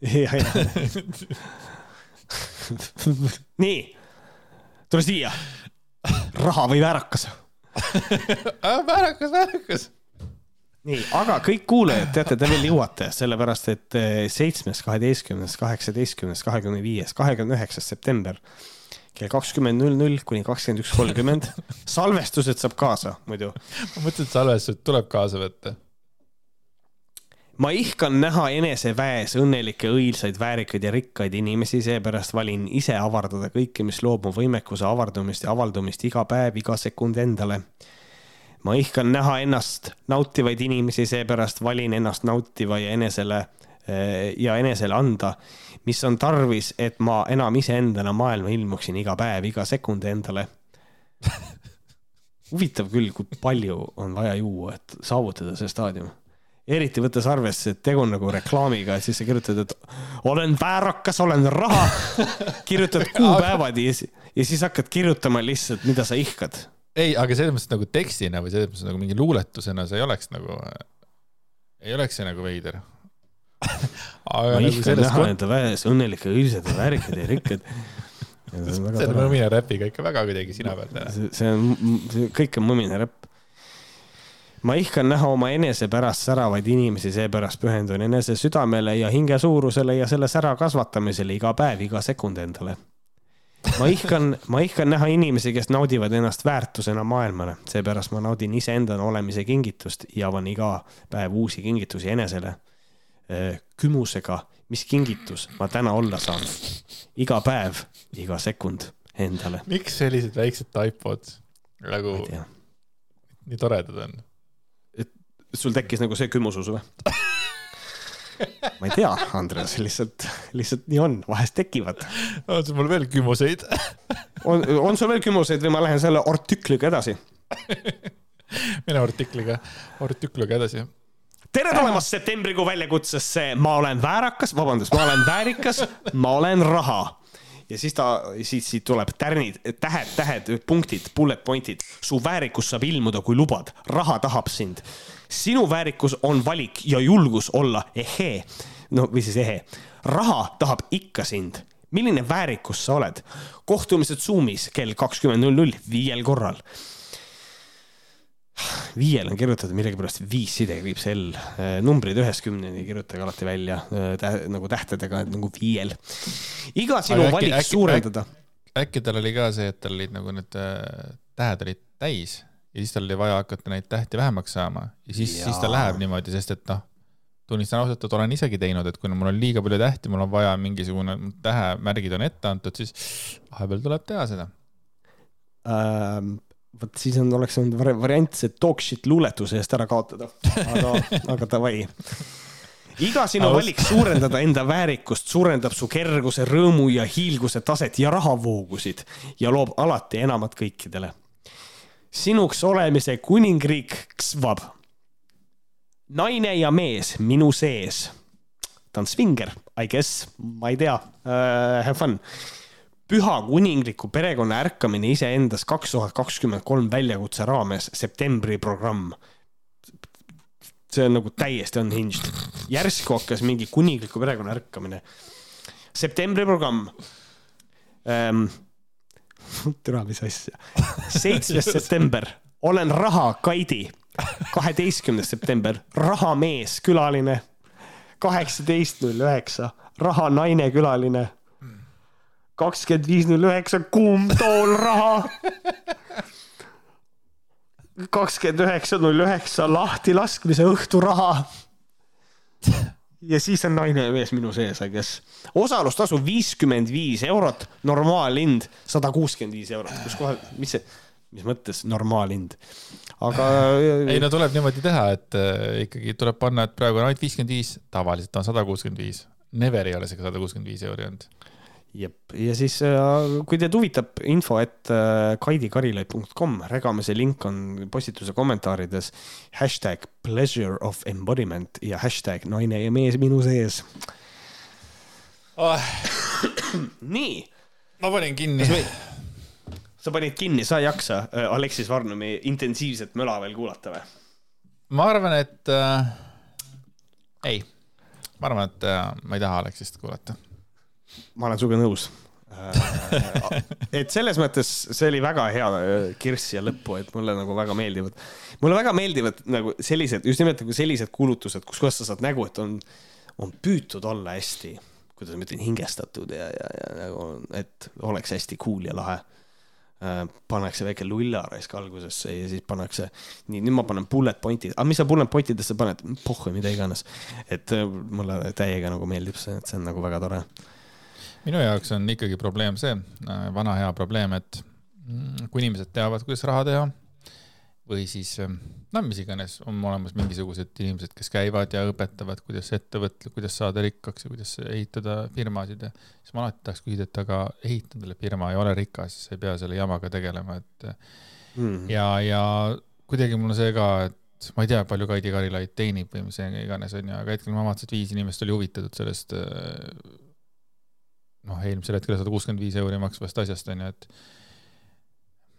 ja, ja. nii, tule siia. raha või väärakas väärakas, väärakas. nii, aga kõik kuulajad, teate, te veel jõuate, sellepärast et eh, seitsmes, kaheteistkümnes, kaheksateistkümnes, kahekümne viies, kahekümne üheksas september kell kakskümmend null null kuni kakskümmend üks kolmkümmend. salvestused saab kaasa muidu. ma mõtlesin, et salvestused tuleb kaasa võtta. Ma ihkan näha eneseväes õnnelikke, õilsaid, väärikaid ja rikkaid inimesi, seepärast valin ise avardada kõike, mis loob mu võimekuse avardumist ja avaldumist iga päev, iga sekund endale ma ihkan näha ennast nautivaid inimesi, seepärast valin ennast nautiva ja enesele eh, ja enesele anda, mis on tarvis, et ma enam iseendana maailma ilmuksin iga päev, iga sekund endale. huvitav küll, kui palju on vaja juua, et saavutada see staadium. Eriti võttes arvesse, et tegu on nagu reklaamiga, et siis sa kirjutad, et olen väärakas, olen raha, kirjutad kuupäevad ja, siis- ja siis hakkad kirjutama lihtsalt, mida sa ihkad ei, aga selles mõttes nagu tekstina või selles mõttes nagu mingi luuletusena see ei oleks nagu, ei oleks see nagu veider. aga ma nagu selles näha kont-, enda väes õnnelikke, õilsad ja väärikad ja rikkad. see on see mõmine räpiga ikka väga kuidagi sina täna. see see on, kõik on mõmine räpp. Ma ihkan näha oma enese pärast säravaid inimesi, seepärast pühendun enese südamele ja hinge suurusele ja selle sära kasvatamisele iga päev, iga sekund endale. ma ihkan, ma ihkan näha inimesi, kes naudivad ennast väärtusena maailmale, seepärast ma naudin iseendana olemise kingitust ja avan iga päev uusi kingitusi enesele. kümusega, mis kingitus ma täna olla saan. iga päev, iga sekund endale. miks sellised väiksed taipod nagu nii toredad on? Sul tekkis nagu see kümusus või? ma ei tea, Andres, lihtsalt, lihtsalt nii on, vahest tekivad. on sul mul veel kümmuseid? on, on sul veel kümuseid või ma lähen selle artikliga edasi? mine artikliga, artikliga edasi. tere tulemast septembrikuu väljakutsesse Ma olen väärakas, vabandust, ma olen väärikas, ma olen raha. ja siis ta, siis siit tuleb tärnid, tähed, tähed, punktid, bullet point'id. su väärikus saab ilmuda, kui lubad, raha tahab sind. Sinu väärikus on valik ja julgus olla ehee, no või siis ehe. raha tahab ikka sind milline väärikus sa oled? kohtumised Zoomis kell kakskümmend null null viiel korral viiel on kirjutatud millegipärast viis sidekriips L, numbrid ühest kümneni kirjutage alati välja tä, nagu tähtedega, et nagu viiel. iga sinu äkki, valik äkki, suurendada. äkki tal oli ka see, et tal olid nagu need äh, tähed olid täis ja siis tal oli vaja hakata neid tähti vähemaks saama ja siis, siis ta läheb niimoodi, sest et noh, tunnistan ausalt, et olen isegi teinud, et kuna mul on liiga palju tähti, mul on vaja mingisugune tähemärgid on ette antud, siis vahepeal tuleb teha seda ähm vot siis on, oleks olnud variant see talk shit luuletuse eest ära kaotada, aga, aga davai. iga sinu Aust. valik suurendada enda väärikust suurendab su kerguse, rõõmu ja hiilguse taset ja rahavoogusid ja loob alati enamat kõikidele. Sinuks olemise kuningriik ksvab. naine ja mees minu sees. ta on svinger, I guess, ma ei tea uh,, have fun püha kuningliku perekonna ärkamine iseendas kaks tuhat kakskümmend kolm väljakutse raames septembri programm. see on nagu täiesti unhinged. järsku hakkas mingi kuningliku perekonna ärkamine. septembri programm ähm,. Türa, mis asja. seitsmes september, olen raha, Kaidi. kaheteistkümnes september, rahamees, külaline. kaheksateist null üheksa, raha naine, külaline kakskümmend viis null üheksa, kuum tool raha. kakskümmend üheksa null üheksa lahtilaskmise õhturaha. Ja siis on naine ja mees minu sees, I guess. osalustasu viiskümmend viis eurot, normaalhind sada kuuskümmend viis eurot, kus kohe, mis see, mis mõttes normaalhind? aga. ei no tuleb niimoodi teha, et äh, ikkagi tuleb panna, et praegu on ainult viiskümmend viis, tavaliselt on sada kuuskümmend viis. Never ei ole see sada kuuskümmend viis euri olnud jep, ja siis äh, kui teid huvitab info, et äh, kaidikarilaid.com, Regamese link on postituse kommentaarides. hashtag pleasure of embodiment ja hashtag naine ja mees minu sees oh.. nii. ma panin kinni. sa panid kinni, sa ei jaksa äh, Aleksis Varnumi intensiivset möla veel kuulata või? ma arvan, et äh, ei, ma arvan, et äh, ma ei taha Aleksist kuulata ma olen sinuga nõus äh, et selles mõttes see oli väga hea äh, kirss siia lõppu, et mulle nagu väga meeldivad, mulle väga meeldivad nagu sellised, just nimelt nagu sellised kuulutused, kus kohas sa saad nägu, et on, on püütud olla hästi, kuidas ma ütlen, hingestatud ja, ja, ja nagu, et oleks hästi cool ja lahe. Äh, pannakse väike lulla raisk algusesse ja siis pannakse, nii, nüüd ma panen bullet point'id, aga mis sa bullet point idesse paned, pohhu, mida iganes. et mulle täiega nagu meeldib see, et see on nagu väga tore minu jaoks on ikkagi probleem see, äh, vana hea probleem, et mm, kui inimesed teavad, kuidas raha teha või siis äh, no mis iganes, on olemas mingisugused inimesed, kes käivad ja õpetavad, kuidas ettevõtle, kuidas saada rikkaks ja kuidas ehitada firmasid ja siis ma alati tahaks küsida, et aga ehita endale firma ja ole rikas, sa ei pea selle jamaga tegelema, et mm. ja, ja kuidagi mul on see ka, et ma ei tea, palju Kaidi Karilaid teenib või mis iganes onju, aga hetkel ma vaatasin, et viis inimest oli huvitatud sellest äh, noh, eelmisel hetkel sada kuuskümmend viis euri maksvast asjast onju, et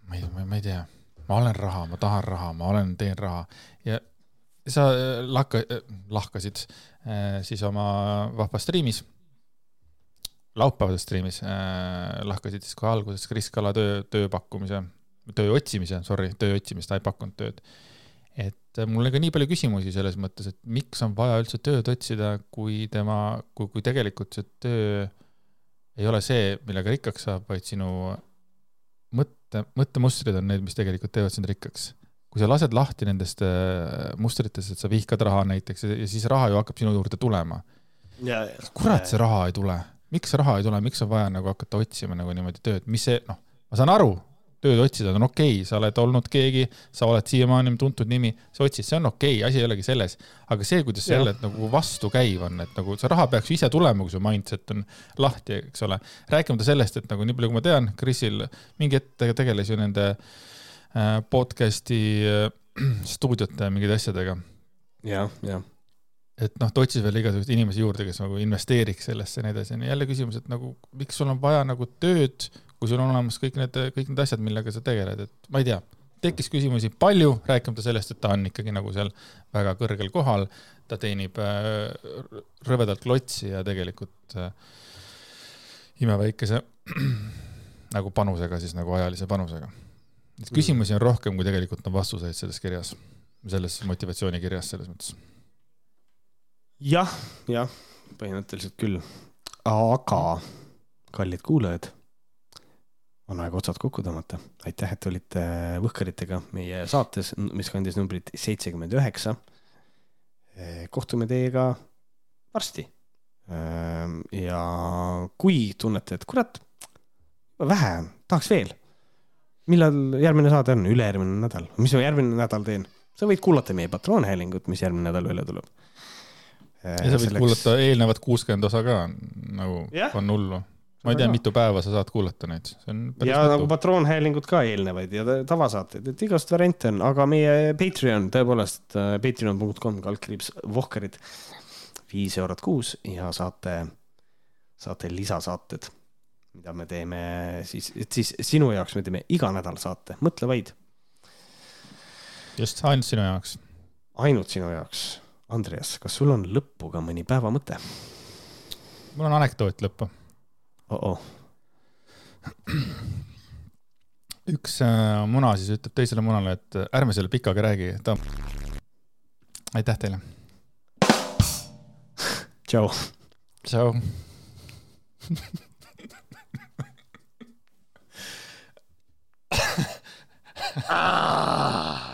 ma ei, ma ei tea, ma olen raha, ma tahan raha, ma olen, teen raha ja sa äh, lahka, äh, lahkasid äh, siis oma vahvas striimis, laupäevases striimis lahkasid siis kohe alguses Kris Kala töö, tööpakkumise, töö otsimise, sorry, töö otsimist, ta ei pakkunud tööd. et mul oli ka nii palju küsimusi selles mõttes, et miks on vaja üldse tööd otsida, kui tema, kui, kui tegelikult see töö ei ole see, millega rikkaks saab, vaid sinu mõtte, mõttemustrid on need, mis tegelikult teevad sind rikkaks. kui sa lased lahti nendest äh, mustritest, et sa vihkad raha näiteks ja siis raha ju hakkab sinu juurde tulema. kurat, see raha ei tule, miks raha ei tule, miks on vaja nagu hakata otsima nagu niimoodi tööd, mis see, noh, ma saan aru, tööd otsida on okei okay,, sa oled olnud keegi, sa oled siiamaani tuntud nimi, sa otsid, see on okei okay,, asi ei olegi selles. aga see, kuidas sa jälle nagu vastukäiv on, et nagu see raha peaks ju ise tulema, kui su mindset on lahti, eks ole. rääkimata sellest, et nagu nii palju, kui ma tean, Krisil mingi hetk tegeles ju nende äh, podcast'i äh, stuudiote mingite asjadega ja,. jah, jah et noh, ta otsis veel igasuguseid inimesi juurde, kes nagu investeeriks sellesse ja nii edasi, jälle küsimus, et nagu miks sul on vaja nagu tööd, kui sul on olemas kõik need, kõik need asjad, millega sa tegeled, et ma ei tea, tekkis küsimusi palju, rääkimata sellest, et ta on ikkagi nagu seal väga kõrgel kohal, ta teenib äh, rõvedalt klotsi ja tegelikult äh, imeväikese nagu panusega siis nagu ajalise panusega. et küsimusi on rohkem, kui tegelikult on vastuseid selles kirjas, selles motivatsioonikirjas selles mõttes. jah, jah, põhimõtteliselt küll. aga, kallid kuulajad, on aeg otsad kokku tõmmata. aitäh, et olite Võhkaritega meie saates, mis kandis numbrit seitsekümmend üheksa. kohtume teiega varsti. ja kui tunnete, et kurat, vähe, tahaks veel millal järgmine saade on, ülejärgmine nädal, mis ma järgmine nädal teen? sa võid kuulata meie patroonhäälingut, mis järgmine nädal välja tuleb. ja sa võid Selleks... kuulata eelnevat kuuskümmend osa ka, nagu yeah. on hullu. Ma ei tea, mitu päeva sa saad kuulata neid, see on päris ja mitu. nagu patroonhäälingut ka eelnevaid ja tavasaateid, et igast variante on, aga meie Patreon tõepoolest, äh, patreon.com kaldkriips Vohkarid, viis eurot kuus ja saate, saate lisasaated mida me teeme siis, et siis sinu jaoks me teeme iga nädal saate, mõtle vaid. just, ainult sinu jaoks. ainult sinu jaoks. Andreas, kas sul on lõppu ka mõni päevamõte? mul on anekdoot lõppu oh. -oh. üks äh, muna siis ütleb teisele munale, et äh, ärme selle pikaga räägi, ta. aitäh teile. tšau. tšau ah!